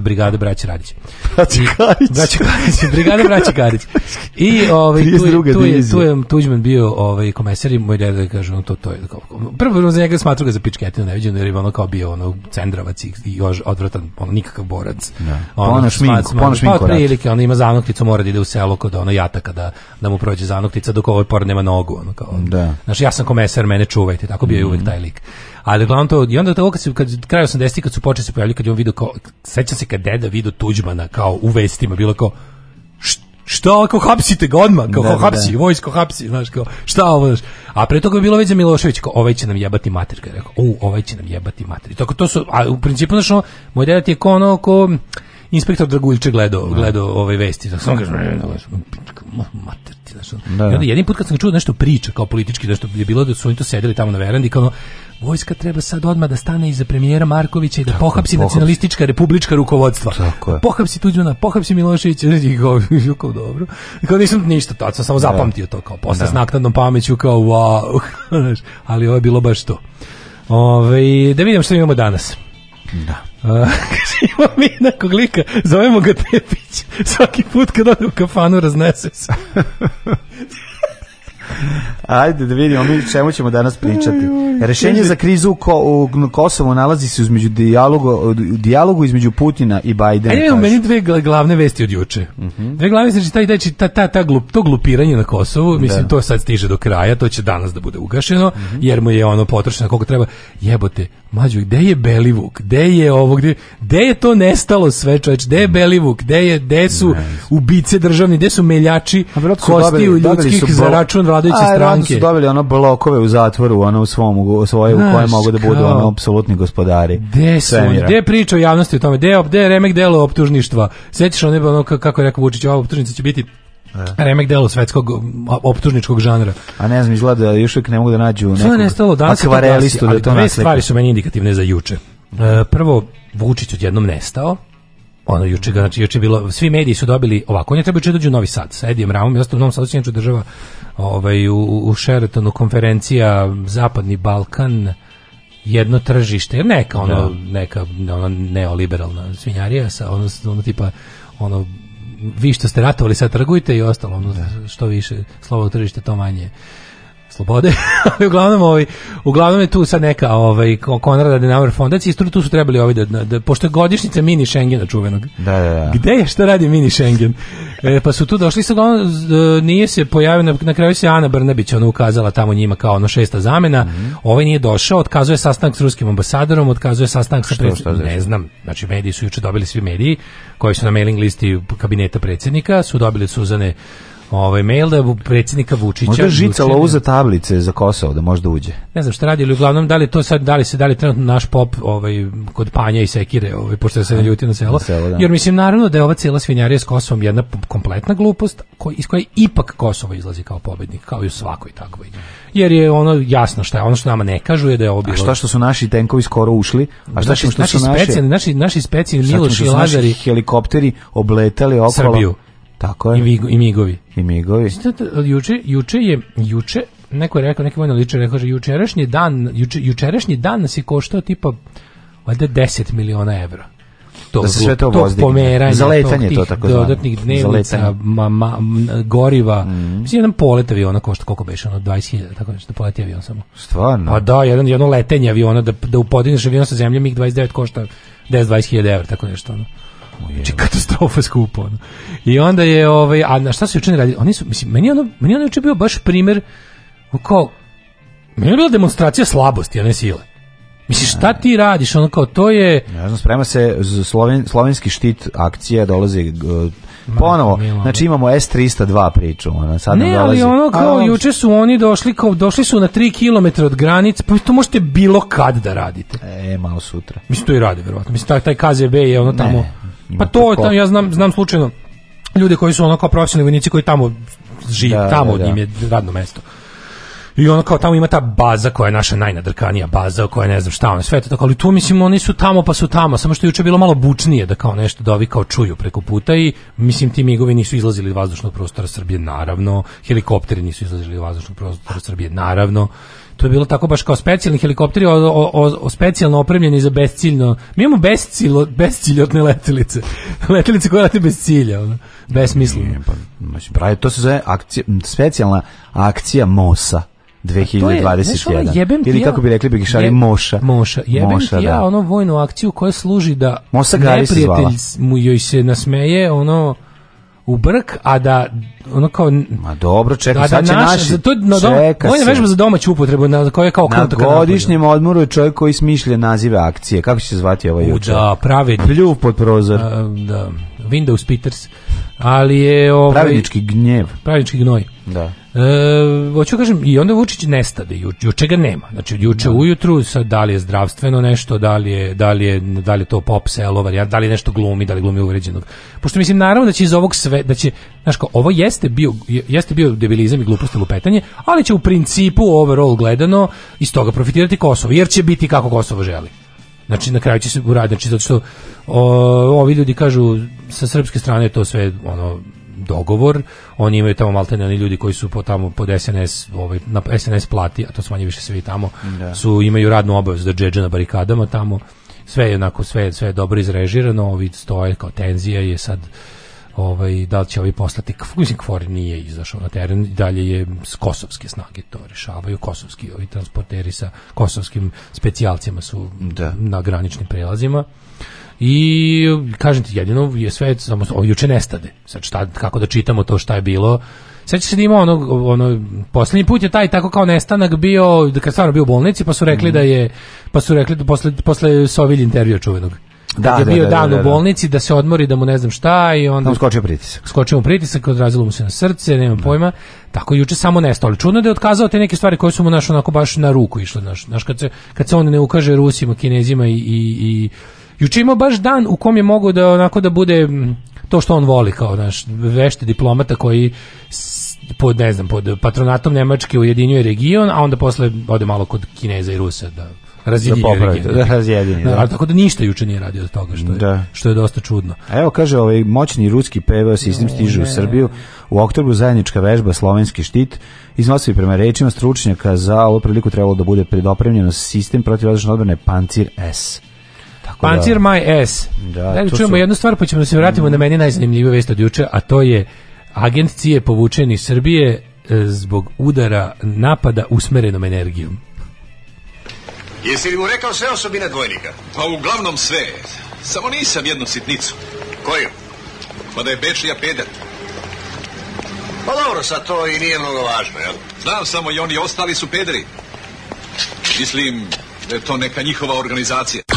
brigade braće Radić. Braće Karić. Braće braće Radić I ovaj tu, tu, je, tu je Tuđman bio ovaj komesar i moj deda kaže on to to je prvo za njega smatru ga za pičketinu vidim jer je ono kao bio ono cendravac i, još odvratan ono nikakav borac. Ja. Ono, pa znači, pa ono pa šminku, ono šminku. ono on ima zanokticu, mora da ide u selo kod ono jataka da, da mu prođe zanoktica dok ovaj por nema nogu. Ono, kao, ono. da. Znaš, ja sam komesar, mene čuvajte. Tako bio je uvijek taj lik. Ali uglavnom to, i onda to, kad, kad kraj 80 kad su počeli se pojavljati, kad je on vidio kao, sećam se kad deda vidio Tuđmana kao u vestima, bilo kao, šta ako hapsite ga odmah, kao, da, kao hapsi, da. vojsko hapsi, znaš, kao, šta ovo, znaš. A pre toga je bilo već za Milošević, kao, ovaj će nam jebati mater, kao, rekao, o, ovaj će nam jebati mater. I tako, to su, a u principu, znaš, moj deda ti je kao ono, ko, inspektor Draguljče gledao, gledao ove vesti, tako sam kaže, mater, jebote. Znači, ono. da. I onda jedan put kad sam čuo nešto priča kao politički, nešto je bilo da su oni to sedeli tamo na verandi kao ono, vojska treba sad odmah da stane iza premijera Markovića i da pohapsi, nacionalistička republička rukovodstva. Tako je. Pohapsi Tuđmana, pohapsi Miloševića, i kao, dobro. I kao nisam ništa, to sam samo zapamtio to kao posle s naknadnom pameću kao wow. ali ovo je bilo baš to. Ove, ovaj, da vidim što imamo danas. Da. Imamo mi jednakog lika, zovemo ga Tepić. Svaki put kad ode u kafanu raznese se. Ajde da vidimo mi čemu ćemo danas pričati. Rešenje za krizu Ko u Kosovu nalazi se između dijalogu, dijalogu između Putina i Bajdena. Ajde, meni dve glavne vesti od juče. Mm -hmm. Dve glavne vesti, znači, taj, ta, ta, ta glup, to glupiranje na Kosovu, mislim, to sad stiže do kraja, to će danas da bude ugašeno, mhm. jer mu je ono potrošeno koliko treba. Jebote, mađu, gde je Belivuk? Gde je ovo? Gde, gde je to nestalo sve, čoveč? Gde je mhm. Belivuk? Gde, je, gde su ubice državni? Gde su meljači kostiju ljudskih za račun vladajuće a, onda su dobili ono blokove u zatvoru, ono u svom u u koje mogu da budu ono apsolutni gospodari. Gde su? Gde priča o javnosti o tome? Gde je, remek delo optužništva? Sjetiš, ono, ono kako je rekao Vučić, ova optužnica će biti e. remek delo svetskog optužničkog žanra. A ne znam, izgleda da još uvijek ne mogu da nađu nekog je nestalo, danas akvarelistu da to naslika. Dve stvari su meni indikativne za juče. E, prvo, Vučić odjednom nestao, ono juče znači juče bilo svi mediji su dobili ovako oni trebaju da Novi Sad sa Edijem Ramom i sam u Novom Sadu država ovaj u, u Sheratonu konferencija Zapadni Balkan jedno tržište neka ono neka ono, neoliberalna svinjarija sa ono, ono tipa ono vi što ste ratovali sad trgujte i ostalo ono, što više slovo tržište to manje slobode. uglavnom ovaj uglavnom je tu sad neka ovaj Konrad Adenauer fondacija i tu su trebali ovaj da, pošto je godišnjica mini Schengena čuvenog. Da, da, da. Gde je što radi mini Schengen? E, pa su tu došli e, nije se pojavio na, kraju se Ana Brnabić ona ukazala tamo njima kao ono šesta zamena. Mm Ovaj nije došao, otkazuje sastanak s ruskim ambasadorom, otkazuje sastanak sa predsjednikom. Ne znam, znači mediji su juče dobili svi mediji koji su na mailing listi kabineta predsjednika, su dobili Suzane ovaj mail da je predsjednika Vučića. Možda žica lovu za tablice za Kosovo da možda uđe. Ne znam šta radi, ali uglavnom da li to sad da li se da li trenutno naš pop ovaj kod Panja i Sekire, ovaj pošto se ljuti na selo. Jer mislim naravno da je ova cijela svinjarija s Kosovom jedna kompletna glupost koji iz koje ipak Kosovo izlazi kao pobjednik kao i u svakoj takvoj. Jer je ono jasno šta je, ono što nama ne kažu je da je ovo bilo. A šta što su naši tenkovi skoro ušli? A šta znači, što su naši specijalni, naši naši Miloš i helikopteri obletali okolo Srbiju. Tako je. I, vigo, i migovi. I migovi. Sada, juče, juče je, juče, neko je rekao, neki vojni ličar rekao, jučerašnji dan, juče, jučerašnji dan nas je koštao tipa, valjda 10 miliona evra to, da se sve to, to pomeranje, za letanje to tako dodatnih dnevnica, ma, ma, goriva. Mm. Mislim, jedan polet aviona košta koliko beše, ono 20.000, tako nešto, da poleti avion samo. Stvarno? Pa da, jedan, jedno letenje aviona, da, da upodineš avion sa zemljom, ih 29 košta 10-20.000 evra, tako nešto, ono. Znači katastrofa skupo. Ono. I onda je ovaj a na šta su juče radili? Oni su mislim meni ono meni ono juče bio baš primjer ono kao meni je bila demonstracija slabosti, a ne sile. Mislim šta ti radiš? Ono kao, to je... ja znam, sprema se sloven, slovenski štit akcija, dolazi ponovo. znači imamo S302 priču. Ona, sad ne, dolazi... ali ono kao, A, ono juče su oni došli, kao, došli su na 3 km od granice, pa to možete bilo kad da radite. E, malo sutra. Mislim, to i rade, verovatno. Mislim, taj, taj KZB je ono tamo... Pa to je ja znam, znam slučajno ljude koji su ono kao profesionalni vojnici koji tamo žive, tamo da, da. im je radno mesto. I ono kao tamo ima ta baza koja je naša najnadrkanija baza, koja ne znam šta, ono sve to tako, ali tu mislim oni su tamo pa su tamo, samo što je juče bilo malo bučnije da kao nešto da ovi kao čuju preko puta i mislim ti migovi nisu izlazili iz vazdušnog prostora Srbije naravno, helikopteri nisu izlazili iz vazdušnog prostora Srbije naravno to je bilo tako baš kao specijalni helikopteri o, o, o, specijalno opremljeni za besciljno. Mi imamo bescilo, besciljotne letelice. letelice koje lete bez cilja, ono. Znači, Pa, to se zove akcija, specijalna akcija MOSA. 2021. Je, ono Ili kako bi rekli Begišari, je, Moša. Moša. Jebem moša, ti ja ono vojnu akciju koja služi da Mosa neprijatelj mu joj se nasmeje, ono u brk, a da ono kao ma dobro čeka da, sad će naš, naši to na čeka on je vežba za domaću upotrebu na koje kao na godišnjem odmoru je čovjek koji smišlja nazive akcije kako će se zvati ovaj juče da pravi pljuv pod prozor a, da Windows Peters ali je ovaj pravički gnjev pravički gnoj da E, hoću kažem, i onda Vučić nestade, ju, juče ga nema. Znači, juče da. ujutru, sad, da li je zdravstveno nešto, da li je, da li je, da li to pop selo, da li nešto glumi, da li glumi uvređenog. Pošto mislim, naravno da će iz ovog sve, da će, ovo jeste bio, jeste bio debilizam i glupost i lupetanje, ali će u principu overall gledano iz toga profitirati Kosovo, jer će biti kako Kosovo želi. Znači, na kraju će se uraditi, znači, zato što o, ovi ljudi kažu, sa srpske strane to sve, ono, dogovor, oni imaju tamo maltene oni ljudi koji su po tamo pod SNS, ovaj, na SNS plati, a to su manje više svi tamo, su imaju radnu obavezu da džedže na barikadama tamo, sve je onako, sve, sve je dobro izrežirano, ovi stoje kao tenzija je sad ovaj, da li će ovi poslati mislim Kvor nije izašao na teren dalje je s kosovske snage to rešavaju kosovski ovi transporteri sa kosovskim specijalcima su da. na graničnim prelazima i kažem ti, jedino je sve, samo juče nestade. Sad šta, kako da čitamo to šta je bilo, Sećaš se da ima ono, ono, posljednji put je taj tako kao nestanak bio, da kad stvarno bio u bolnici, pa su rekli mm. da je, pa su rekli da posle, posle Sovilj intervjua čuvenog. Da, da, je bio da, dan da, u bolnici da se odmori da mu ne znam šta i onda Tam skočio pritisak. Skočio mu pritisak, odrazilo mu se na srce, nema pojma. Tako juče samo nestao ali Čudno da je otkazao te neke stvari koje su mu naš onako baš na ruku išle, naš, naš kad se kad se on ne ukaže Rusima, Kinezima i i, i Juče imao baš dan u kom je mogao da onako da bude to što on voli kao naš vešti diplomata koji pod ne znam pod patronatom Nemačke ujedinjuje region, a onda posle ode malo kod Kineza i Rusa da razjedinjuje da region. Da Da, tako da ništa juče nije radio od toga što je, što je dosta čudno. A evo kaže ovaj moćni ruski PVO sistem stiže u Srbiju. U oktobru zajednička vežba Slovenski štit iznosi prema rečima stručnjaka za ovu priliku trebalo da bude predopremljeno sistem protivvazdušne odbrane Pancir S. Pancir my S. Da, čujemo jednu stvar, pa ćemo da se vratimo na meni najzanimljiviju vest od juče, a to je agencije Cije iz Srbije e, zbog udara napada usmerenom energijom. Jesi li mu sve osobine dvojnika? Pa uglavnom sve. Samo nisam jednu sitnicu. Koju? Pa da je Bečija peder. Pa dobro, sad to i nije mnogo važno, jel? Znam samo i oni ostali su pederi. Mislim da je to neka njihova organizacija.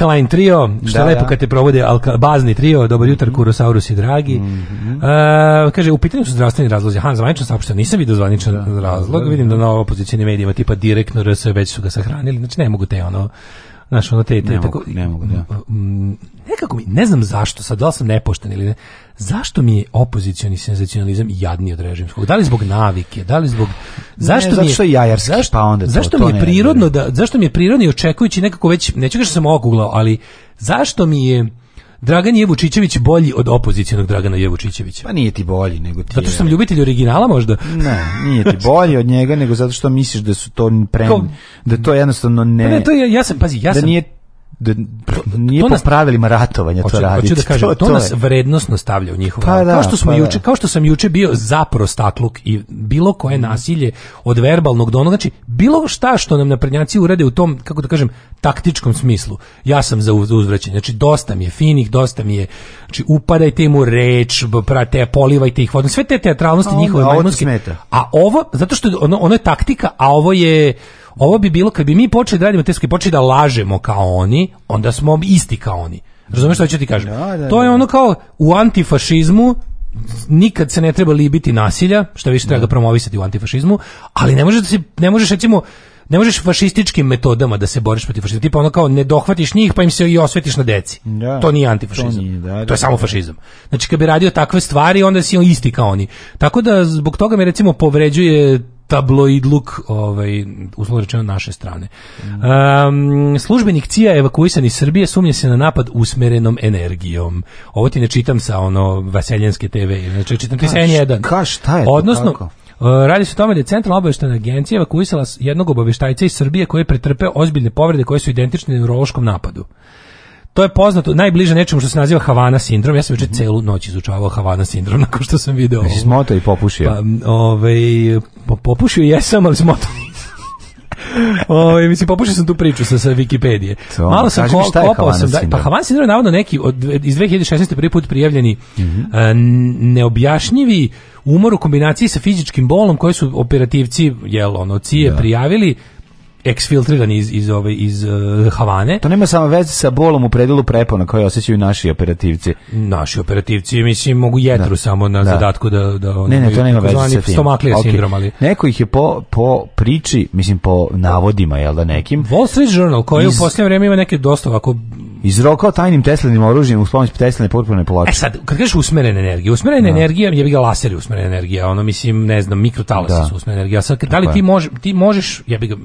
Alkaline trio, što da, je lepo da. kad te provode alka, bazni trio, dobar jutar, mhm. kurosaurusi dragi. Mm -hmm. kaže, u pitanju su zdravstveni razlozi. Han, zvanično saopšte, nisam vidio zvaničan da, razlog, vidim da na opozicijnim medijima tipa direktno RS već su ga sahranili, znači ne mogu te ono, znaš, ono te, te ne tako... Mogu, ne mogu, da. Ne nekako ne znam zašto, sad da li sam nepošten ili ne, zašto mi je opozicioni senzacionalizam jadni od režimskog? Da li zbog navike, da li zbog... Zašto mi je, zašto, pa onda zašto mi je prirodno, da, zašto mi je prirodno i očekujući nekako već, neću što sam okuglao, ali zašto mi je... Dragan Jevučićević bolji od opozicionog Dragana Jevučićevića? Pa nije ti bolji nego ti. Zato što sam ljubitelj originala možda. Ne, nije ti bolji od njega nego zato što misliš da su to pre da to jednostavno ne. Pa ne, to je, ja sam pazi, ja sam nije da nije to po pravilima ratovanja to raditi. da kažem, to, nas vrednosno stavlja u njihovu pa kao, što smo pa juče, kao što sam juče bio za i bilo koje nasilje od verbalnog do onog, znači bilo šta što nam naprednjaci urede u tom, kako da kažem, taktičkom smislu, ja sam za uzvraćanje. Znači dosta mi je finih, dosta mi je znači upadajte im u reč, prate, polivajte ih vodom, sve te teatralnosti njihove majmunske. A ovo, zato što ono-, ono je taktika, a ovo je ovo bi bilo kad bi mi počeli da radimo teske, počeli da lažemo kao oni, onda smo isti kao oni. Razumeš što ću ti kažem? to je ono kao u antifašizmu nikad se ne treba libiti nasilja, što više treba da promovisati u antifašizmu, ali ne možeš ne možeš recimo ne možeš fašističkim metodama da se boriš protiv fašizma. Tipa ono kao ne dohvatiš njih pa im se i osvetiš na deci. to nije antifašizam. To, je samo fašizam. Znači kad bi radio takve stvari onda si on isti kao oni. Tako da zbog toga me recimo povređuje tabloidluk ovaj, uslovno rečeno naše strane. Um, službenik CIA evakuisan iz Srbije sumnje se na napad usmerenom energijom. Ovo ti ne čitam sa ono vaseljanske TV, znači čitam ti sa n Ka, šta je to, Odnosno, e, Radi se o tome da je Centralna obavještajna agencija evakuisala jednog obavještajca iz Srbije koji je pretrpeo ozbiljne povrede koje su identične neurološkom napadu. To je poznato, najbliže nečemu što se naziva Havana sindrom. Ja sam već cijelu celu noć izučavao Havana sindrom nakon što sam video. Jesi smoto i popušio? Pa, ovaj, popušio jesam, ali smoto o, ovaj, mislim, popušio sam tu priču sa, sa Wikipedije. Malo sam ko, kopao sam. Da, pa Havana sindrom je navodno neki od, iz 2016. prvi put prijavljeni mhm. e, neobjašnjivi umor u kombinaciji sa fizičkim bolom koji su operativci, jel, ono, cije prijavili eksfiltrirani iz iz ove iz e, Havane. To nema samo veze sa bolom u predelu prepona koji osjećaju naši operativci. Naši operativci mislim mogu jetru samo na da. zadatku da da Ne, ne, to nema veze sa tim. Okay. Sindrom, ali neko ih je po po priči, mislim po navodima jel da nekim. Wall Street Journal koji u posljednje vrijeme ima neke dosta ovako izrokao tajnim teslenim oružjem u pomoć teslene potpune ploče. E sad, kad kažeš usmerena energija, usmerena da. energija je ga laser usmerena energija, ono mislim, ne znam, mikrotalasi da. su usmerena energija. Sad, da li ti, mož, ti možeš, ja bi ga,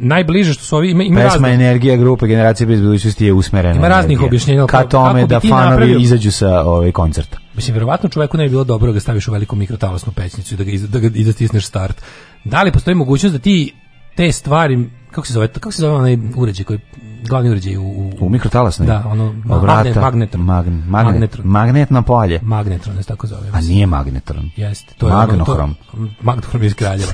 najbliže što su ovi, ima, ima Pesma razne, energija grupe generacije bez budućnosti je usmerena Ima raznih objašnjenja. Ka tome da fanovi napravio... izađu sa ovaj, koncerta. Mislim, vjerovatno čoveku ne bi bilo dobro da ga staviš u veliku mikrotalasnu pećnicu i da ga, iz, da ga izastisneš start. Da li postoji mogućnost da ti te stvari, kako se zove, kako se zove onaj uređaj koji glavni uređaj u, u, u mikrotalasnoj. Da, ono magnet, magnetron. Magne, Magnetno polje. Magnetron se tako zove. A nije magnetron. Jeste, to je magnohrom. Ono, magnohrom iz Kraljeva.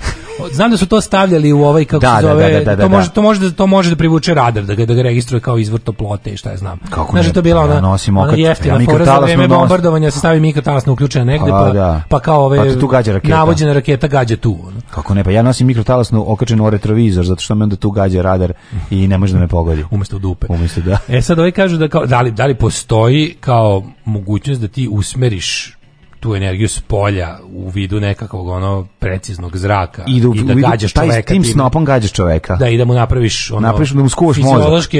Znam da su to stavljali u ovaj kako da, se zove, da, da, da, to može to može da to može da privuče radar, da ga da ga registruje kao izvor toplote i šta ja znam. Kako Znaš, ne, to bila pa ona, ja nosim okat, ona jeftina ja, fora za vreme se stavi mikrotalasno uključena negde pa, pa- da. pa kao ove pa tu gađa raketa. navođena raketa gađa tu. Ono. Kako ne, pa ja nosim mikrotalasnu okačen u retrovizor zato što me onda tu gađa radar i ne može da me pogodi umesto u dupe. Umesto da. E sad oni kažu da, kao, da, li, da li postoji kao mogućnost da ti usmeriš tu energiju s polja u vidu nekakvog ono preciznog zraka i, da, gađaš taj, čoveka. Tim snopom gađaš čoveka. Da, i da mu napraviš ono, napraviš, da mu skuvaš mozak.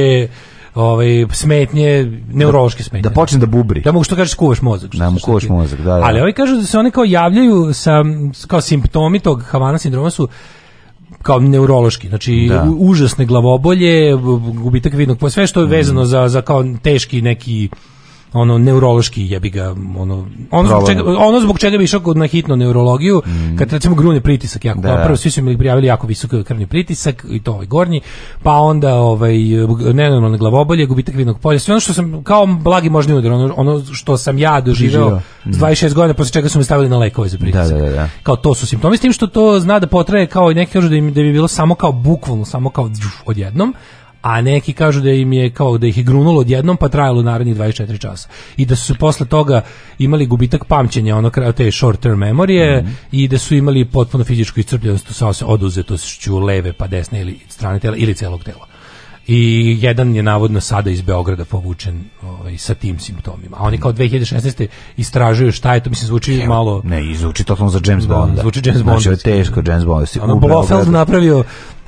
Ovaj, smetnje, neurološke smetnje. Da, počne da bubri. Da mogu što kažeš skuvaš mozak. Da mu skuvaš mozak, da, da. Ali ovi kažu da se oni kao javljaju sa, kao simptomi tog Havana sindroma su kao neurološki, znači užasne glavobolje, gubitak vidnog, sve što je vezano za, za kao teški neki ono neurološki jebi ga ono ono zbog čega, ono zbog čega bi išao na hitnu neurologiju mm. kad recimo grune pritisak jako da. Pa prvo svi su mi prijavili jako visok krvni pritisak i to ovaj gornji pa onda ovaj nenormalne glavobolje gubitak vidnog polja sve ono što sam kao blagi možni udar ono, ono što sam ja doživio mm. 26 godina posle čega su me stavili na lekove za pritisak da, da, kao to su simptomi s tim što to zna da potraje kao i neki kažu da im da bi bilo samo kao bukvalno samo kao odjednom a neki kažu da im je kao da ih je grunulo odjednom pa trajalo narednih 24 časa i da su se posle toga imali gubitak pamćenja ono te short term memorije i da su imali potpuno fizičku iscrpljenost sa oduzetošću leve pa desne ili strane tela ili celog tela i jedan je navodno sada iz Beograda povučen ovaj, sa tim simptomima. A oni kao 2016. istražuju šta je to, mislim, zvuči malo... Ne, zvuči totalno za James Bonda. Da, zvuči James Znači, je teško James Ono, Blofeld napravio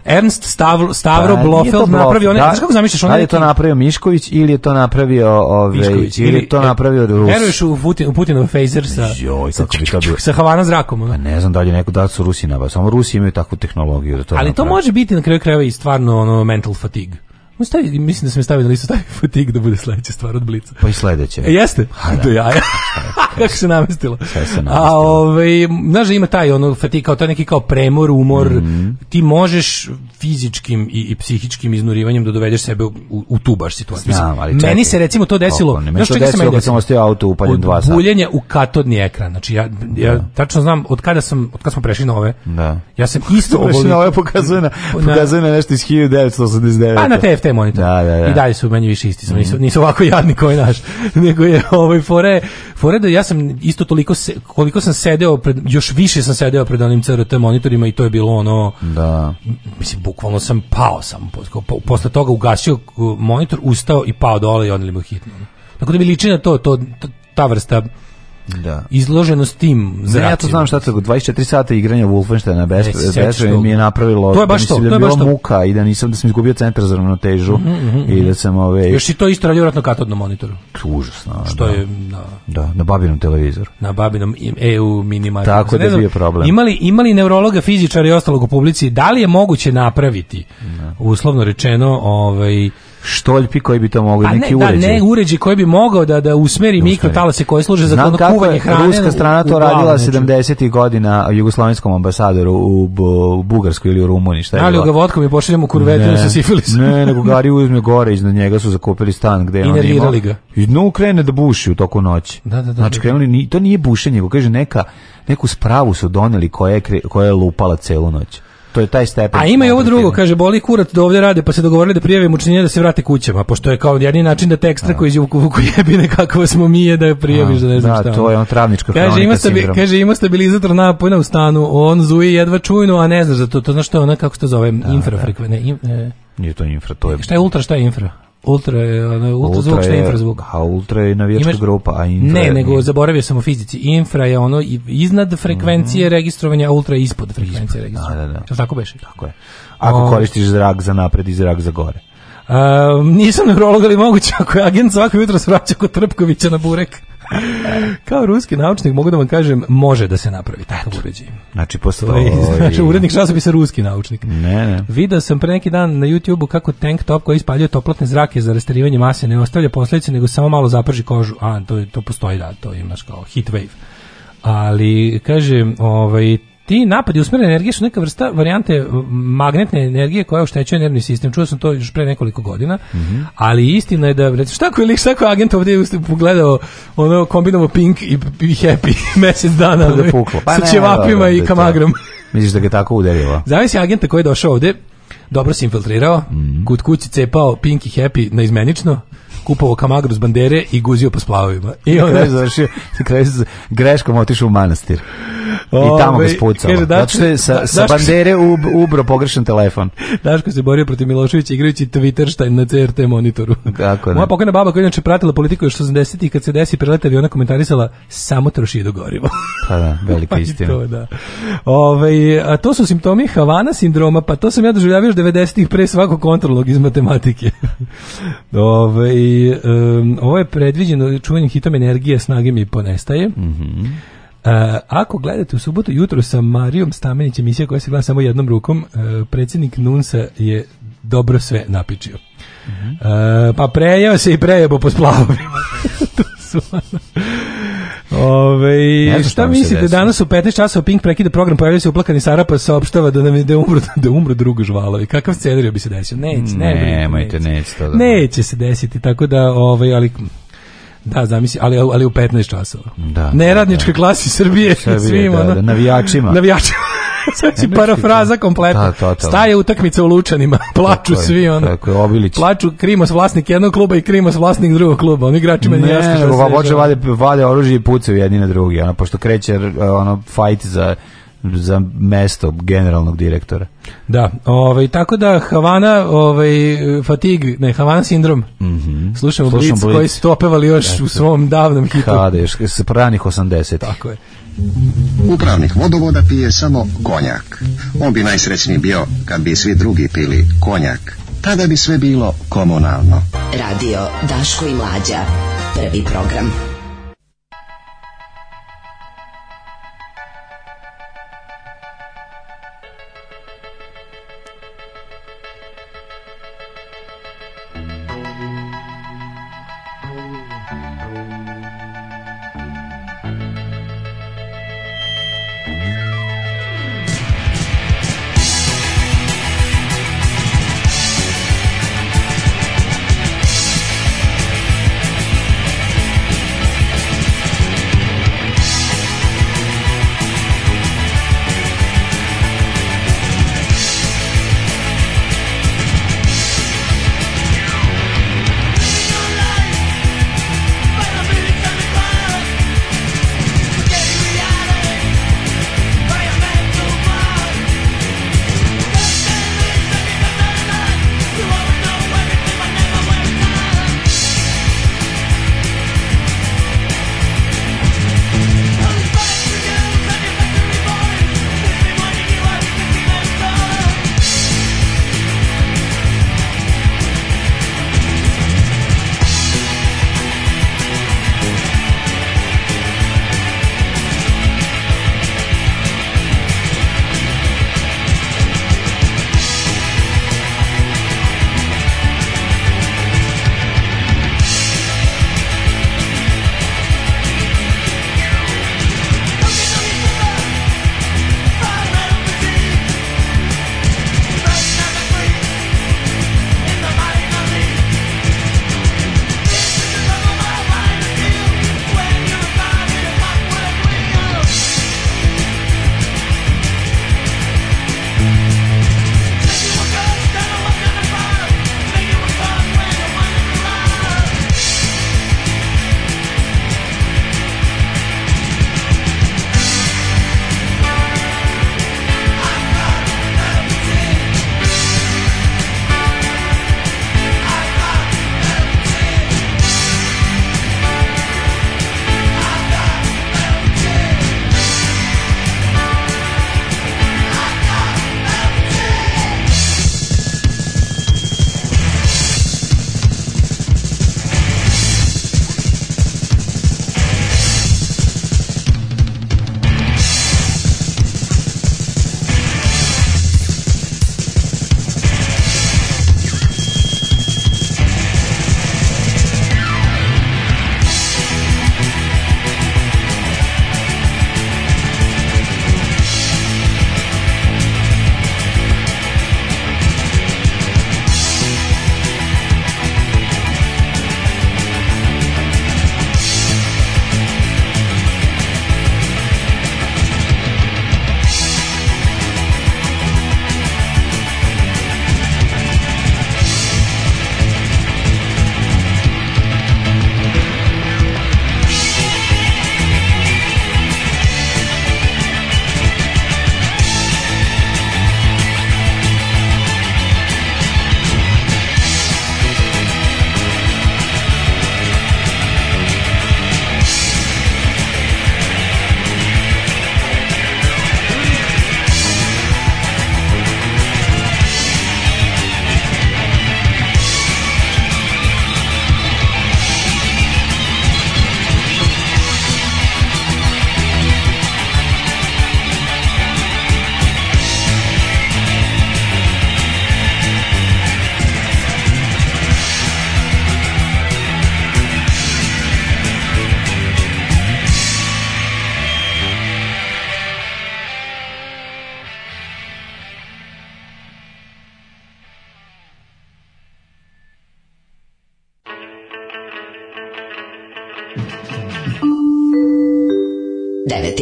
Ernst Stavro da, pa, Blofeld napravio one, da, kako zamišljaš one? je to napravio Mišković ili je to napravio ovaj Mišković, ili, je to napravio e, Rus? Veruješ u Putin, u sa Joj, bi Sa Havana zrakom. Ono. Pa ne znam da li je neko da su Rusi na samo Rusi imaju takvu tehnologiju da to. Ali to može biti na kraju krajeva i stvarno ono mental fatigue. Stavi, mislim da sam stavio na listu, stavi fatig da bude sledeća stvar od blica. Pa i sledeće. E, jeste? Ha, da. Do jaja. Kako se namestilo. Kako se namestilo. A, ovaj, znaš da ima taj ono fatig, kao taj neki kao premor, umor. Mm -hmm. Ti možeš fizičkim i, i psihičkim iznurivanjem da dovedeš sebe u, u tu baš situaciju. Znam, ali čekaj. Meni se recimo to desilo. Kako, ne, meni se desilo sam auto upaljen dva sata. Buljenje u katodni ekran. Znači ja, ja tačno znam od kada sam, od kada smo prešli nove. Da. Ja sam isto... Prešli nove pokazuje na, pokazuje na nešto iz 1989. Pa na TFT te monitor. Da, da, I dalje su meni više isti, mm. nisu, mhm. nisu ovako jadni koji naš, nego je ovaj fore, fore da ja sam isto toliko se, koliko sam sedeo pred, još više sam sedeo pred onim CRT monitorima i to je bilo ono da. mislim bukvalno sam pao sam posle toga ugasio monitor, ustao i pao dole i odneli mu hitno. Tako da mi liči na to, to ta vrsta da. izloženost tim zracima. ja to znam šta to 24 sata igranja Wolfensteina bez, e, mi je napravilo to je baš da to, je muka i da nisam da sam izgubio centar za ravnotežu mm -hmm, i da sam ove Još i to isto radio vjerojatno katodnom monitoru. Užasno. Što je na da, na babinom televizoru. Na babinom EU minimalno. Tako da je bio problem. Imali imali neurologa, fizičara i ostalog u publici, da li je moguće napraviti uslovno rečeno ovaj štoljpi koji bi to mogli, pa neki ne, uređaj. Da, ne, uređaj koji bi mogao da, da usmeri mikrotalase koje služe za kuvanje hrane. Ruska strana to radila 70. Znači. godina jugoslovenskom ambasadoru u, u Bugarskoj ili u Rumuniji. Šta je Ali ga vodkom i pošaljamo kurvetinu kurvetu sa sifilisom. ne, nego Gari uzme gore, iznad njega su zakupili stan gde je on imao. ga. I dno krene da buši u toku noći. Da, da, da, znači, krenuli, to nije bušenje, nego kaže neka, neku spravu su doneli koja je, koja je lupala celu noć to je taj stepen. A ima i ovo drugo, kaže, boli kurat da ovdje rade, pa se dogovorili da prijave mučenje da se vrate kućama, pošto je kao jedini način da te ekstra koji u Vuku jebine nekako smo mi je da je prijaviš, da ne znam šta. Da, to je on ono travnička kaže, ima kaže, ima stabilizator napojna u stanu, on zuje jedva čujno, a ne znaš za to, to znaš što ona, kako se to zove, infrafrekvene, e. nije to infra, to je... Šta je ultra, šta je infra? ultra, ono, ultrazvuk je infrazvuk. A ultra je navijačka grupa, a infra Ne, nego zaboravio sam u fizici. Infra je ono iznad frekvencije mhm. registrovanja, a ultra je ispod frekvencije ispod, registrovanja. Da, da, da. Tako beše? Tako je. Ako um, koristiš zrak za napred i zrak za gore nisam neurolog, ali moguće ako je agent svako jutro svraća kod Trpkovića na burek. Kao ruski naučnik mogu da vam kažem, može da se napravi takav uređaj. Znači, postoji... Ovaj, znači, urednik se ruski naučnik. Ne, ne. Video sam pre neki dan na youtube kako tank top koji ispaljuje toplotne zrake za rasterivanje mase ne ostavlja posljedice, nego samo malo zaprži kožu. A, to, to postoji, da, to imaš kao heat wave. Ali, kažem ovaj, ti napadi usmjerene energije su neka vrsta varijante magnetne energije koja oštećuje nervni sistem. Čuo sam to još pre nekoliko godina, mhm. ali istina je da, reći šta je lik, šta agent ovdje pogledao ono kombinovo pink i, i happy Mesec dana da ovaj, pa sa ćevapima i kamagrom. Misliš da ga tako Zavisi agenta koji je došao ovdje, dobro se infiltrirao, mm -hmm. kut kući cepao Happy na izmenično, kupovao kamagru s bandere i guzio po splavovima. I on je završio, greškom otišao u manastir. I tamo ga ovaj, spucao. sa, sa bandere ubro pogrešan telefon. Daško se borio protiv Miloševića igrajući Twitterštajn na CRT monitoru. Moja pokojna baba koja inače pratila politiku još 80-ih kad se desi i ona komentarisala samo troši do gorivo. Pa da, velika pa istina. to, da. Ove, ovaj, a to su simptomi Havana sindroma, pa to sam ja doživljavio još 90-ih pre svakog kontrolog iz matematike. Ove, ovaj, um, ovo je predviđeno čuvanjem hitom energije, snage mi ponestaje. Mhm. E, ako gledate u subotu jutro sa Marijom Stamenić emisija koja se gleda samo jednom rukom, e, predsjednik Nunsa je dobro sve napičio. Mm -hmm. pa prejeo se i prejebo po splavovima. Ove, šta, šta mislite, danas u 15 časova Pink prekida program, pojavlja se uplakani Sara pa saopštava da nam je da umru, da umru drugo žvalovi. Kakav scenarij bi se desio? Neće, ne, mm, Nemojte, neće. to da... neće se desiti, tako da, ovaj, ali da, zamisli, ali, ali u 15 časova. Da. Neradničke da, da. klasi Srbije, Srbije svima. Da, ono, da, navijačima. Navijačima. parafraza kompletna. Staje utakmica u Lučanima, plaču svi oni Tako je, Obilić. Plaču Krimos vlasnik jednog kluba i Krimos vlasnik drugog kluba. Oni igrači meni jasno. Ne, valje oružje i pucaju jedni na drugi, ono, pošto kreće ono, fight za za mesto generalnog direktora. Da, ovaj, tako da Havana, ovaj, fatig, ne, Havana sindrom, mm -hmm. slušamo Blitz, Blitz, koji su topevali još u svom davnom hitu. Kada, još s pranih 80. Tako je. Upravnik vodovoda pije samo konjak. On bi najsrećniji bio kad bi svi drugi pili konjak. Tada bi sve bilo komunalno. Radio Daško i Mlađa. Prvi program.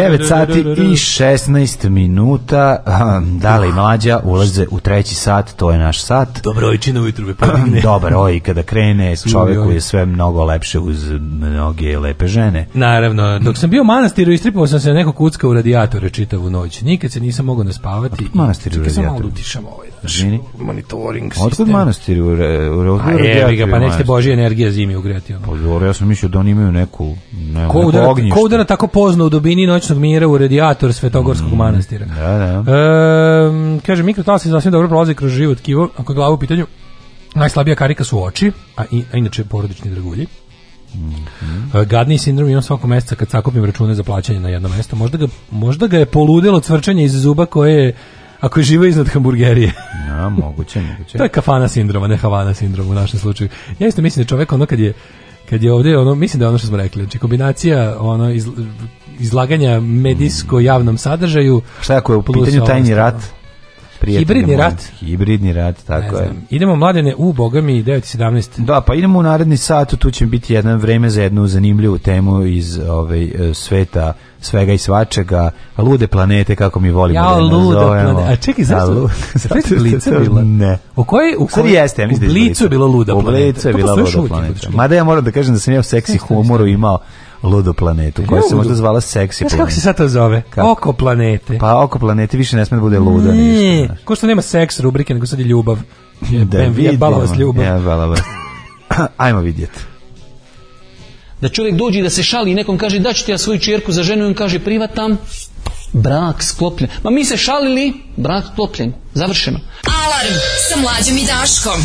9 sati i 16 minuta. da li mlađa ulaze u treći sat, to je naš sat. Dobar ojčina ujutru me podigne. Dobar oj, kada krene, čovjeku je sve mnogo lepše uz mnoge lepe žene. Naravno, dok sam bio u manastiru, istripao sam se neko kucka u radijatore čitavu noć. Nikad se nisam mogao naspavati. Manastir u radijatoru? malo utišam ovaj, naš monitoring sistem. Otkud manastir u, u, A evi ga, pa nećete božija energija zimi ugrijati ono. Pa ja sam mislio da oni imaju neku, neku, ko udara, tako pozno u dubini noć noćnog mira u radijator Svetogorskog mm, manastira. Da, da. E, kaže, je dobro prolazi kroz život kivo, ako je glava u pitanju, najslabija karika su oči, a, i, a inače porodični dragulji. Mm -hmm. Gadni sindrom imam svakog meseca kad sakupim račune za plaćanje na jedno mesto. Možda ga, možda ga je poludilo cvrčanje iz zuba koje je ako je živa iznad hamburgerije. Ja, moguće, moguće. to je kafana sindroma, ne havana sindrom u našem slučaju. Ja isto mislim da čovjek ono kad je kad je ovdje ono mislim da je ono što smo rekli znači kombinacija ono iz, izlaganja medijsko javnom sadržaju. Šta ako je u pitanju ono tajni rat? Hibridni moj, rat. Hibridni rat, tako je. Idemo mladene u Bogami 9.17. Da, pa idemo u naredni sat, tu će biti jedan vreme za jednu zanimljivu temu iz ove, ovaj, sveta svega i svačega, lude planete kako mi volimo ja, da lude planete. A čekaj, zašto? Ja, je Ne. U kojoj? U kojoj? jeste, mislim u blicu je bila luda planeta. U blicu je pa bila luda planeta. Mada ja moram da kažem da sam ja seksi humoru imao ludo planetu, koja se možda zvala seksi planeta. kako se sad to zove? Kako? Oko planete. Pa oko planete više ne sme da bude luda. Ne, ništa, ko što nema seks rubrike, nego sad je ljubav. Je, da Je bala vas ljubav. bala vas. Ajmo vidjeti. Da čovjek dođe da se šali i nekom kaže da ću ti ja svoju čerku za ženu i on kaže privatam, brak sklopljen. Ma mi se šalili, brak sklopljen. Završeno. Alarm sa Mlađem i Daškom.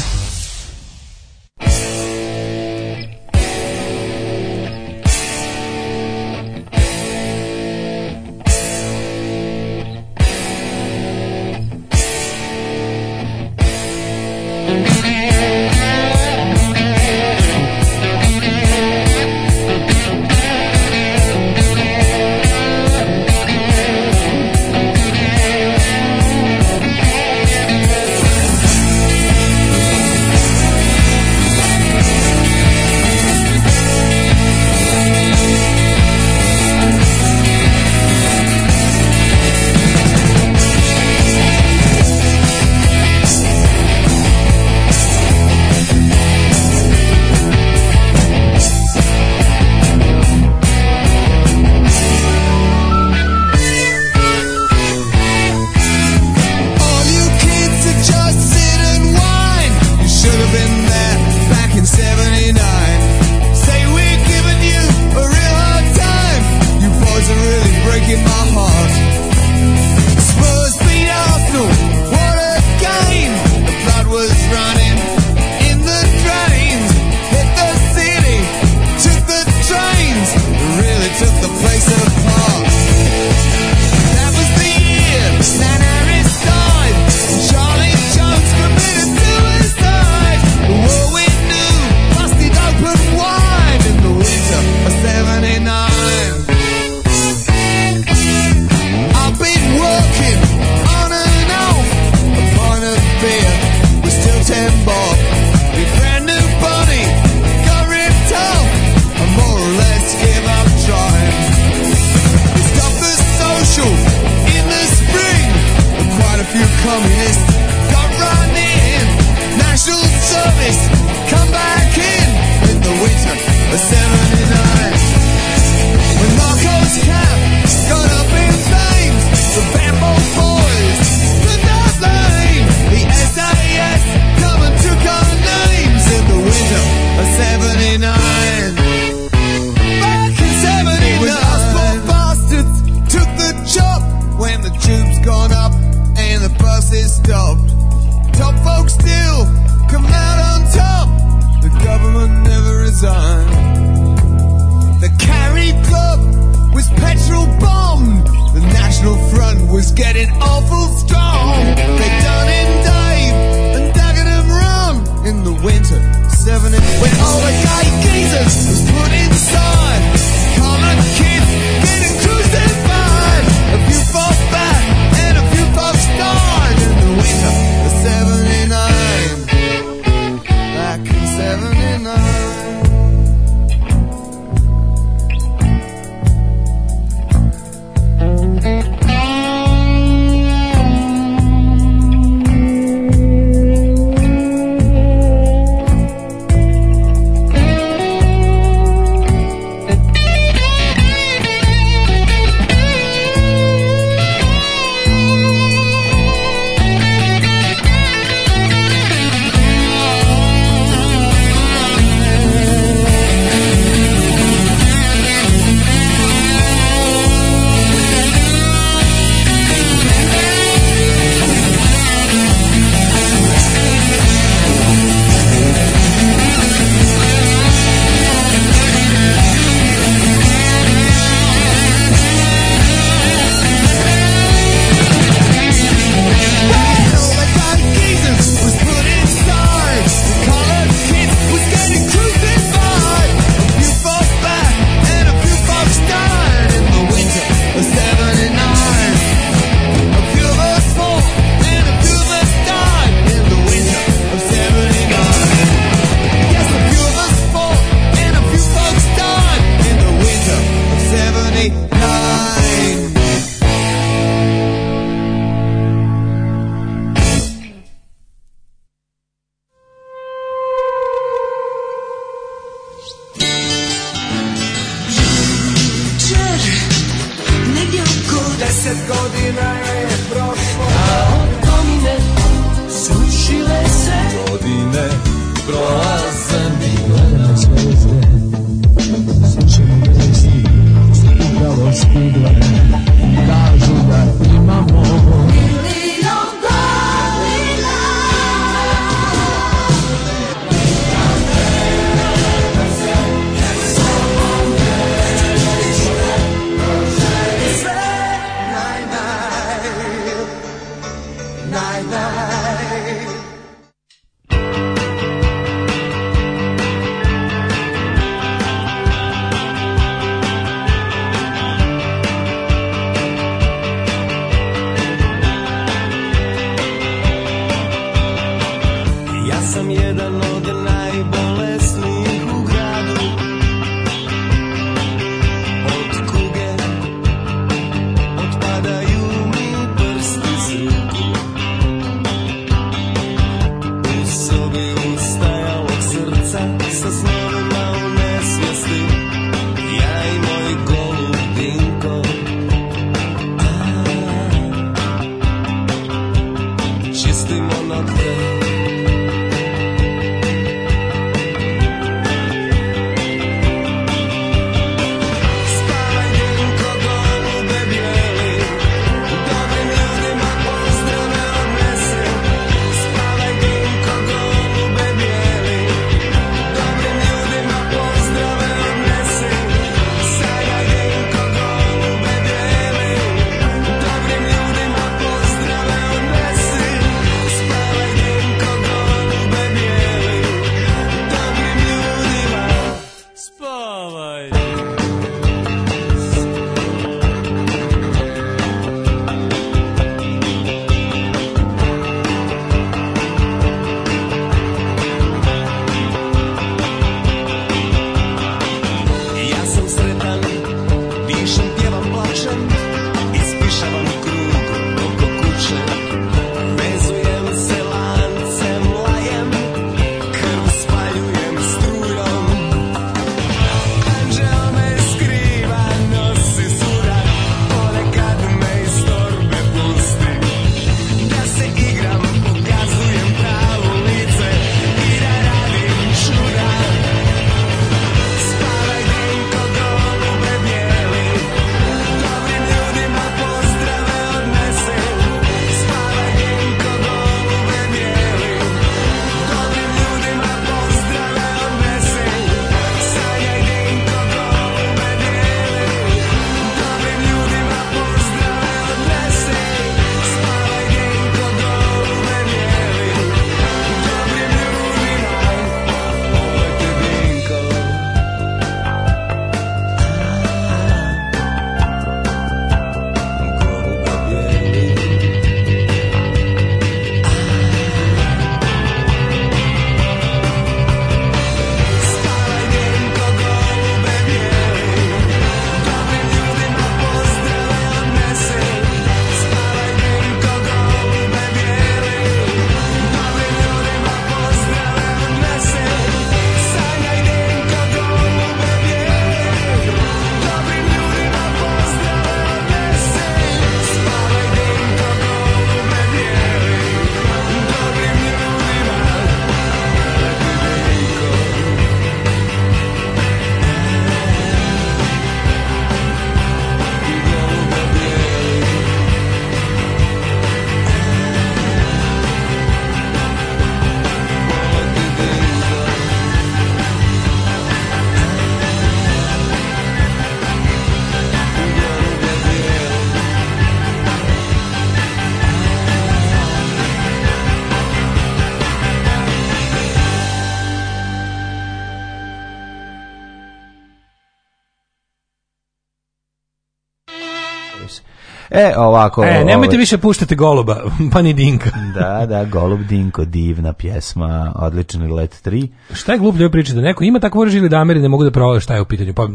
E, ovako. E, nemojte ovaj- više puštati goluba, pa ni Dinka. da, da, golub Dinko, divna pjesma, odlični let 3. Šta je gluplje priča da neko ima takvo oružje ili da Ameri ne mogu da provale šta je u pitanju? Pa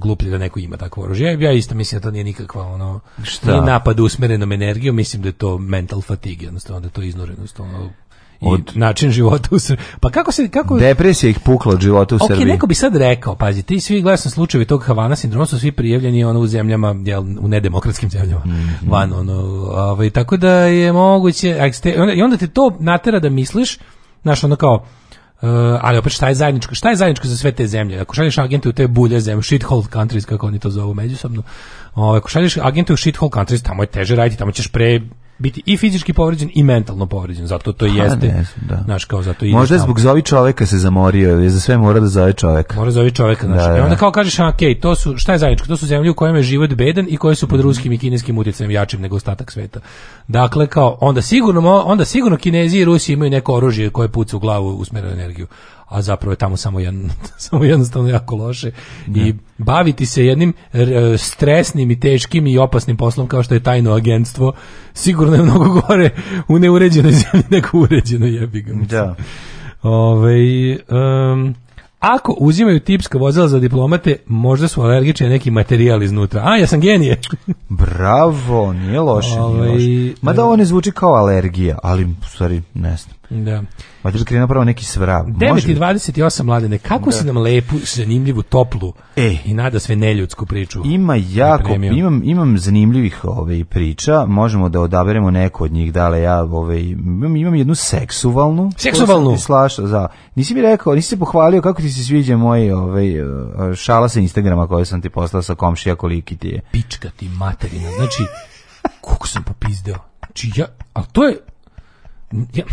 gluplje da neko ima takvo oružje. Ja isto mislim da to nije nikakva ono šta? Nije napad usmerenom energijom, mislim da je to mental fatigue, odnosno da je to iznorenost, ono od način života u Srbiji. Pa kako se kako depresija ih pukla od života u okay, Srbiji. Okej, neko bi sad rekao, pazi, ti svi glasni slučajevi tog Havana sindroma su svi prijavljeni ono u zemljama, jel, u nedemokratskim zemljama. Mm -hmm. Van ono, ovaj tako da je moguće i onda te to natera da misliš, znaš, ono kao Uh, ali opet šta je zajedničko? Šta je zajedničko za sve te zemlje? Ako šalješ agente u te bulje zemlje, shithole countries kako oni to zovu međusobno. Ovaj, ako šalješ agente u shithole countries, tamo je teže raditi, tamo ćeš pre biti i fizički povređen i mentalno povređen, zato to i pa, jeste. kao zato i Možda zbog zovi čovjeka se zamorio, je za sve mora da zove čoveka. Mora zovi onda kao kažeš, ok, to su, šta je zajedničko? To su zemlje u kojima je život bedan i koje su pod ruskim i kineskim utjecajem jačim nego ostatak sveta. Dakle, kao, onda sigurno, onda sigurno Kinezi i Rusi imaju neko oružje koje puca u glavu usmjerenu energiju a zapravo je tamo samo, jedan, samo jednostavno jako loše. I baviti se jednim e, stresnim i teškim i opasnim poslom kao što je tajno agentstvo, sigurno je mnogo gore u neuređenoj zemlji nego uređeno jebi ga. Ove, ovaj, ako uzimaju tipska vozila za diplomate, možda su alergični neki materijal iznutra. A, ja sam genije. Bravo, nije loše, nije ovaj, Mada ovo ne zvuči kao alergija, ali u stvari ne znam. Da. Mađarska je napravo neki svrav. 9 i 28 mladene, kako da. si nam lepu, zanimljivu, toplu e, i nada sve neljudsku priču. Ima jako, imam, imam zanimljivih ovaj, priča, možemo da odaberemo neko od njih, da li ja ovaj, imam, jednu seksualnu. Seksualnu? Slaš, za, nisi mi rekao, nisi se pohvalio kako ti se sviđa moj ovaj, eh, šala sa Instagrama koje sam ti poslao sa komšija koliki ti je. Pička ti materina, znači, koliko sam popizdeo. Znači ja, ali to je, ja,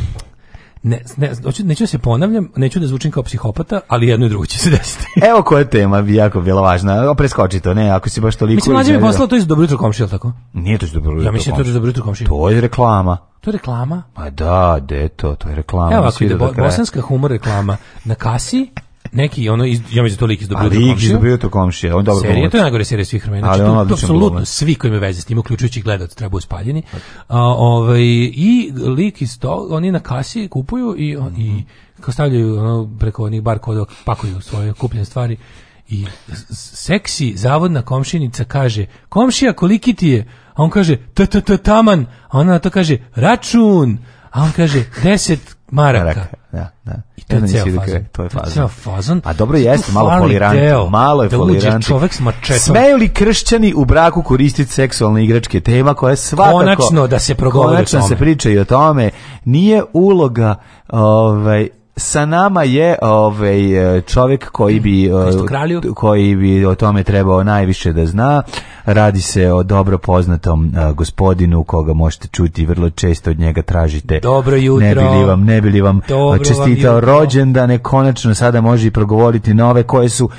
ne, ne, hoću, neću da se ponavljam, neću da zvučim kao psihopata, ali jedno i drugo će se desiti. Evo koja tema bi jako bila važna. Preskoči to, ne, ako si baš toliko... Mislim, mlađe mi poslala to iz Dobro jutro tako? Nije to iz Dobro jutro Ja mislim to iz Dobro jutro komši. To je reklama. To je reklama? Ma da, deto, to je reklama. Evo, ako ide bo, bosanska humor reklama. Na kasi neki ono iz, ja mislim to lik iz Dobrota komšije. Ali iz komšije, on dobro. Serija to je najgore serija svih vremena. Znači, to, apsolutno svi koji imaju veze s tim, uključujući gledat, treba uspaljeni. A, ovaj, I lik iz to, oni na kasi kupuju i, oni, i kao stavljaju ono, preko onih bar kodova, pakuju svoje kupljene stvari i seksi zavodna komšinica kaže komšija koliki ti je a on kaže t t t taman a ona na to kaže račun a on kaže, 10 maraka. maraka. Da, da. I to je ceo fazon. To je fazon. Ceo fazon. A dobro jeste, malo polirante. malo je da polirant. čovek s mačetom. Smeju li kršćani u braku koristiti seksualne igračke tema koja je svakako... Konačno da se progovori o tome. Konačno se priča i o tome. Nije uloga ovaj, sa nama je ovaj e, čovjek koji bi e, koji bi o tome trebao najviše da zna. Radi se o dobro poznatom e, gospodinu koga možete čuti vrlo često od njega tražite. Dobro jutro. Ne bili vam, ne bili vam čestitao vam rođendane, konačno sada može i progovoriti nove koje su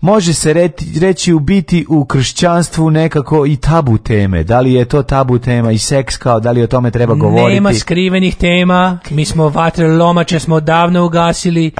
može se reći, reći u biti u kršćanstvu nekako i tabu teme. Da li je to tabu tema i seks kao, da li o tome treba govoriti? Nema skrivenih tema, mi smo vatre lomače smo davno ugasili,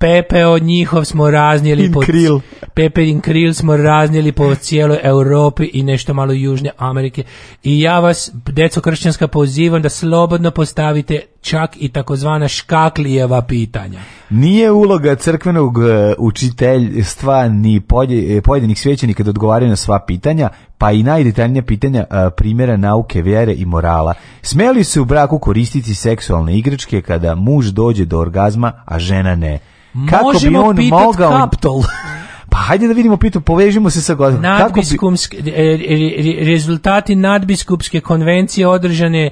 Pepe od njihov smo raznijeli po kril. Pepe in kril smo raznijeli po cijeloj Europi i nešto malo Južne Amerike. I ja vas, deco kršćanska, pozivam da slobodno postavite čak i takozvana škaklijeva pitanja. Nije uloga crkvenog e, učiteljstva ni e, pojedinih svećenika da odgovaraju na sva pitanja, pa i najdetaljnija pitanja e, primjera nauke, vjere i morala. Smeli se u braku koristiti seksualne igračke kada muž dođe do orgazma, a žena ne. Kako Možemo bi on mogao... Kaptol. Pa hajde da vidimo, pitanje, povežimo se sa godom. bi... rezultati nadbiskupske konvencije održane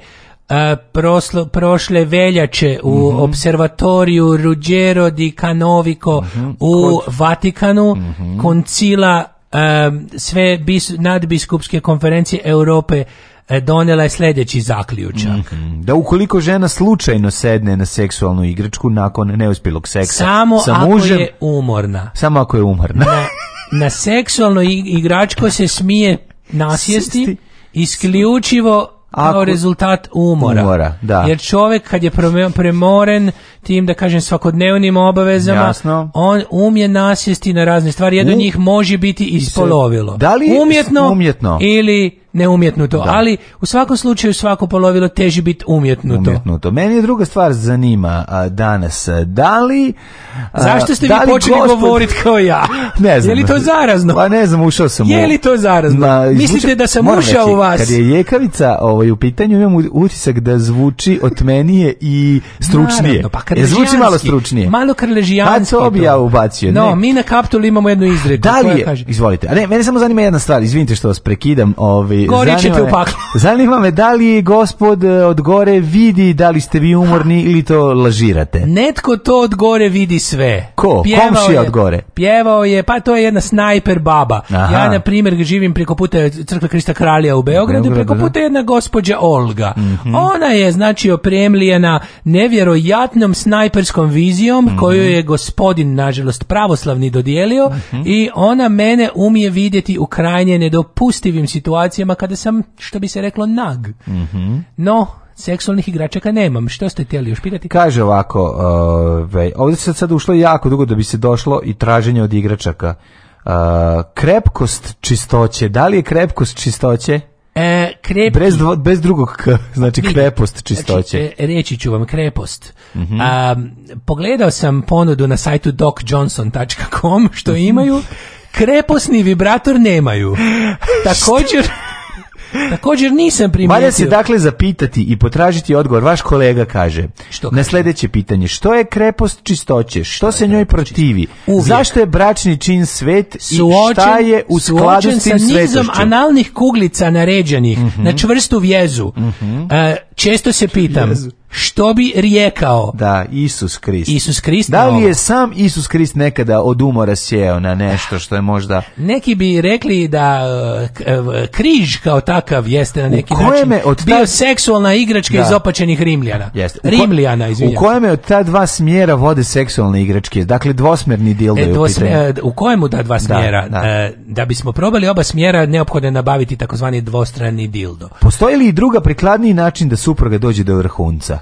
prošle veljače u mhm. observatoriju Ruggero di Canovico mhm. u Vatikanu mhm. koncila sve bis, nadbiskupske konferencije Europe donela je sljedeći zaključak. Da ukoliko žena slučajno sedne na seksualnu igračku nakon neuspjelog seksa samo sa ako je umorna. Samo ako je umorna. na, na seksualno igračko se smije nasjesti isključivo ako, kao rezultat umora. da. Jer čovjek kad je premoren tim, da kažem, svakodnevnim obavezama, Jasno. on umje nasjesti na razne stvari. Jedno um, njih može biti ispolovilo. Da li umjetno, umjetno ili neumjetnuto, da. ali u svakom slučaju svako polovilo teži biti umjetnuto. Umjetnuto. Meni je druga stvar zanima a, danas. Da li... Zašto ste da vi počeli govoriti kao ja? Ne znam. Je li to zarazno? Pa ne znam, ušao sam. Je li to zarazno? Mislite da sam ušao u vas? Kad je ljekavica ovaj, u pitanju, imam utisak da zvuči otmenije i stručnije. pa zvuči malo stručnije. Malo krležijanski. Pa bi ja ubacio. No, mi na kaptulu imamo jednu izreku. Da li je? Izvolite. A ne, mene samo zanima jedna stvar. Izvinite što vas prekidam. Ovaj, gori Zanima me da li gospod e, od gore vidi da li ste vi umorni ili to lažirate. Netko to od gore vidi sve. Ko? Pjevao je, od gore. Pjevao je, pa to je jedna snajper baba. Ja, na primjer, živim preko puta Crkve Krista Kralja u Beogradu, preko puta jedna gospođa Olga. Mhm. Ona je, znači, opremljena nevjerojatnom snajperskom vizijom mhm. koju je gospodin, nažalost, pravoslavni dodijelio mhm. i ona mene umije vidjeti u krajnje nedopustivim situacijama kada sam, što bi se reklo, nag. Mhm. No, seksualnih igračaka nemam. Što ste htjeli još pitati? Kaže ovako, ovaj, ovdje se sad ušlo jako dugo da bi se došlo i traženje od igračaka. Uh, krepkost čistoće, da li je krepkost čistoće? E, bez, bez drugog znači krepost znači, čistoće. Znači, reći ću vam krepost. Mm A, pogledao sam ponudu na sajtu docjohnson.com što imaju, kreposni vibrator nemaju. Također... Također nisam primijetio. Valja se dakle zapitati i potražiti odgovor. Vaš kolega kaže, što na sljedeće pitanje, što je krepost čistoće? Što, se njoj protivi? Uvijek. Zašto je bračni čin svet suočen, i šta je u skladu s tim sa analnih kuglica naređenih na mhm. čvrstu vjezu. Mm često se pitam, što bi rijekao? Da, Isus Krist. Isus Krist. Da li je sam Isus Krist nekada od umora sjeo na nešto što je možda... Neki bi rekli da e, e, križ kao takav jeste na neki način od bio seksualna igračka iz opačenih Rimljana. Jeste. Rimljana, izvinjam. U kojem je od ta dva smjera vode seksualne igračke? Dakle, dvosmjerni dildo e, dvosmjer, u e, U kojemu ta dva smjera? Da, da bismo probali oba smjera, neophodno je nabaviti takozvani dvostrani dildo. Postoji li i druga prikladniji način da supruga dođe do vrhunca?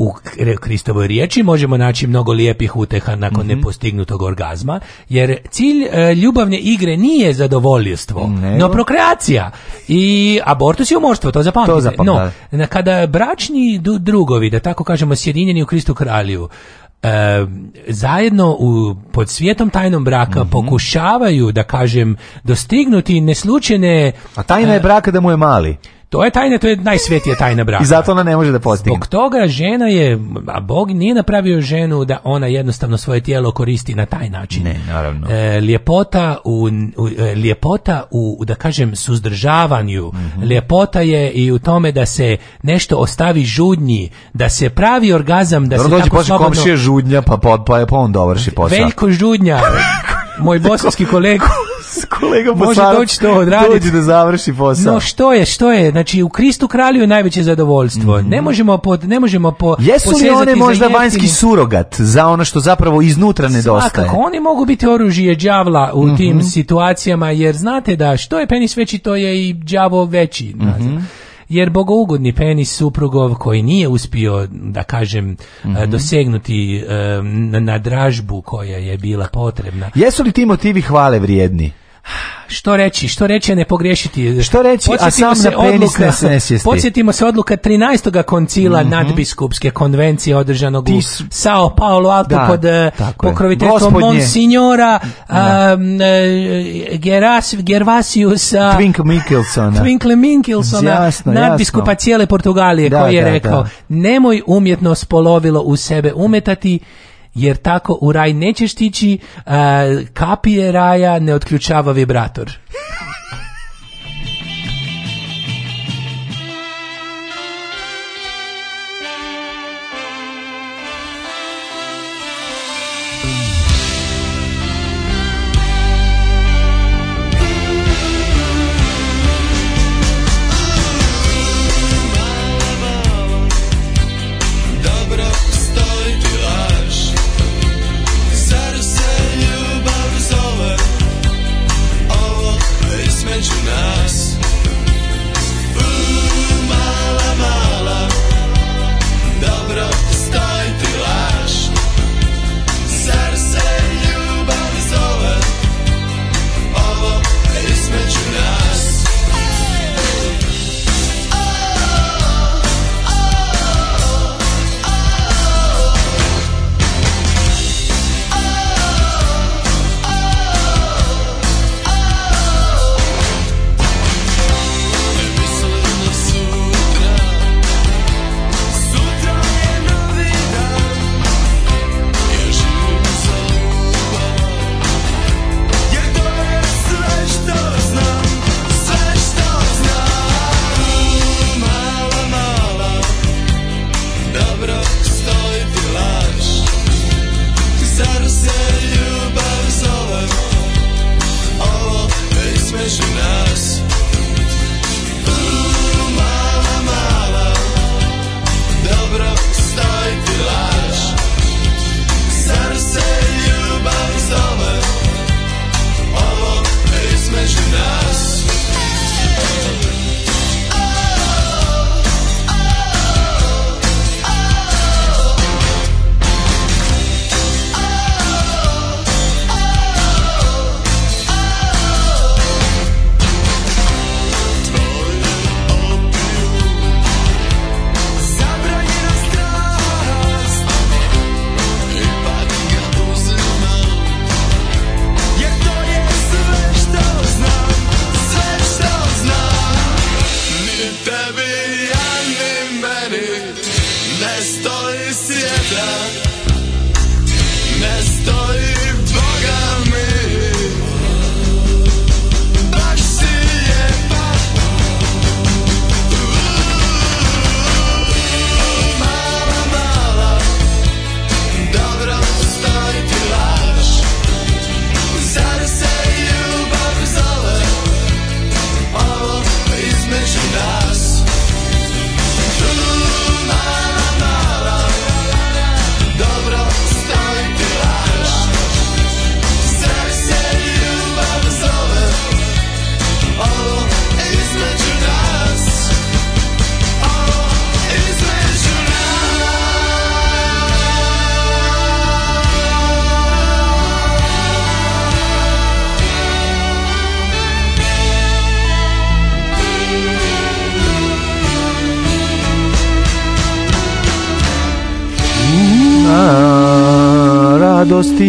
U Kristovoj riječi možemo naći mnogo lijepih uteha nakon mm -hmm. nepostignutog orgazma, jer cilj e, ljubavne igre nije zadovoljstvo, no prokreacija i abortus i umorstvo, to zapamtite. To No, kada bračni drugovi, da tako kažemo, sjedinjeni u Kristu kralju, e, zajedno u, pod svijetom tajnom braka mm pokušavaju, da kažem, dostignuti neslučene... A tajna e, je braka da mu je mali. To je tajna, to je najsvetija tajna braka. I zato ona ne može da postigne. Zbog toga žena je, a Bog nije napravio ženu da ona jednostavno svoje tijelo koristi na taj način. Ne, naravno. E, ljepota u, e, ljepota u, da kažem, suzdržavanju. Mm Ljepota je i u tome da se nešto ostavi žudnji, da se pravi orgazam, da Dobro, se dođe tako slobodno... žudnja, pa, pa, pa, on dovrši posao. Veliko žudnja. moj bosanski kolega kolega može doći to odraditi. da završi posao. No što je, što je? Znači u Kristu kralju je najveće zadovoljstvo. Mhm. Ne možemo pod ne možemo po Jesu li one možda vanjski surogat za ono što zapravo iznutra nedostaje? Svakako, oni mogu biti oružje đavla u tim mhm. situacijama jer znate da što je penis veći to je i đavo veći. Mhm jer bogougodni penis suprugov koji nije uspio, da kažem, e, mhm. dosegnuti e, na dražbu koja je bila potrebna. Jesu li ti motivi hvale vrijedni? što reći, što reći, ne pogrešiti. Što reći, podsjetimo a sam na penis odluka, ne Podsjetimo se odluka 13. koncila mm -hmm. nadbiskupske konvencije održanog u Sao Paulo Alto da, pod eh, pokroviteljstvom Monsignora um, Geras, Gervasiusa Twinkle Minkelsona, Twinkle Minkelsona jasno, nadbiskupa jasno. cijele Portugalije da, koji je da, rekao nemoj umjetno spolovilo u sebe umetati jer tako u raj nećeš tići, kapije raja ne otključava vibrator.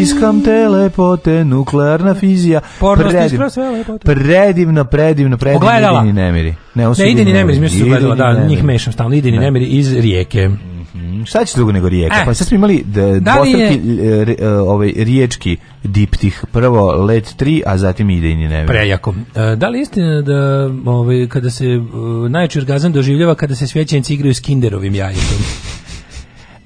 stiskam te lepote, nuklearna fizija. Porno stiskam sve lepote. Predivno, predivno, predivno. Pogledala. nemiri. Ne, ne idini nemiri, mi su ogledala, da, nemiri. njih mešam stalno. Idini ne. nemiri iz rijeke. Mhm, šta će drugo nego rijeka? E, pa sad smo imali da, da je... E, e, ovaj, riječki diptih. Prvo let 3, a zatim ide i ne Prejako. E, da li je istina da ovaj, kada se najčešći orgazam doživljava kada se svećenci igraju s kinderovim jajetom?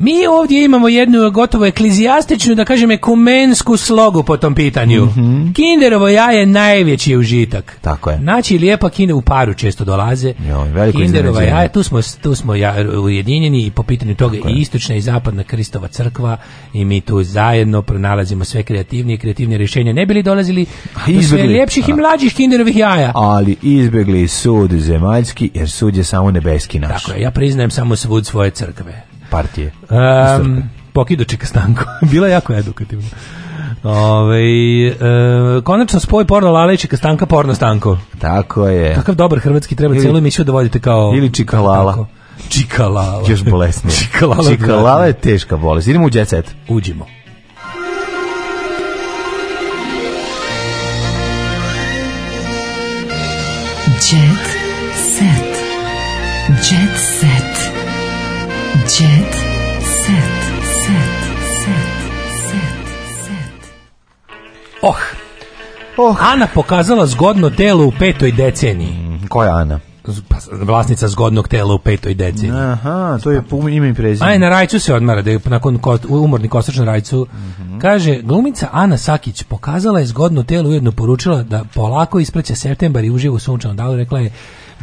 Mi ovdje imamo jednu gotovo eklizijastičnu, da kažem, ekumensku slogu po tom pitanju. Mhm. Kinderovo jaje je najveći užitak. Tako je. Znači, lijepa kine u paru često dolaze. Jo, Kinderova jaja, tu smo, tu smo ja, ujedinjeni i po pitanju toga i istočna i zapadna Kristova crkva i mi tu zajedno pronalazimo sve kreativnije i kreativnije rješenje. Ne bili dolazili sve ljepših i mlađih kinderovih jaja. Ali izbjegli sud zemaljski, jer sud je samo nebeski naš. Tako je, ja priznajem samo svud svoje crkve partije. Um, čeka Stanko. Bila jako edukativna. Ove, e, konačno spoj porno Lalećika Stanka porno Stanko. Tako je. Takav dobar hrvatski treba cijelu emisiju da vodite kao... Ili Čikalala. lala. Još bolesnije. čikala lala je teška bolest. Idemo u jet set. Uđimo. Jet set. Jet set. Jet set. Oh. oh. Ana pokazala zgodno telo u petoj deceniji. Mm, Koja Ana? Pa, vlasnica zgodnog tela u petoj deceniji. Aha, to je ime i Aj, na rajcu se odmara, da je nakon umorni kosač rajcu. Mhm. Kaže, glumica Ana Sakić pokazala je zgodno telo ujedno poručila da polako ispreće septembar i uživo u sunčanom dalu. Rekla je,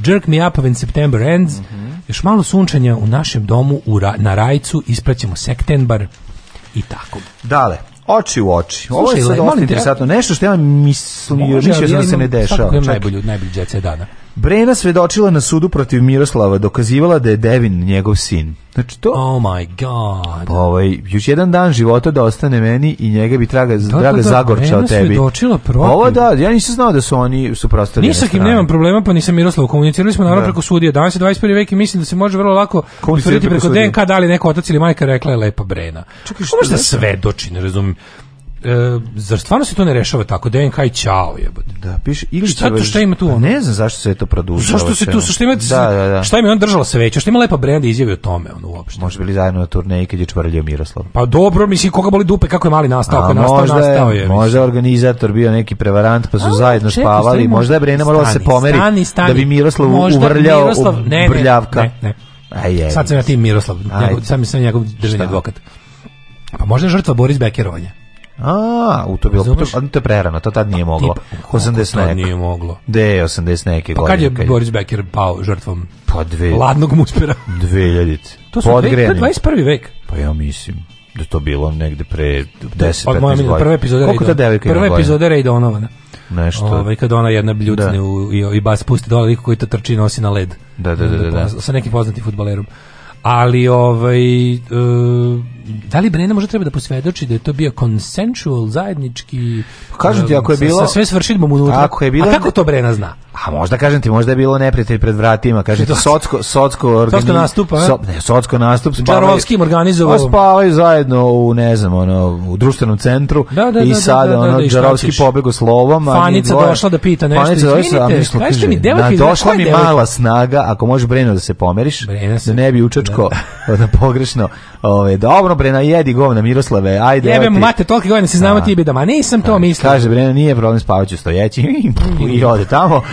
jerk me up when September ends. Mhm. Još malo sunčanja u našem domu u na rajcu, ispraćemo septembar i tako. Dale oči u oči. Ovo je sad dosta interesantno. Nešto što ja mislim, mislio da se ne dešava. Svakako je najbolji, najbolji djece dana? Brena svedočila na sudu protiv Miroslava, dokazivala da je Devin njegov sin. Znači to... Oh my god. Pa ovaj, još jedan dan života da ostane meni i njega bi traga, da, draga da, Zagorča od tebi. Svedočila pa protiv. Ovo da, ja nisam znao da su oni su Nisam kim nemam problema, pa nisam Miroslav. Komunicirali smo naravno da. preko sudija Danas je 21. vek i mislim da se može vrlo lako utvrditi preko, preko DNK da li neko otac ili majka rekla je lepa Brena. Čekaj, da znači? svedoči, ne razumijem e, zar stvarno se to ne rešava tako DNK i ćao jebote. Da, piše ili šta šta ima tu? Pa ono? Ne znam zašto se to produžava Zašto se tu ono. šta ima? Da, da, da. Šta ima on držala se veće? Šta ima lepa brenda izjavio o tome on uopšte. može bili zajedno na turneji kad je čvrljio Miroslav. Pa dobro, mislim koga boli dupe kako je mali nastao, kako nastao, možda je. Možda je organizator bio neki prevarant pa su zajedno čekaj, spavali, možda je brenda morala se pomeri da bi Miroslav uvrljao Miroslav, ne, brljavka. Ne, ne. Sad sam ja tim Miroslav, sam sam njegov državni advokat. Pa možda je žrtva Boris Bekerovanja. A, u to bilo, to, to je prerano, to tad nije pa, moglo. Tip, 80 neka. nije moglo. De, 80 neke pa godine. kad je kad Boris Becker pao žrtvom pa dve, ladnog muspera? 2000. To su dve, dve, 21. vek. Pa ja mislim da to bilo negde pre 10 15 pa godina. Od moje prve epizode Koliko ta devojka Prve epizode Ray Donovana. Nešto. Ovaj kad ona jedna bljudne da. u, i, i bas pusti dole liko koji to trči nosi na led. Da, da, da, da, da. Sa nekim poznatim fudbalerom. Ali ovaj uh, da li Brenda možda treba da posvedoči da je to bio consensual, zajednički... Pa ti, ako je um, bilo... Sa, sve svršidbom unutra. Ako je bilo... A kako to Brena zna? A možda, kažem ti, možda je bilo neprijatelj pred vratima. kaže to socsko socko, nastup, so, ne, socko nastup. Jarovskim organizovao. Spavaju zajedno u, ne znam, ono, u društvenom centru. I sada, ono, Jarovski pobego slovom. Fanica došla da pita nešto. Fanica došla, a mi, došla mi mala snaga, ako možeš Breno da se pomeriš, da ne bi učačko da pogrešno. Ove, ovaj, dobro, Brena, jedi govna Miroslave, ajde. Jebe mate, toliko godina se znamo ti bidama, nisam to mislio. Kaže Brena, nije problem spavaću stojeći i ode tamo.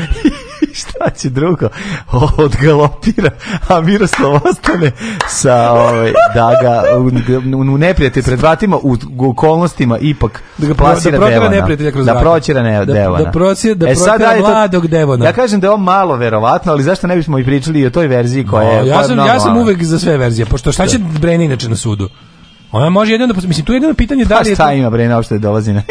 šta će drugo, odgalopira, a Miroslav ostane sa, ovaj, da ga u, u neprijatelj pred vratima, u, u, okolnostima ipak da ga plasira da, da Devona. Kroz da proćira ne, da, Devona. Da, proći, da e, sad, da mladog Devona. Ja kažem da je on malo verovatno, ali zašto ne bismo i pričali i o toj verziji koja no, je... Ja sam, ja sam ono- uvek za sve verzije, pošto šta će Breni inače na sudu? Ona može jedino da mislim tu jedino pitanje da pa li je šta ima bre na opšte dolazi na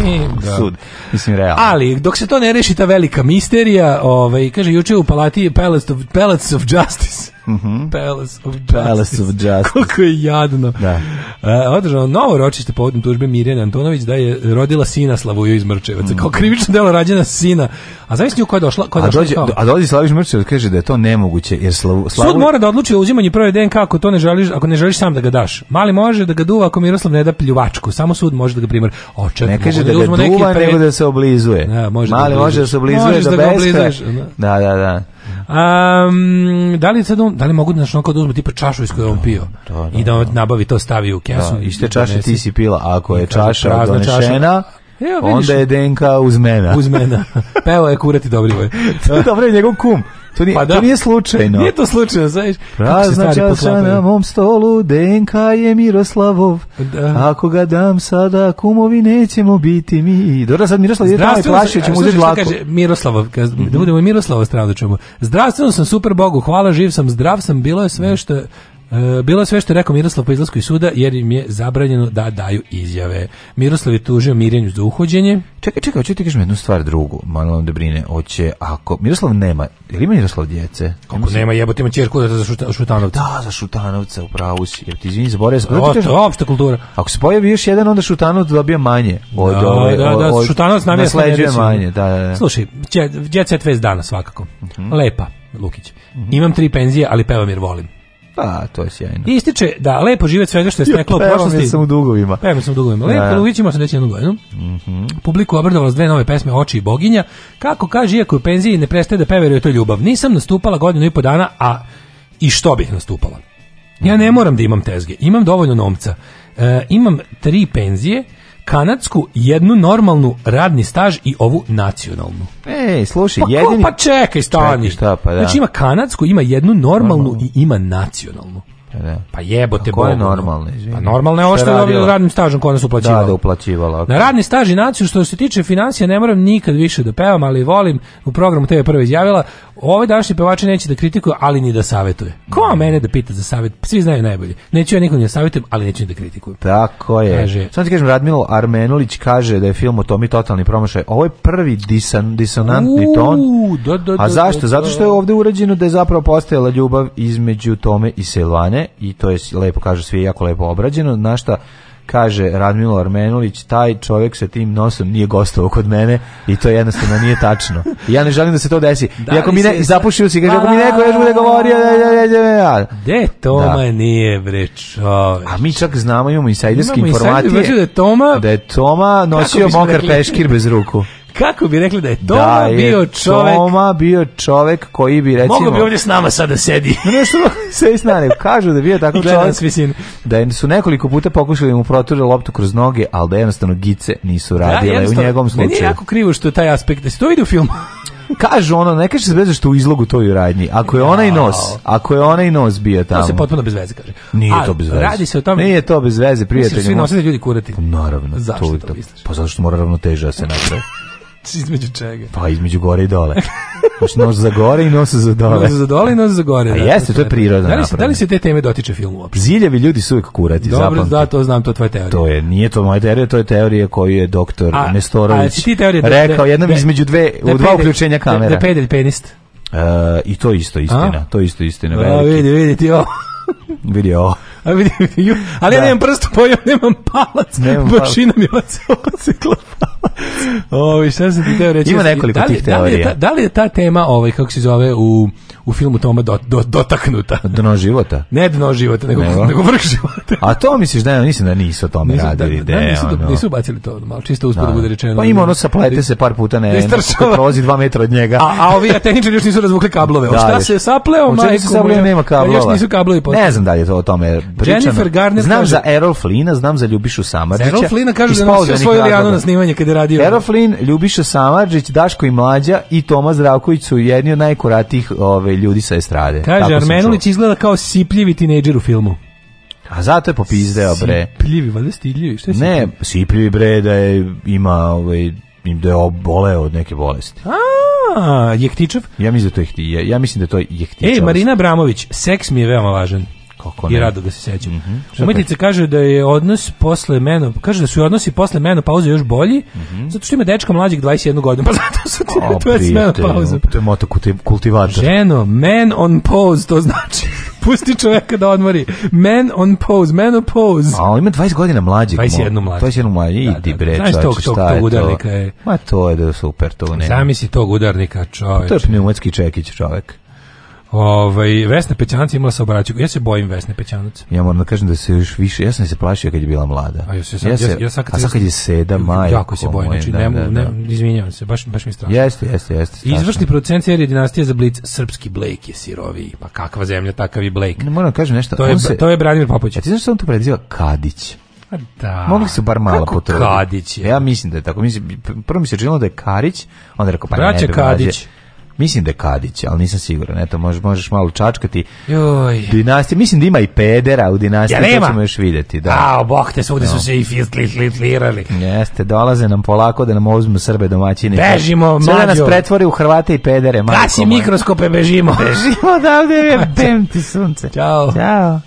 sud. Mislim realno. Ali dok se to ne reši ta velika misterija, ovaj kaže juče u palati Palace of, Palace of Justice Mm Palace of Justice. Palace of Justice. Koliko je jadno. Da. E, održano novo ročište povodom tužbe Mirjana Antonović da je rodila sina Slavuju iz Mrčevaca. Mm. Kao krivično delo rađena sina. A zavisni u koja je došla? Koja a, došla dođe, a dođe Slavuju iz Mrčevaca kaže da je to nemoguće. Jer Slavu, Slavu... Sud mora da odluči o uzimanju prve DNK ako, to ne želiš, ako ne želiš sam da ga daš. Mali može da ga duva ako Miroslav ne da pljuvačku. Samo sud može da ga primar. O, čet, ne kaže da, da ga duva, pre... nego da se oblizuje. Ja, može Mali da može da se oblizuje. Ono. da, Da, da, da. Um, da li sad on, da li mogu da našao kao da uzme tipa čašu iz koje on pio da, da, i da on nabavi to stavi u kesu da, i ste čaše ti si pila ako je čaša donešena Evo, onda je Denka uz uzmena Uz Peo je kurati Dobrivoj. Dobro je njegov kum. To nije, pa da. to nije slučajno. Nije to slučajno, znaš. Prazna časa na mom stolu, Denka je Miroslavov. Da. Ako ga dam sada, kumovi nećemo biti mi. Dobro, sad Miroslav je tamo plašio, ćemo e, uzeti lako. Kaže, Miroslavov, da budemo Miroslava stranu da Zdravstveno sam super Bogu, hvala, živ sam, zdrav sam, bilo je sve što E, bilo sve što je rekao Miroslav po izlasku iz suda, jer im je zabranjeno da daju izjave. Miroslav je tužio Mirjanju za uhođenje. Čekaj, čekaj, hoću ti kažem jednu stvar drugu, malo vam da brine, hoće, ako Miroslav nema, ili ima Miroslav djece? Kako nema, jebote ima čerku da za šuta, Šutanovca. Da, za Šutanovca, upravo si, jer ti izvini, zaboravio sam. opšta kultura. Ako se pojavi još jedan, onda Šutanovac dobija manje. Od, da, da, da, Šutanovac nam je manje, da, da, da. Slušaj, djeca je dana svakako. Mhm. Lepa, Lukić. Mhm. Imam tri penzije, ali pevam jer volim. Pa, to je sjajno. I ističe da lepo žive svega što je steklo u prošlosti. sam u dugovima. Pevao sam u dugovima. Lepo, jednu godinu. Mm -hmm. Publiku obrdovalo s dve nove pesme Oči i boginja. Kako kaže, iako u penziji ne prestaje da peveruje to ljubav. Nisam nastupala godinu i po dana, a i što bih nastupala? Ja ne mhm. moram da imam tezge. Imam dovoljno nomca. E, imam tri penzije kanadsku, jednu normalnu radni staž i ovu nacionalnu. Ej, slušaj, pa, jedini... pa čekaj, stani. Pa znači ima kanadsku, ima jednu normalnu i ima nacionalnu. Pa jebote Kako je ono. normalno, Pa normalno je ovo što je radnim stažom kod nas uplaćivalo Da, da Na radni staž i naciju što se tiče financija ne moram nikad više da pevam, ali volim, u programu TV prve izjavila, ovi današnji pevači neće da kritikuju, ali ni da savjetuje. Ko mm. mene da pita za savjet? Svi znaju najbolje. Neću ja nikom ne savjetujem, ali neću da kritikujem. Tako je. Kaže, ti kažem, Radmilo Armenulić kaže da je film o Tomi totalni promašaj. Ovo je prvi disan, disonantni ton. a zašto? Zato što je ovdje urađeno da je zapravo postojala ljubav između Tome i Silvane i to je lepo, kaže, sve jako lepo obrađeno, na šta kaže Radmilo Armenulić, taj čovjek sa tim nosom nije gostovao kod mene i to jednostavno nije tačno. I ja ne želim da se to desi. Da mi ne, zapušio si, kaže, ako mi pa neko još bude govorio, da, da, da, da. Toma da. nije, bre, čovjek A mi čak znamo, imamo insajderske informacije. da je Toma... Da je Toma nosio mokar peškir bez ruku. Kako bi rekli da je Toma da je bio čovek? Toma bio čovjek koji bi recimo... Mogu bi ovdje s nama sada sedi. Nešto se s nama. Kažu da bio tako čovek. Da su nekoliko puta pokušali mu proturiti loptu kroz noge, ali da jednostavno gice nisu radile da, u njegovom slučaju. je jako krivo što je taj aspekt. Da se to vidi u filmu? Kažu ono, ne kaže se bez što u izlogu to radnji. Ako je onaj nos, ako je onaj nos bio tamo. To se potpuno bez veze kaže. Nije to bez veze. Radi se o tome. Nije to bez veze, prijatelji. Svi nosite ljudi kurati. Pa naravno. Zašto to, to Pa zato što mora ravnoteža se napravi. između čega? Pa između gore i dole. Još nož za gore i nos za dole. Nos za dole i nos za gore. A da, jeste, to je priroda. Da li, se, da li se te teme dotiče filmu? uopšte? Ziljevi ljudi su uvijek kurati, Dobro, zapamti. da, to znam, to je tvoja teorija. To je, nije to moja teorija, to je teorija koju je doktor a, Nestorović a, rekao jednom između dve, u dva uključenja kamera. Da, pedelj penist. Uh, I to isto istina, a? to isto istina. A, vidi, vidi ti ovo. vidi ovo ali da. Pa ja nemam u pojel, nemam palac. Bašina Bošina mi ocekla palac. Ovi, šta sam ti teo Ima nekoliko tih teorija. Da li, je ta, da li je ta tema, ovaj, kako se zove, u, u filmu Toma dotaknuta? Dno života? Ne dno života, nego, nego. vrh života. A to misliš da ja mislim da nisu o tome radili. Da, da, nisu, ono. bacili to, ono, malo čisto uspod da bude rečeno. Pa ima ono saplete se par puta, ne, ne, prolazi dva metra od njega. A, a ovi tehničari još nisu razvukli kablove. Da, šta se sapleo, majko? se sapleo, nema pa kablova. Još nisu kablovi Ne znam da li je to o tome Jennifer Garner znam za Errol Flina, znam za Ljubišu Samardžića. Erol Errol Flina kaže da nosio svoju lijanu na snimanje kada je radio. Errol Flin, Ljubiša samardžić Daško i Mlađa i Tomas Zdravković su jedni od najkuratijih ovaj, ljudi sa estrade. Kaže, Armenulić izgleda kao sipljivi tinejdžer u filmu. A zato je popizdeo, bre. Sipljivi, valjda stigljivi šta Ne, sipljivi, bre, da je, ima, ovaj, da je oboleo od neke bolesti. A, Jehtičev? Ja mislim da to je, ja mislim da to je Jehtičev. Ej, Marina Bramović, seks mi je veoma važan. Kako ne? I rado ga se sećam. Mm -hmm. Umetnica kaže da je odnos posle meno, kaže da su odnosi posle meno pauze još bolji, mm -hmm. zato što ima dečka mlađeg 21 godina, pa zato su ti o, to je meno pauza. To je moto kultivator. Ženo, man on pause, to znači pusti čoveka da odmori. Man on pause, man on pause. A on ima 20 godina mlađeg. 21 mlađeg. 21 mlađeg, idi da, da, bre, Znaš tog, tog, tog udarnika je. Ma to je da super, to ne. Zamisli tog udarnika, čovječ. Pa to je pneumatski čekić, čovek Ovaj Vesna Pećanac imala sa obraćaju. Ja se bojim Vesne Pećanac. Ja moram da kažem da se još više, ja sam se plašio kad je bila mlada. A ja se ja, ja, sad kad, a sad kad je seda maj. Jako se bojim, znači ne, da, izvinjavam se, baš baš mi strašno. Jeste, jeste, jeste. Strašno. Izvršni producent serije Dinastija za Blic, srpski Blake je sirovi. Pa kakva zemlja takav i Blake. Ne moram kažem nešto. To je se, to je Branimir Popović. A ti znaš što on to preziva Kadić? Da. Mogli su bar malo potruditi. Kadić je. Ja mislim da je tako. Mislim, prvo mi se činilo da je Karić, onda je rekao pa ne, Kadić. Mislim da je Kadić, ali nisam siguran. Eto, možeš, možeš malo čačkati. Joj. Dinastija, mislim da ima i pedera u dinastiji, ja, to ćemo još vidjeti. Da. A, boh te, svugde su se i filtlirali. Jeste, dolaze nam polako da nam uzmu Srbe domaćine. Bežimo, Sve da nas pretvori u Hrvate i pedere. Kasi mikroskope, bežimo. Bežimo odavde, je ti sunce. Ćao. Ćao.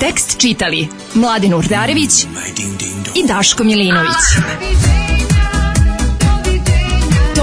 Tekst čitali Mladin Urdarević i Daško Milinović. Ah.